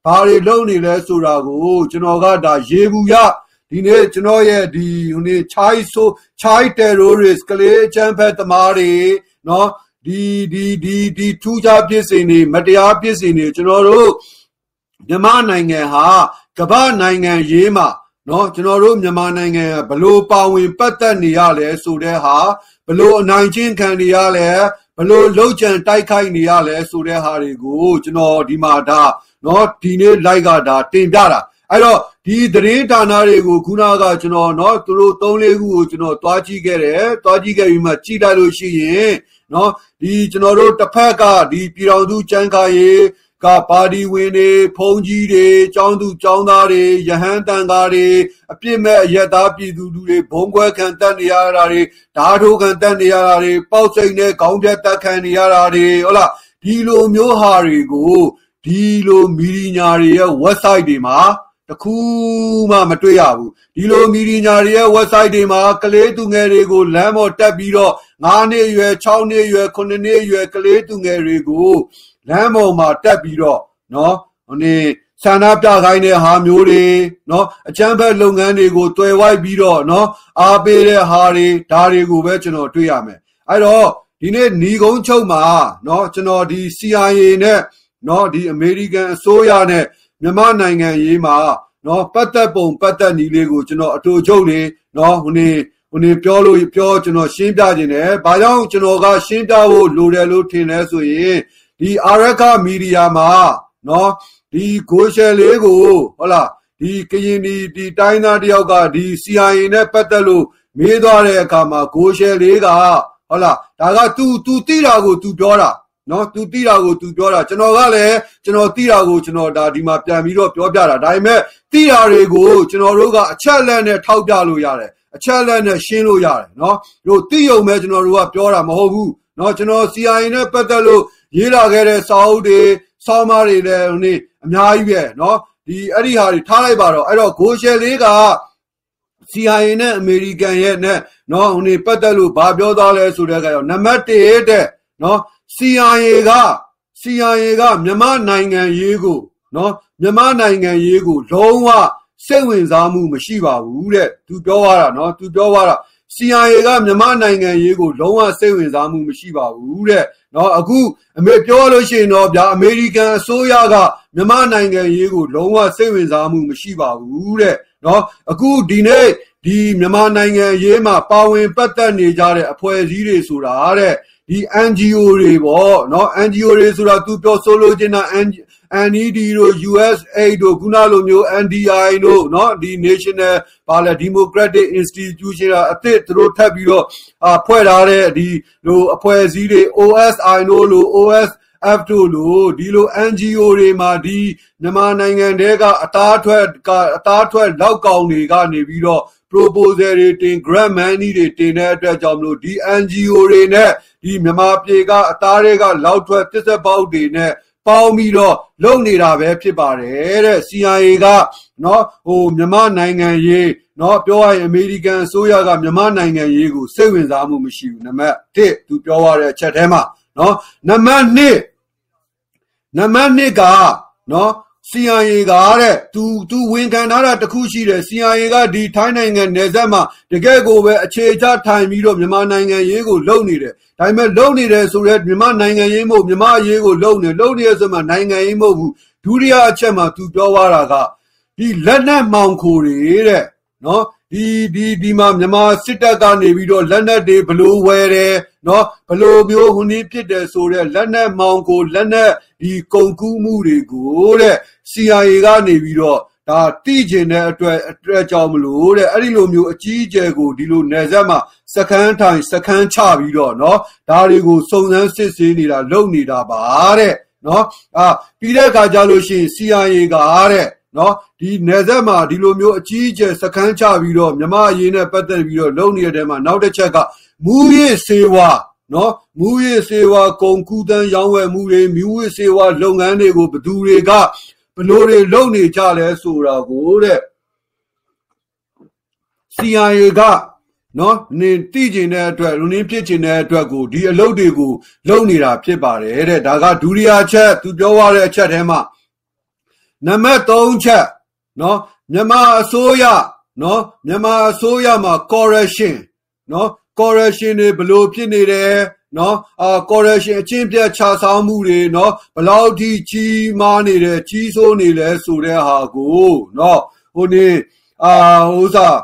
ဘာတွေလုပ်နေလဲဆိုတာကို ကျွန်တော်ကဒါရေဘူးရဒီနေ့ကျွန်တော်ရဲ့ဒီဟိုနေ့ chai so chai terrorist ကလေးအချမ်းဖက်သမားတွေနော် ဒီဒီဒီဒီထူးခြားဖြစ်စဉ်တွေမတရားဖြစ်စဉ်တွေကျွန်တော်တို့မြန်မာနိုင်ငံဟာကမ္ဘာနိုင်ငံရေးမှာเนาะကျွန်တော်တို့မြန်မာနိုင်ငံဘလို့ပါဝင်ပတ်သက်နေရလဲဆိုတဲ့ဟာဘလို့အနိုင်ချင်းခံနေရလဲ ဘလို့လှုပ်ကြံတိုက်ခိုက်နေရလဲဆိုတဲ့ဟာတွေကိုကျွန်တော်ဒီမှာဒါเนาะဒီနေ့ live ကဒါတင်ပြတာအဲ့တော့ဒီသတင်းဌာနတွေကိုခုနကကျွန်တော်เนาะသူတို့၃၄ခုကိုကျွန်တော်တွားကြည့်ခဲ့တယ်တွားကြည့်ခဲ့ပြီးမှကြည့်လိုက်လို့ရှိရင် နော်ဒီကျွန်တော်တို့တစ်ဖက်ကဒီပြည်တော်သူကျန်းကာရေးကပါတီဝင်တွေဖုန်ကြီးတွေကျောင်းသူကျောင်းသားတွေယဟန်တန်ကားတွေအပြစ်မဲ့အယက်သားပြည်သူလူတွေဘုံကွဲခံတတ်နေရတာတွေဓာထိုးခံတတ်နေရတာတွေပေါက်စိတ်နဲ့ခေါင်းပြတ်တက်ခံနေရတာတွေဟုတ်လားဒီလိုမျိုးဟာတွေကိုဒီလိုမီဒီယာတွေရဲ့ website တွေမှာတခုမှမတွေ့ရဘူးဒီလိုမီဒီယာတွေရဲ့ website တွေမှာကလေးသူငယ်တွေကိုလမ်းပေါ်တက်ပြီးတော့ 9နှစ်ရွယ်6နှစ်ရွယ်9နှစ်ရွယ်ကလေးသူငယ်တွေကိုလမ်းပေါ်မှာတက်ပြီးတော့နော်ဟိုနေ့ဆန္ဒပြခိုင်းတဲ့ဟာမျိုးတွေနော်အကြမ်းဖက်လုပ်ငန်းတွေကိုတွယ်ဝိုက်ပြီးတော့နော်အားပေးတဲ့ဟာတွေဒါတွေကိုပဲကျွန်တော်တွေ့ရမယ်အဲ့တော့ဒီနေ့ညီကုန်းချုပ်မှာနော်ကျွန်တော်ဒီ CIA နဲ့နော်ဒီအမေရိကန်အစိုးရနဲ့မြန်မာနိုင်ငံရေးမှာနော်ပတ်သက်ပုံပတ်သက်ညီလေးကိုကျွန်တော်အတူချုပ်နေနော်ဟိုနေ့ ဟိုနေပြောလို့ပြောကျွန်တော်ရှင်းပြခြင်းတယ်။ဘာကြောင့်ကျွန်တော်ကရှင်းပြဖို့လိုတယ်လို့ထင်လဲဆိုရင်ဒီအာရကမီဒီယာမှာနော်ဒီကိုရှယ်လေးကိုဟုတ်လားဒီကရင်ဒီဒီတိုင်းသားတယောက်ကဒီ CIA နဲ့ပတ်သက်လို့မေးသွားတဲ့အခါမှာကိုရှယ်လေးကဟုတ်လားဒါက तू तू တိတာကို तू ပြောတာနော် तू တိတာကို तू ပြောတာကျွန်တော်ကလည်းကျွန်တော်တိတာကိုကျွန်တော်ဒါဒီမှာပြန်ပြီးတော့ပြောပြတာဒါပေမဲ့တိတာတွေကိုကျွန်တော်တို့ကအချက်လက်နဲ့ထောက်ပြလို့ရတယ် အချက်လက်နဲ့ရှင်းလို့ရတယ်နော်တို့သိယုံမဲ့ကျွန်တော်တို့ကပြောတာမဟုတ်ဘူးနော်ကျွန်တော် CIA နဲ့ပတ်သက်လို့ရေးလာခဲ့တဲ့စာအုပ်တွေစောင်းမတွေလည်းဒီအများကြီးပဲနော်ဒီအဲ့ဒီဟာတွေထားလိုက်ပါတော့အဲ့တော့ဂိုရှယ်လေးက CIA နဲ့အမေရိကန်ရဲ့နဲ့နော်ဟိုနေပတ်သက်လို့ဘာပြောသားလဲဆိုတဲ့အခါကျတော့နံပါတ်1တဲ့နော် CIA က CIA ကမြန်မာနိုင်ငံရေးကိုနော်မြန်မာနိုင်ငံရေးကိုလုံးဝ စိတ်ဝင်စားမှုမရှိပါဘူးတဲ့သူပြောရတာနော်သူပြောရတာ CIA ကမြန်မာနိုင်ငံရေးကိုလုံးဝစိတ်ဝင်စားမှုမရှိပါဘူးတဲ့နော်အခုအမေပြောလို့ရှိရင်တော့ဗျာအမေရိကန်အစိုးရကမြန်မာနိုင်ငံရေးကိုလုံးဝစိတ်ဝင်စားမှုမရှိပါဘူးတဲ့နော်အခုဒီနေ့ဒီမြန်မာနိုင်ငံရေးမှာပါဝင်ပတ်သက်နေကြတဲ့အဖွဲ့အစည်းတွေဆိုတာတဲ့ဒီ NGO တွေပေါ့နော် NGO တွေဆိုတာသူပြောဆိုလိုချင်တာ NGO NED တို့ USAID တို့ခုနလိုမျိုး NDI တို့เนาะဒီ National ဘာလဲ Democratic Institution အသစ်သူတို့ထပ်ပြီးတော့အာဖွဲ့ထားတဲ့ဒီလိုအဖွဲ့အစည်းတွေ OSI တို့လို OS F တို့လိုဒီလို NGO တွေမှာဒီမြန်မာနိုင်ငံတဲကအသားထွက်ကအသားထွက်လောက်ကောင်တွေကနေပြီးတော့ proposal တွေတင် grant money တွေတင်တဲ့အတွက်ကြောင့်မလို့ဒီ NGO တွေနဲ့ဒီမြန်မာပြည်ကအသားတွေကလောက်ထွက်တစ်သက်ပေါက်တွေနဲ့ ပေါင်းပြီးတော့လုပ်နေတာပဲဖြစ်ပါတယ်တဲ့ CIA ကနော်ဟိုမြန်မာနိုင်ငံရေးနော်ပြောရရင်အမေရိကန်အစိုးရကမြန်မာနိုင်ငံရေးကိုစိတ်ဝင်စားမှုမရှိဘူးနံပါတ်1သူပြောရတဲ့အချက်ထဲမှာနော်နံပါတ်2နံပါတ်2ကနော် CIA ကတဲ့သူသူဝန်ခံထားတာတခုရှိတယ် CIA ကဒီထိုင်းနိုင်ငံနယ်စပ်မှာတကယ်ကိုပဲအခြေချထိုင်ပြီးတော့မြန်မာနိုင်ငံရေးကိုလုပ်နေတယ်ဒါပေမဲ့လုပ်နေတယ်ဆိုတော့မြန်မာနိုင်ငံရေးမဟုတ်မြန်မာရေးကိုလုပ်နေလုပ်နေရဆိုမှနိုင်ငံရေးမဟုတ်ဘူးဒုတိယအချက်မှာသူပြောသွားတာကဒီလက်နက်မှောင်ခိုတွေတဲ့နော် ဒီဒီဒီမှာမြန်မာစစ်တပ်ကနေပြီးတော့လက်နက်တွေဘလို့ဝယ်တယ်နော်ဘလို့မျိုးဟိုနီးဖြစ်တယ်ဆိုတော့လက်နက်မောင်ကိုလက်နက်ဒီကုန်ကူးမှုတွေကိုတဲ့ CIA ကနေပြီးတော့ဒါတိကျင်တဲ့အတွက်အတွက်ကြောင့်မလို့တဲ့အဲ့ဒီလိုမျိုးအကြီးအကျယ်ကိုဒီလိုနယ်စပ်မှာစကန်းထိုင်စကန်းချပြီးတော့နော်ဒါတွေကိုစုံစမ်းစစ်ဆေးနေတာလုပ်နေတာပါတဲ့နော်အာပြီးတဲ့အခါကျလို့ရှိရင် CIA ကတဲ့ နော်ဒီနယ်စပ်မှာဒီလိုမျိုးအကြီးအကျယ်စခန်းချပြီးတော့မြမအရေးနဲ့ပတ်သက်ပြီးတော့လုံနေတဲ့တဲမှာနောက်တစ်ချက်ကမူရစ်စေဝါနော်မူရစ်စေဝါကုန်ကူးတန်းရောင်းဝယ်မှုတွေမူရစ်စေဝါလုပ်ငန်းတွေကိုဘသူတွေကဘလို့တွေလုပ်နေကြလဲဆိုတာကိုတဲ့ CIA ကနော်နေတိကျင်တဲ့အတွက်လူရင်းဖြစ်ကျင်တဲ့အတွက်ကိုဒီအလုပ်တွေကိုလုပ်နေတာဖြစ်ပါတယ်တဲ့ဒါကဒုတိယချက်သူပြောရတဲ့အချက်ထဲမှာ နံပါတ်3ချက်နော်မြန်မာအစိုးရနော်မြန်မာအစိုးရမှာ correction နော် correction တွေဘလို့ဖြစ်နေတယ်နော်အာ correction အချင်းပြတ်ခြားဆောင်မှုတွေနော်ဘလောက်ထိကြီးမားနေတယ်ကြီးစိုးနေလဲဆိုတဲ့ဟာကိုနော်ဟိုနေအာဟိုစား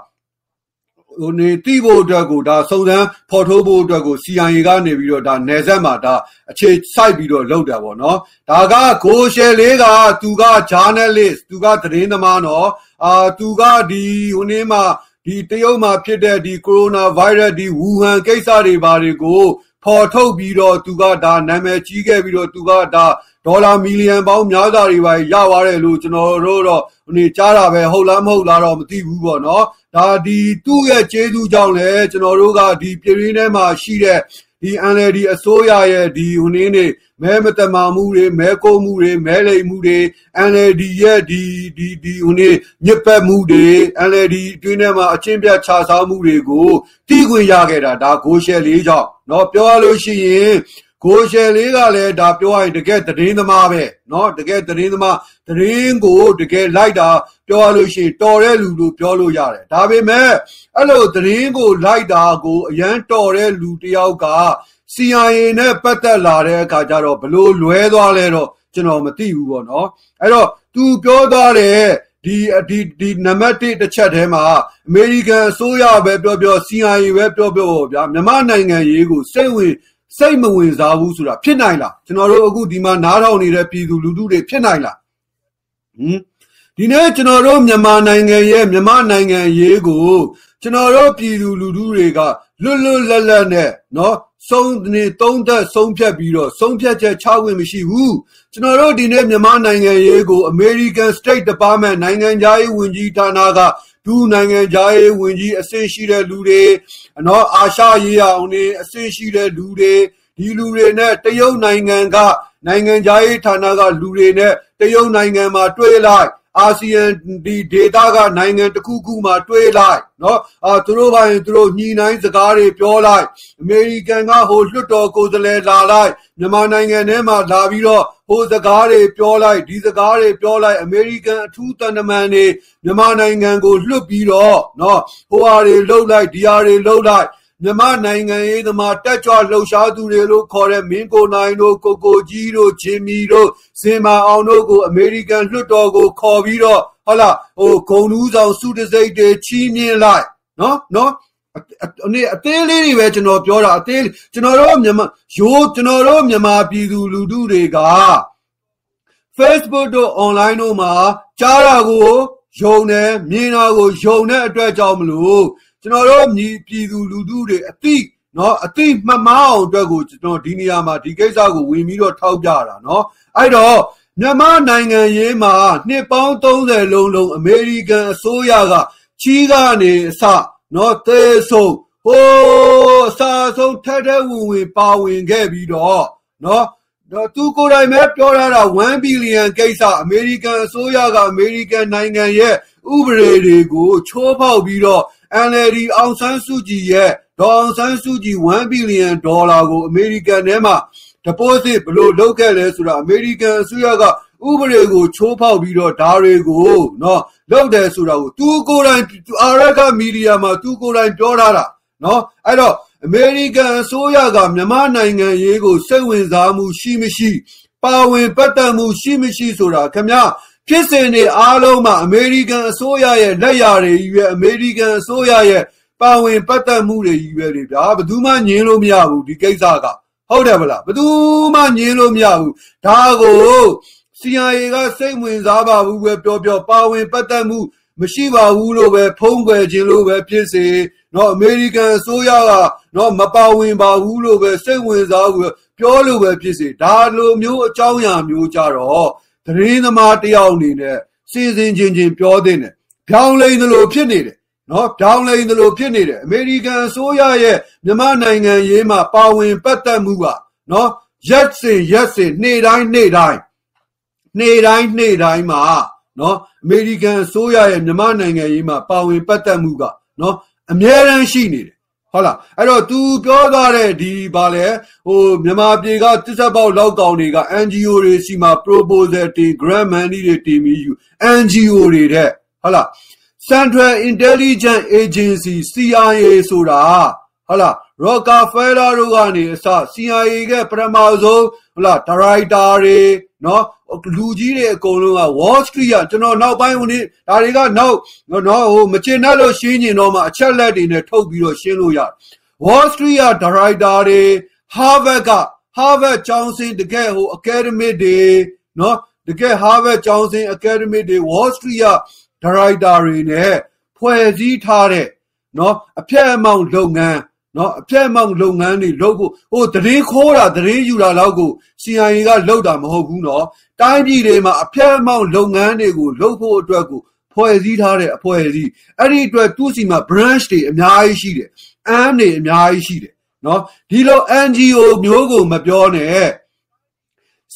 ဟဟိုနေတိဖို့အတွက်ကိုဒါစုံစမ်းဖော်ထုတ်ဖို့အတွက်ကို CIA ကနေပြီးတော့ဒါနယ်စပ်မှာဒါအခြေစိုက်ပြီးတော့လုပ်တယ်ပေါ့နော်ဒါကကိုရှယ်လေးကသူက journalist သူကသတင်းသမားနော်အာသူကဒီဟိုနေ့မှာဒီတရုတ်မှာဖြစ်တဲ့ဒီကိုရိုနာဗိုင်းရပ်ဒီဝူဟန်ကိစ္စတွေဘာတွေကိုဖော်ထုတ်ပြီးတော့သူကဒါနာမည်ကြီးခဲ့ပြီးတော့သူကဒါဒေါ်လာမီလီယံပေါင်းများစွာတွေပါရသွားတယ်လို့ကျွန်တော်တို့တော့ဟိုနေကြားတာပဲဟုတ်လားမဟုတ်လားတော့မသိဘူးပေါ့နော် ဒါဒီသူ့ရဲ့ကျေးဇူးကြောင့်လဲကျွန်တော်တို့ကဒီပြည်ရင်းထဲမှာရှိတဲ့ဒီ NLD အစိုးရရဲ့ဒီဟိုနေနေမဲမတမာမှုတွေမဲကိုမှုတွေမဲလိမ်မှုတွေ NLD ရဲ့ဒီဒီဒီဟိုနေညစ်ပတ်မှုတွေ NLD အတွင်းထဲမှာအချင်းပြတ်ခြားစားမှုတွေကိုတီးခွင့်ရခဲ့တာဒါဂိုရှယ်လေးကြောင့်เนาะပြောရလို့ရှိရင် ကိုရှယ်လေးကလည်းဒါပြောရရင်တကယ်သတင်းသမားပဲเนาะတကယ်သတင်းသမားသတင်းကိုတကယ်လိုက်တာပြောရလို့ရှိရင်တော်တဲ့လူလို့ပြောလို့ရတယ်ဒါပေမဲ့အဲ့လိုသတင်းကိုလိုက်တာကိုအရန်တော်တဲ့လူတယောက်က CIA နဲ့ပတ်သက်လာတဲ့အခါကျတော့ဘလို့လွဲသွားလဲတော့ကျွန်တော်မသိဘူးပေါ့နော်အဲ့တော့ तू ပြောသွားတဲ့ဒီဒီဒီနံပါတ်1တစ်ချက်ထဲမှာအမေရိကန်အစိုးရပဲပြောပြော CIA ပဲပြောပြောပေါ့ဗျာမြန်မာနိုင်ငံရေးကိုစိတ်ဝင် စိတ်မဝင်စားဘူးဆိုတာဖြစ်နိုင်လားကျွန်တော်တို့အခုဒီမှာနားထောင်နေတဲ့ပြည်သူလူထုတွေဖြစ်နိုင်လားဟင်ဒီနေ့ကျွန်တော်တို့မြန်မာနိုင်ငံရဲ့မြန်မာနိုင်ငံရေးကိုကျွန်တော်တို့ပြည်သူလူထုတွေကလွတ်လွတ်လပ်လပ်နဲ့เนาะဆုံးနေသုံးသက်ဆုံးဖြတ်ပြီးတော့ဆုံးဖြတ်ချက်ချဝင်မရှိဘူးကျွန်တော်တို့ဒီနေ့မြန်မာနိုင်ငံရေးကို American State Department နိုင်ငံခြားရေးဝန်ကြီးဌာနက ဒူနိုင်ငံခြားရေးဝန်ကြီးအဆင့်ရှိတဲ့လူတွေနော်အာရှရေးရအောင်နေအဆင့်ရှိတဲ့လူတွေဒီလူတွေနဲ့တရုတ်နိုင်ငံကနိုင်ငံခြားရေးဌာနကလူတွေနဲ့တရုတ်နိုင်ငံမှာတွေ့လိုက် အာဆီယံဒီဒေသကနိုင်ငံတစ်ခုခုမှာတွေးလိုက်နော်အာသူတို့ဘာရင်သူတို့ညှိနှိုင်းစကားတွေပြောလိုက်အမေရိကန်ကဟိုလွှတ်တော်ကိုယ်စားလှယ်လာလိုက်မြန်မာနိုင်ငံထဲမှာလာပြီးတော့ဟိုစကားတွေပြောလိုက်ဒီစကားတွေပြောလိုက်အမေရိကန်အထူးတန်တမန်တွေမြန်မာနိုင်ငံကိုလွှတ်ပြီးတော့နော်ဟိုဟာတွေလှုပ်လိုက်ဒီဟာတွေလှုပ်လိုက် မြန်မာနိုင်ငံရေးသမားတက်ကြွလှုပ်ရှားသူတွေလို့ခေါ်တဲ့မင်းကိုနိုင်တို့ကိုကိုကြီးတို့ဂျင်မီတို့စင်မာအောင်တို့ကိုအမေရိကန်လွှတ်တော်ကိုခေါ်ပြီးတော့ဟုတ်လားဟိုဂုံနူးဆောင်စုတစိတ်တွေချီးမြှင့်လိုက်နော်နော်အနေအသေးလေးတွေပဲကျွန်တော်ပြောတာအသေးကျွန်တော်တို့မြန်မာရိုးကျွန်တော်တို့မြန်မာပြည်သူလူထုတွေက Facebook တို့ online တို့မှာကြားတာကိုယုံတယ်မြင်တာကိုယုံတဲ့အတွက်ကြောင့်မလို့ ကျွန်တော်တို့မြည်ပြည်သူလူထုတွေအတိနော်အတိမမအောင်အတွက်ကိုကျွန်တော်ဒီနေရာမှာဒီကိစ္စကိုဝင်ပြီးတော့ထောက်ပြတာနော်အဲ့တော့မြန်မာနိုင်ငံရေးမှာနှစ်ပေါင်း30လုံးလုံးအမေရိကန်အစိုးရကချီးကနေအစနော်သေဆုံးဟိုးအစာဆုံးထက်ထက်ဝင်ဝင်ပါဝင်ခဲ့ပြီးတော့နော်တော့သူကိုယ်တိုင်ပဲပြောထားတာ1ဘီလီယံကိစ္စအမေရိကန်အစိုးရကအမေရိကန်နိုင်ငံရဲ့ဥပဒေတွေကိုချိုးဖောက်ပြီးတော့ NLD အောင်ဆန်းစုကြည်ရဲ့ဒေါ်အောင်ဆန်းစုကြည်1ဘီလီယံဒေါ်လာကိုအမေရိကန်ထဲမှာ deposit ဘလို့လုပ်ခဲ့လဲဆိုတာအမေရိကန်အစိုးရကဥပဒေကိုချိုးဖောက်ပြီးတော့ဓာတွေကိုနော်လုပ်တယ်ဆိုတာကိုသူကိုယ်တိုင်အာရကမီဒီယာမှာသူကိုယ်တိုင်ပြောထားတာနော်အဲ့တော့အမေရိကန်အစိုးရကမြန်မာနိုင်ငံရေးကိုစိတ်ဝင်စားမှုရှိမရှိ ပါဝင်ပတ်သက်မှုရှိမရှိဆိုတာခင်ဗျာ ဖြစ်စဉ်တွေအားလုံးမှာအမေရိကန်အစိုးရရဲ့လက်ရာတွေကြီးပဲအမေရိကန်အစိုးရရဲ့ပါဝင်ပတ်သက်မှုတွေကြီးပဲတွေဗျာဘယ်သူမှငြင်းလို့မရဘူးဒီကိစ္စကဟုတ်တယ်မလားဘယ်သူမှငြင်းလို့မရဘူးဒါကို CIA ကစိတ်ဝင်စားပါဘူးပဲပြောပြောပါဝင်ပတ်သက်မှုမရှိပါဘူးလို့ပဲဖုံးကွယ်ခြင်းလို့ပဲဖြစ်စေနော်အမေရိကန်အစိုးရကနော်မပါဝင်ပါဘူးလို့ပဲစိတ်ဝင်စားဘူးပြောလို့ပဲဖြစ်စေဒါလိုမျိုးအကြောင်းအရာမျိုးကြတော့ သတင်းသမားတယောက်အနေနဲ့စီစဉ်ချင်းချင်းပြောတဲ့နဲ့ဖြောင်းလိန်သလိုဖြစ်နေတယ်နော်ဖြောင်းလိန်သလိုဖြစ်နေတယ်အမေရိကန်အစိုးရရဲ့မြန်မာနိုင်ငံရေးမှာပါဝင်ပတ်သက်မှုကနော်ရက်စင်ရက်စင်နေ့တိုင်းနေ့တိုင်းနေ့တိုင်းနေ့တိုင်းမှာနော်အမေရိကန်အစိုးရရဲ့မြန်မာနိုင်ငံရေးမှာပါဝင်ပတ်သက်မှုကနော်အများရန်ရှိနေတယ် ဟုတ်လားအဲ့တော့ तू ပြောသွားတဲ့ဒီဗာလဲဟိုမြန်မာပြည်ကတစ်ဆက်ပေါက်လောက်ကောင်တွေက NGO တွေစီမှာ proposal တင် grant money တွေတင်ပြီးယူ NGO တွေတဲ့ဟုတ်လား Central Intelligence Agency CIA ဆိုတာဟုတ်လား Rockefeller တို့ကနေအစ CIA ကပထမဆုံးဟုတ်လားဒါရိုက်တာတွေနော် လူကြီးတွေအကုန်လုံးက Wall Street ကကျွန်တော်နောက်ပိုင်းဟိုနေ့ဒါတွေကနောက်နော်ဟိုမချင်တတ်လို့ရှင်းကျင်တော့မှအချက်လက်တွေနဲ့ထုတ်ပြီးတော့ရှင်းလို့ရတယ် Wall Street က director တွေ Harvard က Harvard ကျောင်းစင်တကယ်ဟို academic တွေနော်တကယ် Harvard ကျောင်းစင် academic တွေ Wall Street က director တွေနဲ့ဖွဲ့စည်းထားတဲ့နော်အဖြတ်အမောင်လုပ်ငန်း နော်အဖြတ်အမောင်လုပ်ငန်းတွေလုပ်ဖို့ဟိုတရင်ခိုးတာတရင်ယူတာလောက်ကို CIA ကလုပ်တာမဟုတ်ဘူးနော်တိုင်းပြည်တွေမှာအဖြတ်အမောင်လုပ်ငန်းတွေကိုလုပ်ဖို့အတွက်ကိုဖွဲ့စည်းထားတဲ့အဖွဲ့အစည်းအဲ့ဒီအတွက်သူ့စီမှာ branch တွေအများကြီးရှိတယ်အမ်းတွေအများကြီးရှိတယ်နော်ဒီလို NGO မျိုးကိုမပြောနဲ့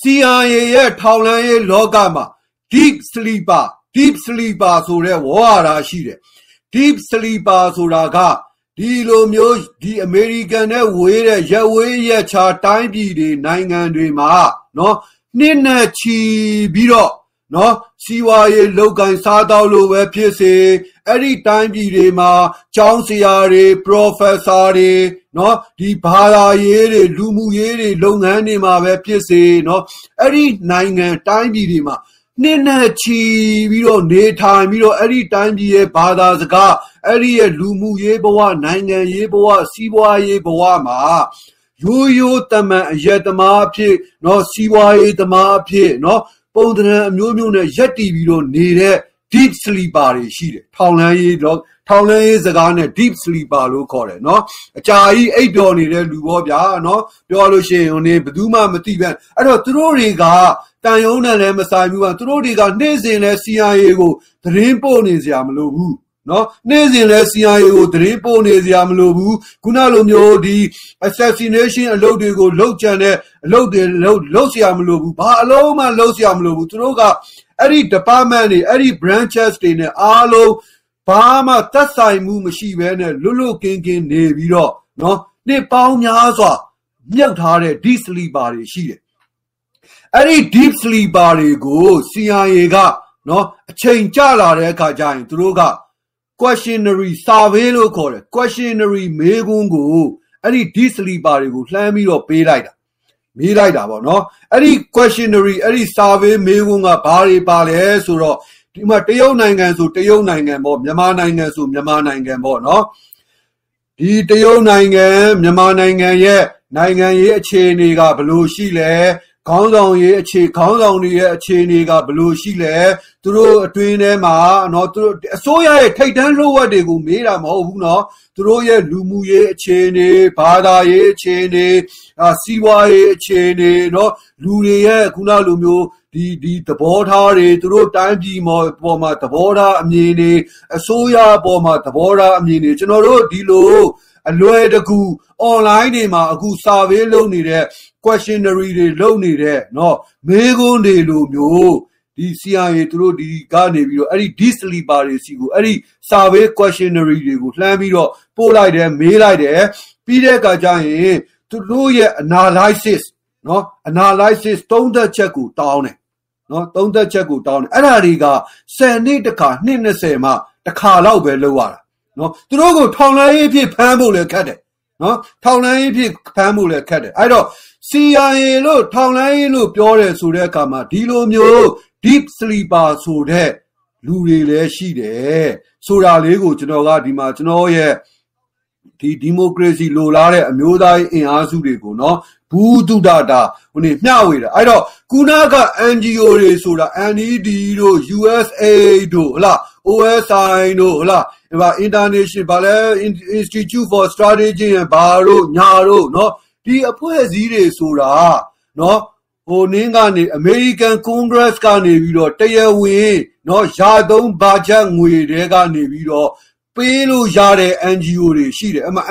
CIA ရဲ့ထောင်လန်းရေးလောကမှာ deep sleeper deep sleeper ဆိုတဲ့ဝါဟာရရှိတယ် deep sleeper ဆိုတာက ဒီလိုမျိုးဒီအမေရိကန်နဲ့ဝေးတဲ့ရက်ဝေးရက်ချာတိုင်းပြည်တွေနိုင်ငံတွေမှာနော်နှစ်နဲ့ချီပြီးတော့နော်စီဝါရေးလောက်ကင်စားတော့လို့ပဲဖြစ်စေအဲ့ဒီတိုင်းပြည်တွေမှာကျောင်းဆရာတွေ professor တွေနော်ဒီဘာသာရေးတွေလူမှုရေးတွေလုပ်ငန်းတွေမှာပဲဖြစ်စေနော်အဲ့ဒီနိုင်ငံတိုင်းပြည်တွေမှာ နှစ်နဲ့ချီပြီးတော့နေထိုင်ပြီးတော့အဲ့ဒီတိုင်းပြည်ရဲ့ဘာသာစကားအဲ့ဒီရဲ့လူမှုရေးဘဝနိုင်ငံရေးဘဝစီးပွားရေးဘဝမှာရိုးရိုးတမန်အယက်သမားအဖြစ်เนาะစီးပွားရေးသမားအဖြစ်เนาะပုံသဏ္ဍာန်အမျိုးမျိုးနဲ့ရက်တည်ပြီးတော့နေတဲ့ deep sleeper တွေရှိတယ်ထောင်လန်းရေးတော့ ထောင်လင်းရေးစကားနဲ့ deep sleeper လို့ခေါ်တယ်နော်အကြာကြီးအိပ်ပျော်နေတဲ့လူပေါ့ဗျာနော်ပြောလို့ရှိရင်ဟိုနေဘယ်သူမှမသိပဲအဲ့တော့သူတို့တွေကတန်ယုံနဲ့လည်းမဆိုင်ဘူးကသူတို့တွေကနေ့စဉ်လဲ CIA ကိုသတင်းပို့နေစရာမလိုဘူးနော်နေ့စဉ်လဲ CIA ကိုသတင်းပို့နေစရာမလိုဘူးခုနလိုမျိုးဒီ assassination အလုပ်တွေကိုလုပ်ကြံတဲ့အလုပ်တွေလုပ်လုပ်စရာမလိုဘူးဘာအလုံးမှလုပ်စရာမလိုဘူးသူတို့ကအဲ့ဒီ department တွေအဲ့ဒီ branches တွေနဲ့အားလုံး ဘာမှသက်ဆိုင်မှုမရှိဘဲနဲ့လွတ်လွတ်ကင်းကင်းနေပြီးတော့နော်နှစ်ပေါင်းများစွာမြုပ်ထားတဲ့ deep sleeper တွေရှိတယ်အဲ့ဒီ deep sleeper တွေကို CIA ကနော်အချိန်ကြလာတဲ့အခါကျရင်သူတို့က questionary survey လို့ခေါ်တယ် questionary မေးခွန်းကိုအဲ့ဒီ deep sleeper တွေကိုလှမ်းပြီးတော့ပေးလိုက်တာမေးလိုက်တာပေါ့နော်အဲ့ဒီ questionary အဲ့ဒီ survey မေးခွန်းကဘာတွေပါလဲဆိုတော့ ဒီမှာတရုတ်နိုင်ငံဆိုတရုတ်နိုင်ငံပေါ့မြန်မာနိုင်ငံဆိုမြန်မာနိုင်ငံပေါ့နော်ဒီတရုတ်နိုင်ငံမြန်မာနိုင်ငံရဲ့နိုင်ငံရေးအခြေအနေကဘယ်လိုရှိလဲခေါင်းဆောင်ရေးအခြေခေါင်းဆောင်တွေရဲ့အခြေအနေကဘယ်လိုရှိလဲသူတို့အတွင်းထဲမှာเนาะသူတို့အစိုးရရဲ့ထိတ်တန်းလှုပ်ဝက်တွေကိုမေးတာမဟုတ်ဘူးเนาะသူတို့ရဲ့လူမှုရေးအခြေအနေဘာသာရေးအခြေအနေအာစီးပွားရေးအခြေအနေเนาะလူတွေရဲ့ခုနလိုမျိုး ဒီဒီသဘောထားတွေသူတို့တိုင်းပြည်မှာပေါ်မှာသဘောထားအမြင်တွေအစိုးရပေါ်မှာသဘောထားအမြင်တွေကျွန်တော်တို့ဒီလိုအလွယ်တကူ online တွေမှာအခု survey လုပ်နေတဲ့ questionary တွေလုပ်နေတဲ့เนาะမေးခွန်းတွေလိုမျိုးဒီ CIA သူတို့ဒီကနေပြီးတော့အဲ့ဒီ D sleeper တွေစီကိုအဲ့ဒီ survey questionary တွေကိုလှမ်းပြီးတော့ပို့လိုက်တယ်မေးလိုက်တယ်ပြီးတဲ့အခါကျရင်သူတို့ရဲ့ analysis နော် analysis သုံးသက်ချက်ကိုတောင်းတယ်နော်သုံးသက်ချက်ကိုတောင်းတယ်အဲ့ဒါတွေက10နှစ်တခါနှစ်20မှတခါလောက်ပဲလောက်ရတာနော်သူတို့ကိုထောင်လိုင်းရေးဖြစ်ဖမ်းဖို့လည်းခက်တယ်နော်ထောင်လိုင်းရေးဖြစ်ဖမ်းဖို့လည်းခက်တယ်အဲ့တော့ CIA လို့ထောင်လိုင်းရေးလို့ပြောတယ်ဆိုတဲ့အခါမှာဒီလိုမျိုး deep sleeper ဆိုတဲ့လူတွေလည်းရှိတယ်ဆိုတာလေးကိုကျွန်တော်ကဒီမှာကျွန်တော်ရဲ့ ဒီဒီမိုကရေစီလိုလားတဲ့အမျိုးသားရေးအင်အားစုတွေကိုနော်ဘူးတုဒတာဟိုနေမျှဝေတာအဲ့တော့ခုနက NGO တွေဆိုတာ NED တို့ USA တို့ဟလား OSI တို့ဟလားဒီပါ International ဘာလဲ Institute for Strategy ရဲ့ဘာတို့ညာတို့เนาะဒီအဖွဲ့အစည်းတွေဆိုတာเนาะဟိုနင်းကနေ American Congress ကနေပြီးတော့တရားဝင်เนาะရာသုံးဘာဂျက်ငွေတွေကနေပြီးတော့ ပေးလို့ရတဲ့ NGO တွေရှိတယ်အမှ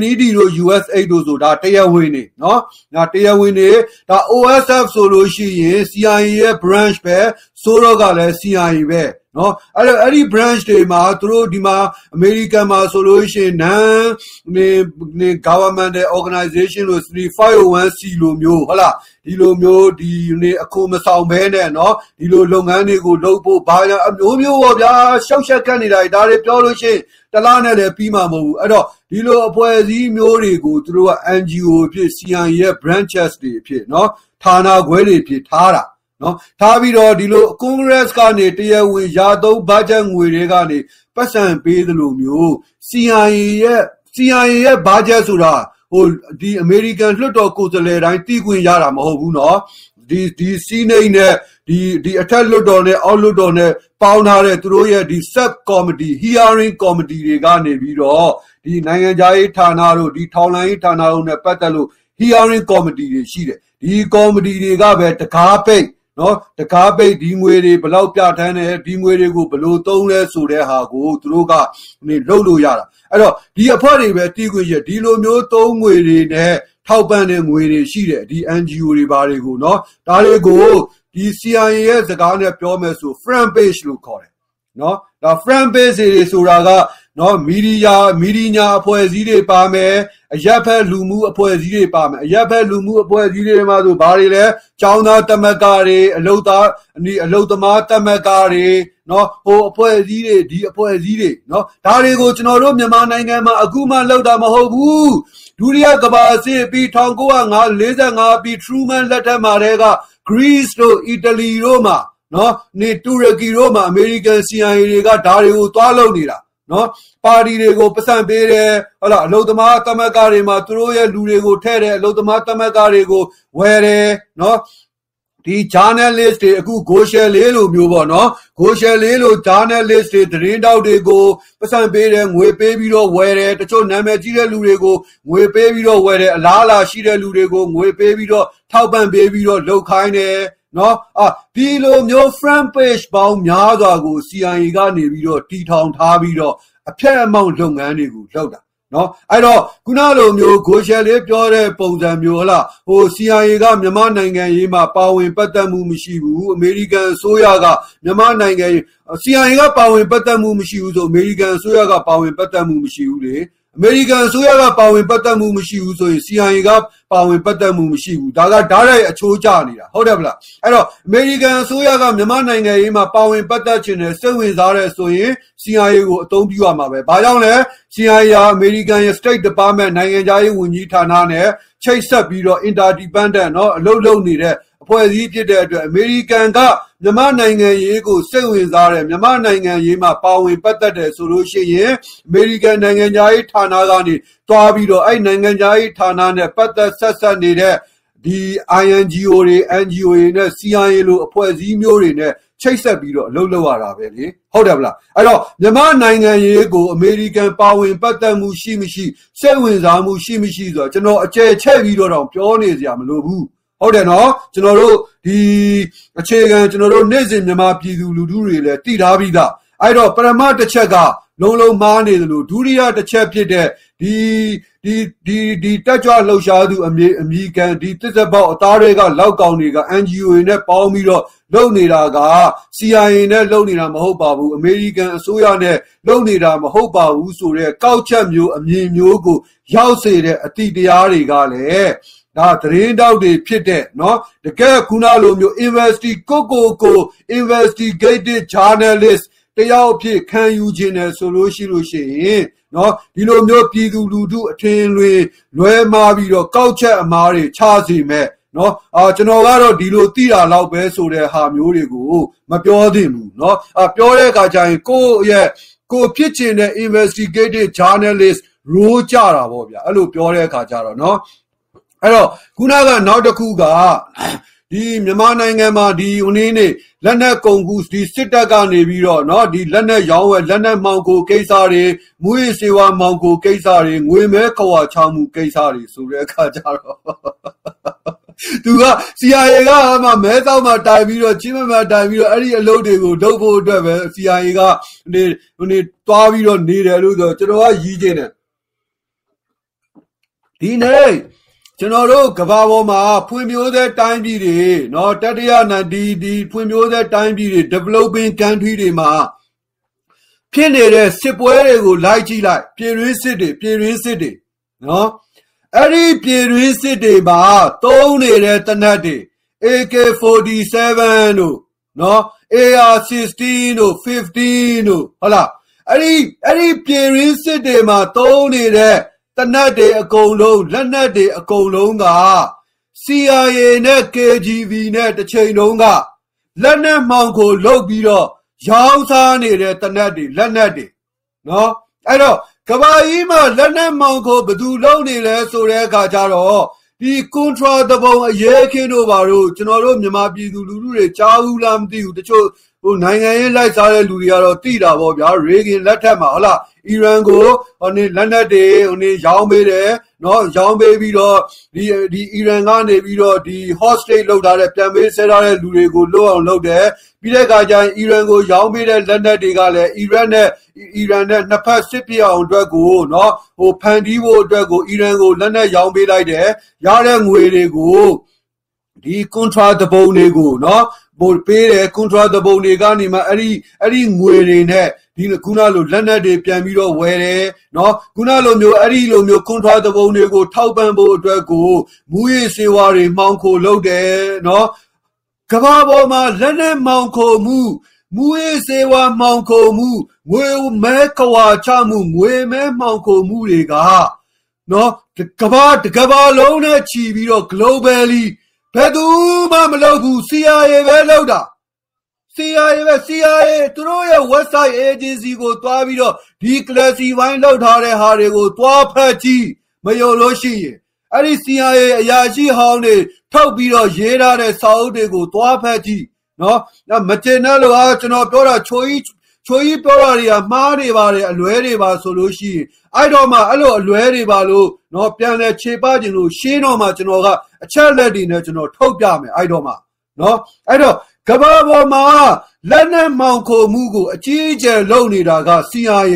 NED တို့ USAID တို့ဆိုဒါတရားဝင်နေเนาะဒါတရားဝင်နေဒါ OSF ဆိုလို့ရှိရင် CIA ရဲ့ branch ပဲ ဆိုတော့ကလည်း CIA ပဲနော်အဲ့တော့အဲ့ဒီ branch တွေမှာသူတို့ဒီမှာအမေရိကန်မှာဆိုလို့ရှိရင် non နေ government organization လို့ 3501c လို့မျိုးဟုတ်လားဒီလိုမျိုးဒီနေအခုမဆောင်ဘဲနဲ့နော်ဒီလိုလုပ်ငန်းတွေကိုလုပ်ဖို့ဘာညာအမျိုးမျိုးပေါ့ဗျာရှောက်ရှက်ကတ်နေတာဒါတွေပြောလို့ရှိရင်တလားနဲ့လည်းပြီးမှာမဟုတ်ဘူးအဲ့တော့ဒီလိုအဖွဲ့အစည်းမျိုးတွေကိုသူတို့က NGO ဖြစ် CIA ရဲ့ branches တွေဖြစ်နော်ဌာနခွဲတွေဖြစ်ထားတာ နော်ထားပြီးတော့ဒီလိုကွန်ဂရက်ကနေတရားဝင်ရာသုံးဘတ်ဂျက်ငွေတွေကနေပတ်စံပေးသလိုမျိုး CIA ရဲ့ CIA ရဲ့ဘတ်ဂျက်ဆိုတာဟိုဒီအမေရိကန်လွှတ်တော်ကိုယ်စားလှယ်တိုင်းတီးခွင့်ရတာမဟုတ်ဘူးနော်ဒီဒီစီးနှိမ့်နဲ့ဒီဒီအထက်လွှတ်တော်နဲ့အောက်လွှတ်တော်နဲ့ပေါင်းထားတဲ့သူတို့ရဲ့ဒီ sub committee hearing committee တွေကနေပြီးတော့ဒီနိုင်ငံခြားရေးဌာနတို့ဒီထောင်လိုင်းရေးဌာနတို့နဲ့ပတ်သက်လို့ hearing committee တွေရှိတယ်ဒီ committee တွေကပဲတကားပိတ် နော်တကားပိတ်ဒီငွေတွေဘလောက်ပြဋ္ဌာန်းတယ်ဒီငွေတွေကိုဘလို့သုံးလဲဆိုတဲ့ဟာကိုသူတို့ကနေလှုပ်လို့ရတာအဲ့တော့ဒီအဖွဲ့တွေပဲတီးခွင့်ရဒီလိုမျိုးသုံးငွေတွေနဲ့ထောက်ပံ့တဲ့ငွေတွေရှိတယ်ဒီ NGO တွေဘာတွေကိုနော်ဒါတွေကိုဒီ CIA ရဲ့စကားနဲ့ပြောမယ်ဆို front page လို့ခေါ်တယ်နော်ဒါ front page တွေဆိုတာက နော်မီဒီယာမီဒီညာအဖွဲ့အစည်းတွေပါမယ်အရက်ဖက်လူမှုအဖွဲ့အစည်းတွေပါမယ်အရက်ဖက်လူမှုအဖွဲ့အစည်းတွေမှာဆိုဘာတွေလဲចောင်းသားတမကတွေအလုသားအနီအလုသမားတမကတွေနော်ဟိုအဖွဲ့အစည်းတွေဒီအဖွဲ့အစည်းတွေနော်ဒါတွေကိုကျွန်တော်တို့မြန်မာနိုင်ငံမှာအခုမှလောက်တာမဟုတ်ဘူးဒုတိယကမ္ဘာစစ်ပြီး1945ပြီး Truman လက်ထက်မှာတည်းက Greece တို့အီတလီတို့မှာနော်နေတူရကီတို့မှာ American CIA တွေကဒါတွေကိုသွားလုပ်နေတာ နော်ပါတီတွေကိုပတ်စံပေးတယ်ဟုတ်လားအလုသမားသမက်ကတွေမှာသူတို့ရဲ့လူတွေကိုထဲ့တယ်အလုသမားသမက်ကတွေကိုဝယ်တယ်နော်ဒီ journalist တွေအခု Goshel လေးလိုမျိုးပေါ့နော် Goshel လေးလို journalist တွေသတင်းတောက်တွေကိုပတ်စံပေးတယ်ငွေပေးပြီးတော့ဝယ်တယ်တချို့နာမည်ကြီးတဲ့လူတွေကိုငွေပေးပြီးတော့ဝယ်တယ်အလားအလာရှိတဲ့လူတွေကိုငွေပေးပြီးတော့ထောက်ပံ့ပေးပြီးတော့လှုပ်ခိုင်းတယ် နော်အာဒီလိုမျိုး front page ပေါင်းများစွာကို CIA ကနေပြီးတော့တီထောင်ထားပြီးတော့အဖြတ်အမောင့်လုပ်ငန်းတွေကိုလုပ်တာနော်အဲ့တော့ခုနလိုမျိုးဂိုရှယ်လေးပြောတဲ့ပုံစံမျိုးဟလားဟို CIA ကမြန်မာနိုင်ငံရေးမှာပါဝင်ပတ်သက်မှုမရှိဘူးအမေရိကန်အစိုးရကမြန်မာနိုင်ငံရေး CIA ကပါဝင်ပတ်သက်မှုမရှိဘူးဆိုအမေရိကန်အစိုးရကပါဝင်ပတ်သက်မှုမရှိဘူးလေ အမေရိကန်အစိုးရကပါဝင်ပတ်သက်မှုမရှိဘူးဆိုရင် CIA ကပါဝင်ပတ်သက်မှုမရှိဘူးဒါကဓာတ်ရိုက်အချိုးကျနေတာဟုတ်တယ်ဗလားအဲ့တော့အမေရိကန်အစိုးရကမြန်မာနိုင်ငံရေးမှာပါဝင်ပတ်သက်ခြင်းနဲ့စိတ်ဝင်စားတဲ့ဆိုရင် CIA ကိုအသုံးပြုရမှာပဲဘာကြောင့်လဲ CIA ဟာအမေရိကန်ရဲ့ State Department နိုင်ငံခြားရေးဝန်ကြီးဌာနနဲ့ချိတ်ဆက်ပြီးတော့ interdependent เนาะအလုပ်လုပ်နေတဲ့အဖွဲ့အစည်းဖြစ်တဲ့အတွက်အမေရိကန်က မြန်မာနိုင်ငံရေးကိုစိတ်ဝင်စားတယ်မြန်မာနိုင်ငံရေးမှာပါဝင်ပတ်သက်တယ်ဆိုလို့ရှိရင်အမေရိကန်နိုင်ငံသားရေးဌာနကနေတွားပြီးတော့အဲ့နိုင်ငံသားရေးဌာနနဲ့ပတ်သက်ဆက်ဆက်နေတဲ့ဒီ INGO တွေ NGO တွေနဲ့ CIA လိုအဖွဲ့အစည်းမျိုးတွေနဲ့ချိတ်ဆက်ပြီးတော့အလုပ်လုပ်ရတာပဲလေဟုတ်တယ်ဗလားအဲ့တော့မြန်မာနိုင်ငံရေးကိုအမေရိကန်ပါဝင်ပတ်သက်မှုရှိမရှိစိတ်ဝင်စားမှုရှိမရှိဆိုတော့ကျွန်တော်အကျယ်ချဲ့ပြီးတော့တောင်ပြောနေစရာမလိုဘူး ဟုတ်တယ်နော်ကျွန်တော်တို့ဒီအခြေခံကျွန်တော်တို့နေ့စဉ်မြန်မာပြည်သူလူထုတွေလည်းတည်ထားပြီးသားအဲ့တော့ပရမတစ်ချက်ကလုံးလုံးမားနေသလိုဒုတိယတစ်ချက်ဖြစ်တဲ့ဒီဒီဒီဒီတက်ကြွလှုပ်ရှားသူအမြေအမိကန်ဒီတစ်သက်ပေါက်အသားတွေကလောက်ကောင်တွေက NGO တွေနဲ့ပေါင်းပြီးတော့လုပ်နေတာက CIA နဲ့လုပ်နေတာမဟုတ်ပါဘူးအမေရိကန်အစိုးရနဲ့လုပ်နေတာမဟုတ်ပါဘူးဆိုတော့ကောက်ချက်မျိုးအမြင်မျိုးကိုရောက်စေတဲ့အတိတရားတွေကလည်း ဒါသတင်းတောက်တွေဖြစ်တဲ့เนาะတကယ်ခုနလိုမျိုး investigate ကိုကိုကို investigative journalist တယောက်ဖြစ်ခံယူခြင်းနဲ့ဆိုလို့ရှိလို့ရှိရင်เนาะဒီလိုမျိုးပြည်သူလူထုအထင်လွင်လွဲမှားပြီးတော့ကောက်ချက်အမားတွေချစီမဲ့เนาะအာကျွန်တော်ကတော့ဒီလိုသိတာလောက်ပဲဆိုတဲ့ဟာမျိုးတွေကိုမပြောသင့်ဘူးเนาะအာပြောတဲ့အခါကျရင်ကိုယ့်ရဲ့ကိုဖြစ်ချင်တဲ့ investigative journalist ရိုးကြတာပေါ့ဗျာအဲ့လိုပြောတဲ့အခါကျတော့เนาะ အဲ့တော့ခုနကနောက်တစ်ခုကဒီမြန်မာနိုင်ငံမှာဒီဦးနေနေလက်နက်ကုန်ကူဒီစစ်တပ်ကနေပြီးတော့เนาะဒီလက်နက်ရောင်းဝယ်လက်နက်မှောင်ကိုကိစ္စတွေမူရစေဝါမှောင်ကိုကိစ္စတွေငွေမဲခွာချောင်းမှုကိစ္စတွေဆိုတဲ့အခါကျတော့သူက CIA ကမှမဲတောက်မှတိုင်ပြီးတော့ချင်းမမတိုင်ပြီးတော့အဲ့ဒီအလုပ်တွေကိုလုပ်ဖို့အတွက်ပဲ CIA ကဒီဟိုနေတွားပြီးတော့နေတယ်လို့ဆိုကျွန်တော်ကရီးကျင်းတယ်ဒီနေ့ ကျွန်တော်တို့ကဘာပေါ်မှာဖွံ့ဖြိုးတဲ့တိုင်းပြည်တွေနော်တတိယနဒီဒီဖွံ့ဖြိုးတဲ့တိုင်းပြည်တွေ developing country တွေမှာဖြစ်နေတဲ့စစ်ပွဲတွေကိုလိုက်ကြည့်လိုက်ပြည်ရင်းစစ်တွေပြည်ရင်းစစ်တွေနော်အဲ့ဒီပြည်ရင်းစစ်တွေမှာသုံးနေတဲ့တနတ်တွေ AK47 တို့နော် AR16 တို့15တို့ဟုတ်လားအဲ့ဒီအဲ့ဒီပြည်ရင်းစစ်တွေမှာသုံးနေတဲ့ တနတ်တွေအကုန်လုံးလက်နက်တွေအကုန်လုံးက CIA နဲ့ KGB နဲ့တစ်ချိန်တုန်းကလက်နက်မှောင်ခိုလုပ်ပြီးတော့ရောင်းစားနေတဲ့တနက်တွေလက်နက်တွေနော်အဲ့တော့ကဘာကြီးမှာလက်နက်မှောင်ခိုဘယ်သူလုပ်နေလဲဆိုတဲ့အခါကျတော့ဒီကွန်ထရာတပုံအရေးခင်းတို့ဘာလို့ကျွန်တော်တို့မြန်မာပြည်သူလူထုတွေကြားဘူးလားမသိဘူးတချို့ ဟိုနိုင်ငံရေးလိုက်စားတဲ့လူတွေကတော့သိတာပေါ့ဗျာရေဂင်လက်ထက်မှာဟုတ်လားအီရန်ကိုဟိုနေလက်နက်တွေဟိုနေရောင်းပေးတယ်နော်ရောင်းပေးပြီးတော့ဒီဒီအီရန်ကနေပြီးတော့ဒီ hostage လောက်ထားတဲ့ပြန်ပေးဆဲထားတဲ့လူတွေကိုလွတ်အောင်လုပ်တယ်ပြီးတဲ့အခါကျရင်အီရန်ကိုရောင်းပေးတဲ့လက်နက်တွေကလည်းအီရန်နဲ့အီရန်နဲ့နှစ်ဖက်စစ်ပြအောင်အတွက်ကိုနော်ဟိုဖန်တီးဖို့အတွက်ကိုအီရန်ကိုလက်နက်ရောင်းပေးလိုက်တယ်ရတဲ့ငွေတွေကိုဒီ contra တပုံတွေကိုနော် ပို့ပေးတယ် contra တပုံတွေကနေမှအဲ့ဒီအဲ့ဒီငွေတွေနဲ့ဒီခုနလိုလက်နက်တွေပြန်ပြီးတော့ဝယ်တယ်နော်ခုနလိုမျိုးအဲ့ဒီလိုမျိုး contra တပုံတွေကိုထောက်ပံ့ဖို့အတွက်ကိုမူရေးစေဝါတွေမှောင်ခိုလုပ်တယ်နော်ကမ္ဘာပေါ်မှာလက်နက်မှောင်ခိုမှုမူရေးစေဝါမှောင်ခိုမှုငွေမဲခွာချမှုငွေမဲမှောင်ခိုမှုတွေကနော်ကမ္ဘာတကမ္ဘာလုံးနဲ့ချီပြီးတော့ globally ဘယ်သူမှမလုပ်ဘူး CIA ပဲလုပ်တာ CIA ပဲ CIA သူတို့ရဲ့ website agency ကိုတွားပြီးတော့ဒီ classify လောက်ထားတဲ့ဟာတွေကိုတွားဖတ်ကြည့်မယုံလို့ရှိရင်အဲ့ဒီ CIA အရာရှိဟောင်းတွေထုတ်ပြီးတော့ရေးထားတဲ့စာအုပ်တွေကိုတွားဖတ်ကြည့်နော်မတင်တဲ့လူကကျွန်တော်ပြောတာချိုးကြီး ချိုးကြီးပြောတာတွေကမှားနေပါတယ်အလွဲတွေပါဆိုလို့ရှိရင်အဲ့တော့မှအဲ့လိုအလွဲတွေပါလို့နော်ပြန်လဲခြေပခြင်းလို့ရှင်းတော့မှကျွန်တော်ကအချက်လက်တွေနဲ့ကျွန်တော်ထုတ်ပြမယ်အဲ့တော့မှနော်အဲ့တော့ကဘာပေါ်မှာလက်နက်မောင်ခိုမှုကိုအကြီးအကျယ်လုပ်နေတာက CIA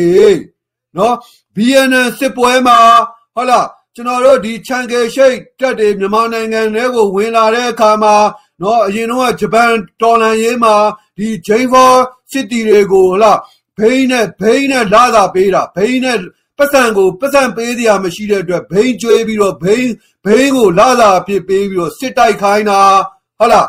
နော် BNN စစ်ပွဲမှာဟုတ်လားကျွန်တော်တို့ဒီချန်ကယ်ရှိတ်တက်တွေမြန်မာနိုင်ငံထဲကိုဝင်လာတဲ့အခါမှာနော်အရင်တော့ဂျပန်တော်လန်ရေးမှာဒီဂျိမ်းဖော စစ်တီတွေကိုဟလားဘိန်းနဲ့ဘိန်းနဲ့လာသာပေးတာဘိန်းနဲ့ပတ်စံကိုပတ်စံပေးစရာမရှိတဲ့အတွက်ဘိန်းကျွေးပြီးတော့ဘိန်းဘိန်းကိုလာသာအဖြစ်ပေးပြီးတော့စစ်တိုက်ခိုင်းတာဟုတ်လား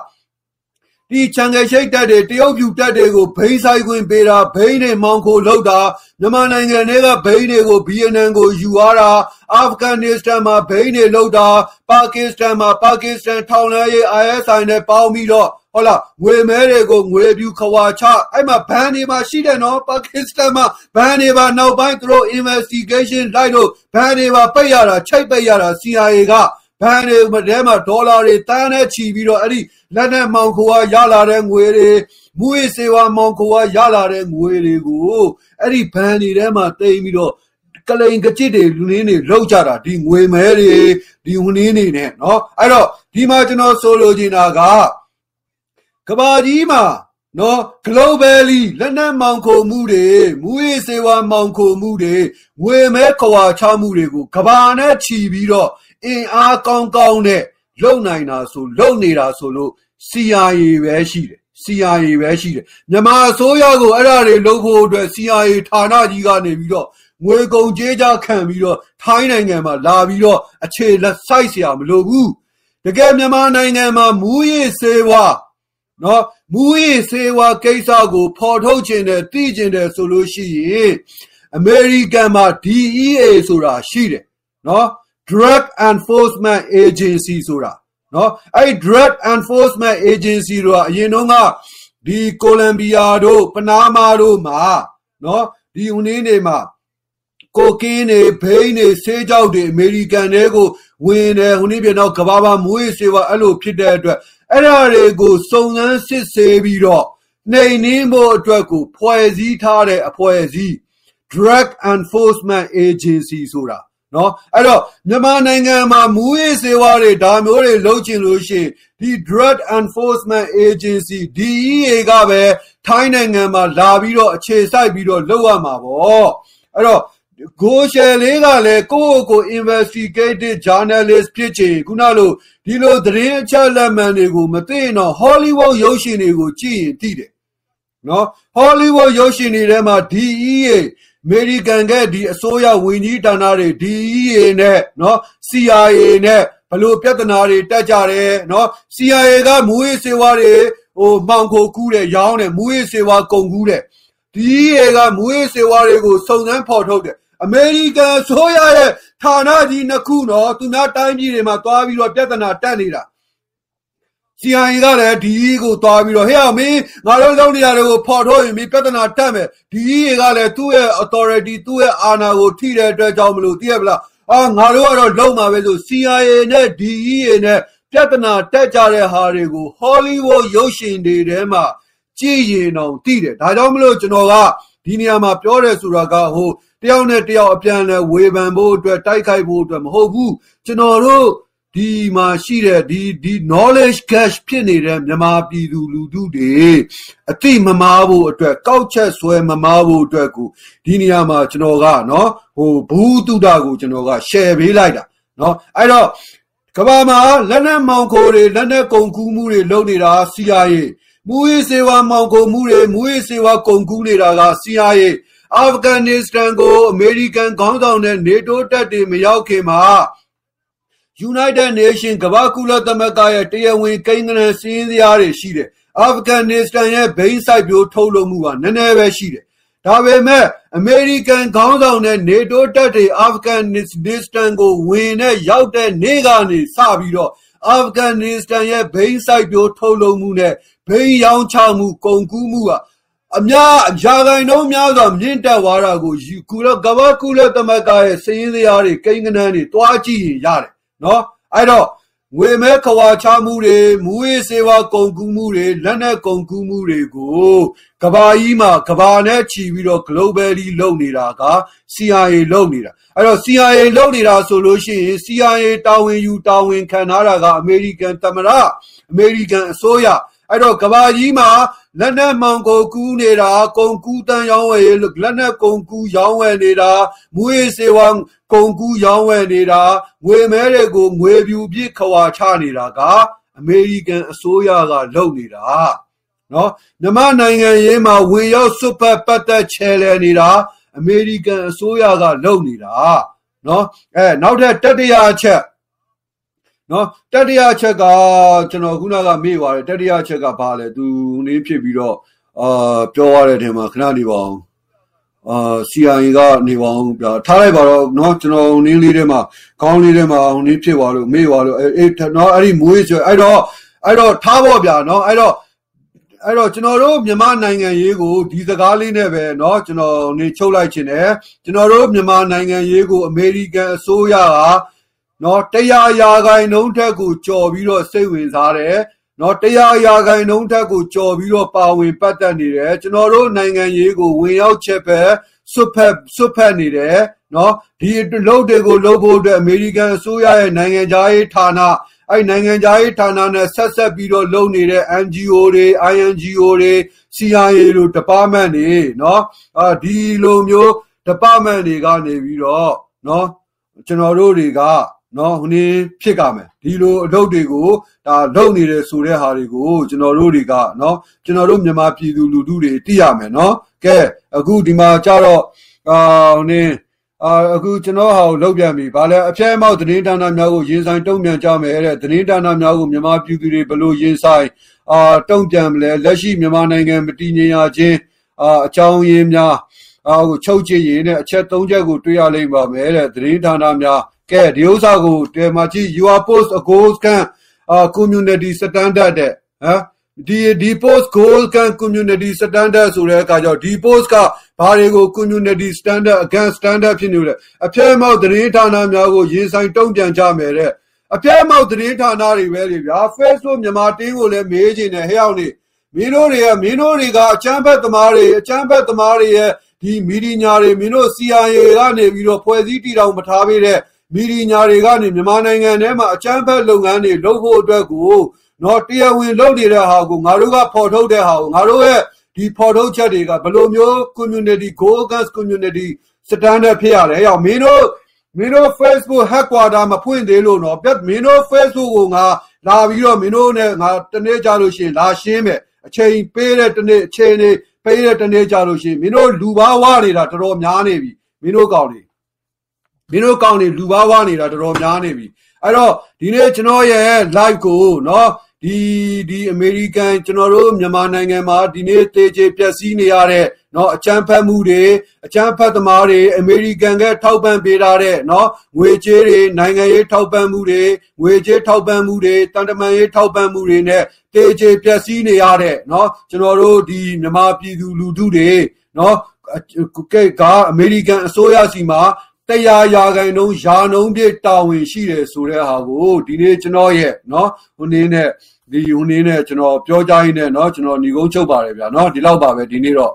ဒီချန်ငယ်ရှိတ်တက်တွေတရုတ်ပြူတက်တွေကိုဘိန်းဆိုင်ခွင့်ပေးတာဘိန်းတွေမောင်းခိုလောက်တာမြန်မာနိုင်ငံတွေကဘိန်းတွေကိုဗီယက်နမ်ကိုယူသွားတာအာဖဂန်နစ္စတန်မှာဘိန်းတွေလောက်တာပါကစ္စတန်မှာပါကစ္စတန်ထောင်လဲရေး ISI နဲ့ပေါင်းပြီးတော့ ဟုတ်လားငွေမဲတွေကိုငွေပြူခွာချအဲ့မှာဘန်တွေမှာရှိတယ်နော်ပါကစ္စတန်မှာဘန်တွေပါနောက်ပိုင်းသူတို့ investigation လိုက်လို့ဘန်တွေပါပိတ်ရတာချိတ်ပိတ်ရတာ CIA ကဘဏ်တွေထဲမှာဒေါ်လာတွေတန်းနဲ့ချီပြီးတော့အဲ့ဒီလက်နက်မောင်ခိုကရလာတဲ့ငွေတွေမူရေးစေဝါမောင်ခိုကရလာတဲ့ငွေတွေကိုအဲ့ဒီဘဏ်တွေထဲမှာတိမ်ပြီးတော့ကလိန်ကကြစ်တွေလူနင်းတွေလောက်ကြတာဒီငွေမဲတွေဒီဝနင်းတွေနဲ့เนาะအဲ့တော့ဒီမှာကျွန်တော်ဆိုလိုချင်တာက ကဘာကြီးမှာနော် globally လက်နက်မောင်ခိုမှုတွေမူရေးစေဝါမောင်ခိုမှုတွေငွေမဲခွာချမှုတွေကိုကဘာနဲ့ချီပြီးတော့အင်အားကောင်းကောင်းနဲ့လုံနိုင်တာဆိုလုံနေတာဆိုလို့ CIA ပဲရှိတယ် CIA ပဲရှိတယ်မြန်မာအစိုးရကိုအဲ့ဒါတွေလုပ်ဖို့အတွက် CIA ဌာနကြီးကနေပြီးတော့ငွေကုန်ကြေးကြခံပြီးတော့ထိုင်းနိုင်ငံမှာလာပြီးတော့အခြေလက်ဆိုင်เสียမလိုဘူးတကယ်မြန်မာနိုင်ငံမှာမူရည်စေဝါ နော်မူရည်စေဝါကိစ္စကိုဖော်ထုတ်ခြင်းနဲ့သိခြင်းတယ်ဆိုလို့ရှိရင်အမေရိကန်မှာ DEA ဆိုတာရှိတယ်နော် Drug Enforcement Agency ဆိုတာနော်အဲ့ Drug Enforcement Agency တို့ကအရင်တုန်းကဒီကိုလံဘီယာတို့ပနားမာတို့မှာနော်ဒီဦးနေနေမှာကိုကင်းတွေဘိန်းတွေဆေးကြောက်တွေအမေရိကန်တွေကိုဝင်တယ်ဟိုနေ့ပြန်တော့ကဘာဘာမွေးစေပါအဲ့လိုဖြစ်တဲ့အတွက် အဲ့ဒါတွေကိုစုံစမ်းစစ်ဆေးပြီးတော့နှိမ်နင်းဖို့အတွက်ကိုဖွဲ့စည်းထားတဲ့အဖွဲ့အစည်း Drug Enforcement Agency ဆိုတာနော်အဲ့တော့မြန်မာနိုင်ငံမှာမူရေးစေဝါတွေဒါမျိုးတွေလုပ်ချင်လို့ရှိရင်ဒီ Drug Enforcement Agency DEA ကပဲထိုင်းနိုင်ငံမှာလာပြီးတော့အခြေစိုက်ပြီးတော့လုပ်ရမှာပေါ့အဲ့တော့ ကိုရှယ်လေးကလည်းကိုယ့်ကိုယ် investigative journalist ဖြစ်ချင်ခုနလိုဒီလိုသတင်းအချက်လက်မှန်တွေကိုမသိရင်တော့ Hollywood ရုပ်ရှင်တွေကိုကြည့်ရင်သိတယ်နော် Hollywood ရုပ်ရှင်တွေထဲမှာ DEA အမေရိကန်ကဒီအစိုးရဝန်ကြီးဌာနတွေ DEA နဲ့နော် CIA နဲ့ဘလို့ပြဿနာတွေတက်ကြတယ်နော် CIA ကမူရေးစေဝါတွေဟိုမှောင်ခိုကူးတယ်ရောင်းတယ်မူရေးစေဝါကုန်ကူးတယ် DEA ကမူရေးစေဝါတွေကိုစုံစမ်းဖော်ထုတ်တယ် အမေရိကန်ဆိုရရဲ့ဌာနကြီးနှစ်ခုနော်သူများတိုင်းပြည်တွေမှာသွားပြီးတော့ပြဿနာတက်နေတာ CIA ကလည်းဒီကိုသွားပြီးတော့ဟဲ့အောင်မင်းငါတို့လုပ်နေရတယ်ကိုဖော်ထုတ်ရင်မင်းပြဿနာတက်မယ်ဒီကလည်းသူ့ရဲ့ authority သူ့ရဲ့အာဏာကိုထိတဲ့အတွက်ကြောင့်မလို့သိရပလားအာငါတို့ကတော့လုံမှာပဲဆို CIA နဲ့ DEA နဲ့ပြဿနာတက်ကြတဲ့ဟာတွေကို Hollywood ရုပ်ရှင်တွေထဲမှာကြည်ရင်အောင်သိတယ်ဒါကြောင့်မလို့ကျွန်တော်ကဒီနေရာမှာပြောတယ်ဆိုတာကဟို တယောက်နဲ့တယောက်အပြန်လဲဝေဖန်ဖို့အတွက်တိုက်ခိုက်ဖို့အတွက်မဟုတ်ဘူးကျွန်တော်တို့ဒီမှာရှိတဲ့ဒီဒီ knowledge cash ဖြစ်နေတဲ့မြန်မာပြည်သူလူထုတွေအတိမမားဖို့အတွက်ကောက်ချက်ဆွဲမမားဖို့အတွက်ကိုဒီနေရာမှာကျွန်တော်ကနော်ဟိုဘူးတုဒ္ဒကိုကျွန်တော်က share ပေးလိုက်တာနော်အဲ့တော့ကဘာမှာလက်နက်မောင်ခိုတွေလက်နက်ကုန်ကူးမှုတွေလုပ်နေတာ CIA မူရေးစေဝါမောင်ခိုမှုတွေမူရေးစေဝါကုန်ကူးနေတာက CIA အာဖဂန်နစ္စတန်ကိုအမေရိကန်ခေါင်းဆောင်တဲ့ NATO တပ်တွေမရောက်ခင်မှာ United Nation ကမ္ဘာကုလသမဂ္ဂရဲ့တရားဝင်ကိန်းဂဏန်းစည်းရင်းစရာတွေရှိတယ်။အာဖဂန်နစ္စတန်ရဲ့ဘိန်းစိုက်ပျိုးထုတ်လုပ်မှုကနည်းနည်းပဲရှိတယ်။ဒါပေမဲ့အမေရိကန်ခေါင်းဆောင်တဲ့ NATO တပ်တွေအာဖဂန်နစ္စတန်ကိုဝင်တဲ့ရောက်တဲ့နေ့ကနေစပြီးတော့အာဖဂန်နစ္စတန်ရဲ့ဘိန်းစိုက်ပျိုးထုတ်လုပ်မှုနဲ့ဘိန်းရောင်းချမှုကုန်ကူးမှုက အများရာဂိုင်နှုန်းများစွာမြင့်တက်သွားတာကိုယူကုလကမ္ဘာကုလသမဂ္ဂရဲ့စည်ရင်းစရာတွေကိန်းဂဏန်းတွေတွားကြည့်ရင်ရတယ်နော်အဲ့တော့ငွေမဲခွာချမှုတွေမူရေးစေဝါကုန်ကူးမှုတွေလက်နက်ကုန်ကူးမှုတွေကိုကဘာကြီးမှာကဘာနဲ့ချီပြီးတော့ globally လုပ်နေတာက CIA လုပ်နေတာအဲ့တော့ CIA လုပ်နေတာဆိုလို့ရှိရင် CIA တာဝန်ယူတာဝန်ခံထားတာကအမေရိကန်သမ္မတအမေရိကန်အစိုးရအဲ့တော့ကဘာကြီးမှာ လက်နက်မှောင်ကိုကူးနေတာကုန်ကူးတန်းရောင်းဝယ်ရေးလက်နက်ကုန်ကူးရောင်းဝယ်နေတာမူရေးစေဝါကုန်ကူးရောင်းဝယ်နေတာငွေမဲတွေကိုငွေပြူပြစ်ခွာချနေတာကအမေရိကန်အစိုးရကလုပ်နေတာနော်မြမနိုင်ငံရေးမှာဝင်ရောက်စွတ်ပတ်ပတ်သက်ချဲလဲနေတာအမေရိကန်အစိုးရကလုပ်နေတာနော်အဲနောက်ထပ်တတိယအချက် နော်တတိယချက်ကကျွန်တော်ခုနကမေ့ပါတယ်တတိယချက်ကဘာလဲသူနေဖြစ်ပြီးတော့အာပြောရတဲ့အချိန်မှာခဏနေပါအောင်အာ CIA ကနေပါအောင်ပြထားလိုက်ပါတော့เนาะကျွန်တော်နင်းလေးထဲမှာခေါင်းလေးထဲမှာနင်းဖြစ်သွားလို့မေ့သွားလို့အေးเนาะအဲ့ဒီမွေးဆိုအဲ့တော့အဲ့တော့ထားဖို့ဗျာเนาะအဲ့တော့အဲ့တော့ကျွန်တော်တို့မြန်မာနိုင်ငံရေးကိုဒီစကားလေးနဲ့ပဲเนาะကျွန်တော်နေချုပ်လိုက်ခြင်းတယ်ကျွန်တော်တို့မြန်မာနိုင်ငံရေးကိုအမေရိကန်အစိုးရက နော်တရားရာဂိုင်နှုံးထက်ကိုကြော်ပြီးတော့စိတ်ဝင်စားတယ်နော်တရားရာဂိုင်နှုံးထက်ကိုကြော်ပြီးတော့ပါဝင်ပတ်သက်နေတယ်ကျွန်တော်တို့နိုင်ငံရေးကိုဝင်ရောက်ချက်ပဲစွတ်ဖက်စွတ်ဖက်နေတယ်နော်ဒီလုပ်တွေကိုလုပ်ဖို့အတွက်အမေရိကန်အစိုးရရဲ့နိုင်ငံခြားရေးဌာနအဲ့နိုင်ငံခြားရေးဌာနနဲ့ဆက်ဆက်ပြီးတော့လုပ်နေတဲ့ NGO တွေ INGO တွေ CIA လို department တွေနော်အာဒီလိုမျိုး department တွေကနေပြီးတော့နော်ကျွန်တော်တို့တွေက နော်ဟိုနေဖြစ်ကြမယ်ဒီလိုအလုပ်တွေကိုဒါလုပ်နေတယ်ဆိုတဲ့ဟာတွေကိုကျွန်တော်တို့တွေကနော်ကျွန်တော်တို့မြန်မာပြည်သူလူထုတွေသိရမယ်နော်ကဲအခုဒီမှာကြတော့အာဟိုနေအာအခုကျွန်တော်ဟာကိုလောက်ပြန်ပြီဗာလဲအပြဲမောက်သတင်းဌာနများကိုရင်ဆိုင်တုံ့ပြန်ကြမယ်တဲ့သတင်းဌာနများကိုမြန်မာပြည်သူတွေဘလို့ရင်ဆိုင်အာတုံ့ပြန်မလဲလက်ရှိမြန်မာနိုင်ငံမတည်ငြိမ်ရခြင်းအာအကြောင်းရင်းများအာကိုချုပ်ချရင်နဲ့အချက်၃ချက်ကိုတွေ့ရလိမ့်ပါမယ်တဲ့သတင်းဌာနများ ကဲဒီဥစ္စာကိုတဲမှာကြည့် your post a goals can uh community standard တဲ့ဟမ်ဒီဒီ post goal can community standard ဆိုတဲ့အခါကျတော့ဒီ post ကဘာတွေကို community standard against standard ဖြစ်နေလဲအပြဲမောက်သတင်းဌာနများကိုရင်ဆိုင်တုံ့ပြန်ကြမယ်တဲ့အပြဲမောက်သတင်းဌာနတွေပဲလေဗျာ Facebook မြန်မာတင်းကိုလည်းမေးချင်တယ်ဟဲ့အောင်နေမင်းတို့တွေကမင်းတို့တွေကအချမ်းဘက်သမားတွေအချမ်းဘက်သမားတွေရဲ့ဒီမီဒီညာတွေမင်းတို့ CIA ကနေပြီးတော့ဖွဲ့စည်းတည်ထောင်မထားပေးတဲ့ မီဒီညာတွေကနေမြန်မာနိုင်ငံထဲမှာအကြမ်းဖက်လုပ်ငန်းတွေလုပ်ဖို့အတွက်ကိုနော်တရားဝင်လုပ်နေတဲ့ဟာကိုငါတို့ကဖော်ထုတ်တဲ့ဟာကိုငါတို့ရဲ့ဒီဖော်ထုတ်ချက်တွေကဘယ်လိုမျိုး community goal gas community standard ဖြစ်ရလဲ။ရောက်မင်းတို့မင်းတို့ Facebook headquarter မဖွင့်သေးလို့နော်ပြတ်မင်းတို့ Facebook ကိုငါလာပြီးတော့မင်းတို့နဲ့ငါတနေ့ကြလို့ရှိရင်လာရှင်းမယ်အချိန်ပေးတဲ့တနေ့အချိန်နေပေးတဲ့တနေ့ကြလို့ရှိရင်မင်းတို့လူပါဝနေတာတော်တော်များနေပြီမင်းတို့ကောင်းနေ မင်းတို့ကောင်းနေလူပါဝါနေတာတော်တော်များနေပြီအဲ့တော့ဒီနေ့ကျွန်တော်ရဲ့ live ကိုเนาะဒီဒီအမေရိကန်ကျွန်တော်တို့မြန်မာနိုင်ငံမှာဒီနေ့တေချေပျက်စီးနေရတဲ့ နော်အချမ်းဖတ်မှုတွေအချမ်းဖတ်သမားတွေအမေရိကန်ကထောက်ပံ့ပေးထားတဲ့နော်ငွေကြေးတွေနိုင်ငံရေးထောက်ပံ့မှုတွေငွေကြေးထောက်ပံ့မှုတွေတန်တမန်ရေးထောက်ပံ့မှုတွေနဲ့တေချေပျက်စီးနေရတဲ့နော်ကျွန်တော်တို့ဒီမြန်မာပြည်သူလူထုတွေနော်ကဲကအမေရိကန်အစိုးရစီမှာ တရားရာခိုင်နှုန်းယာနှုံးပြည့်တာဝန်ရှိတယ်ဆိုတဲ့ဟာကိုဒီနေ့ကျွန်တော်ရဲ့နော်ဟိုနေ့နဲ့ဒီဟိုနေ့နဲ့ကျွန်တော်ပြောကြရင်းနဲ့နော်ကျွန်တော်ညီကုန်းချုပ်ပါတယ်ဗျာနော်ဒီလောက်ပါပဲဒီနေ့တော့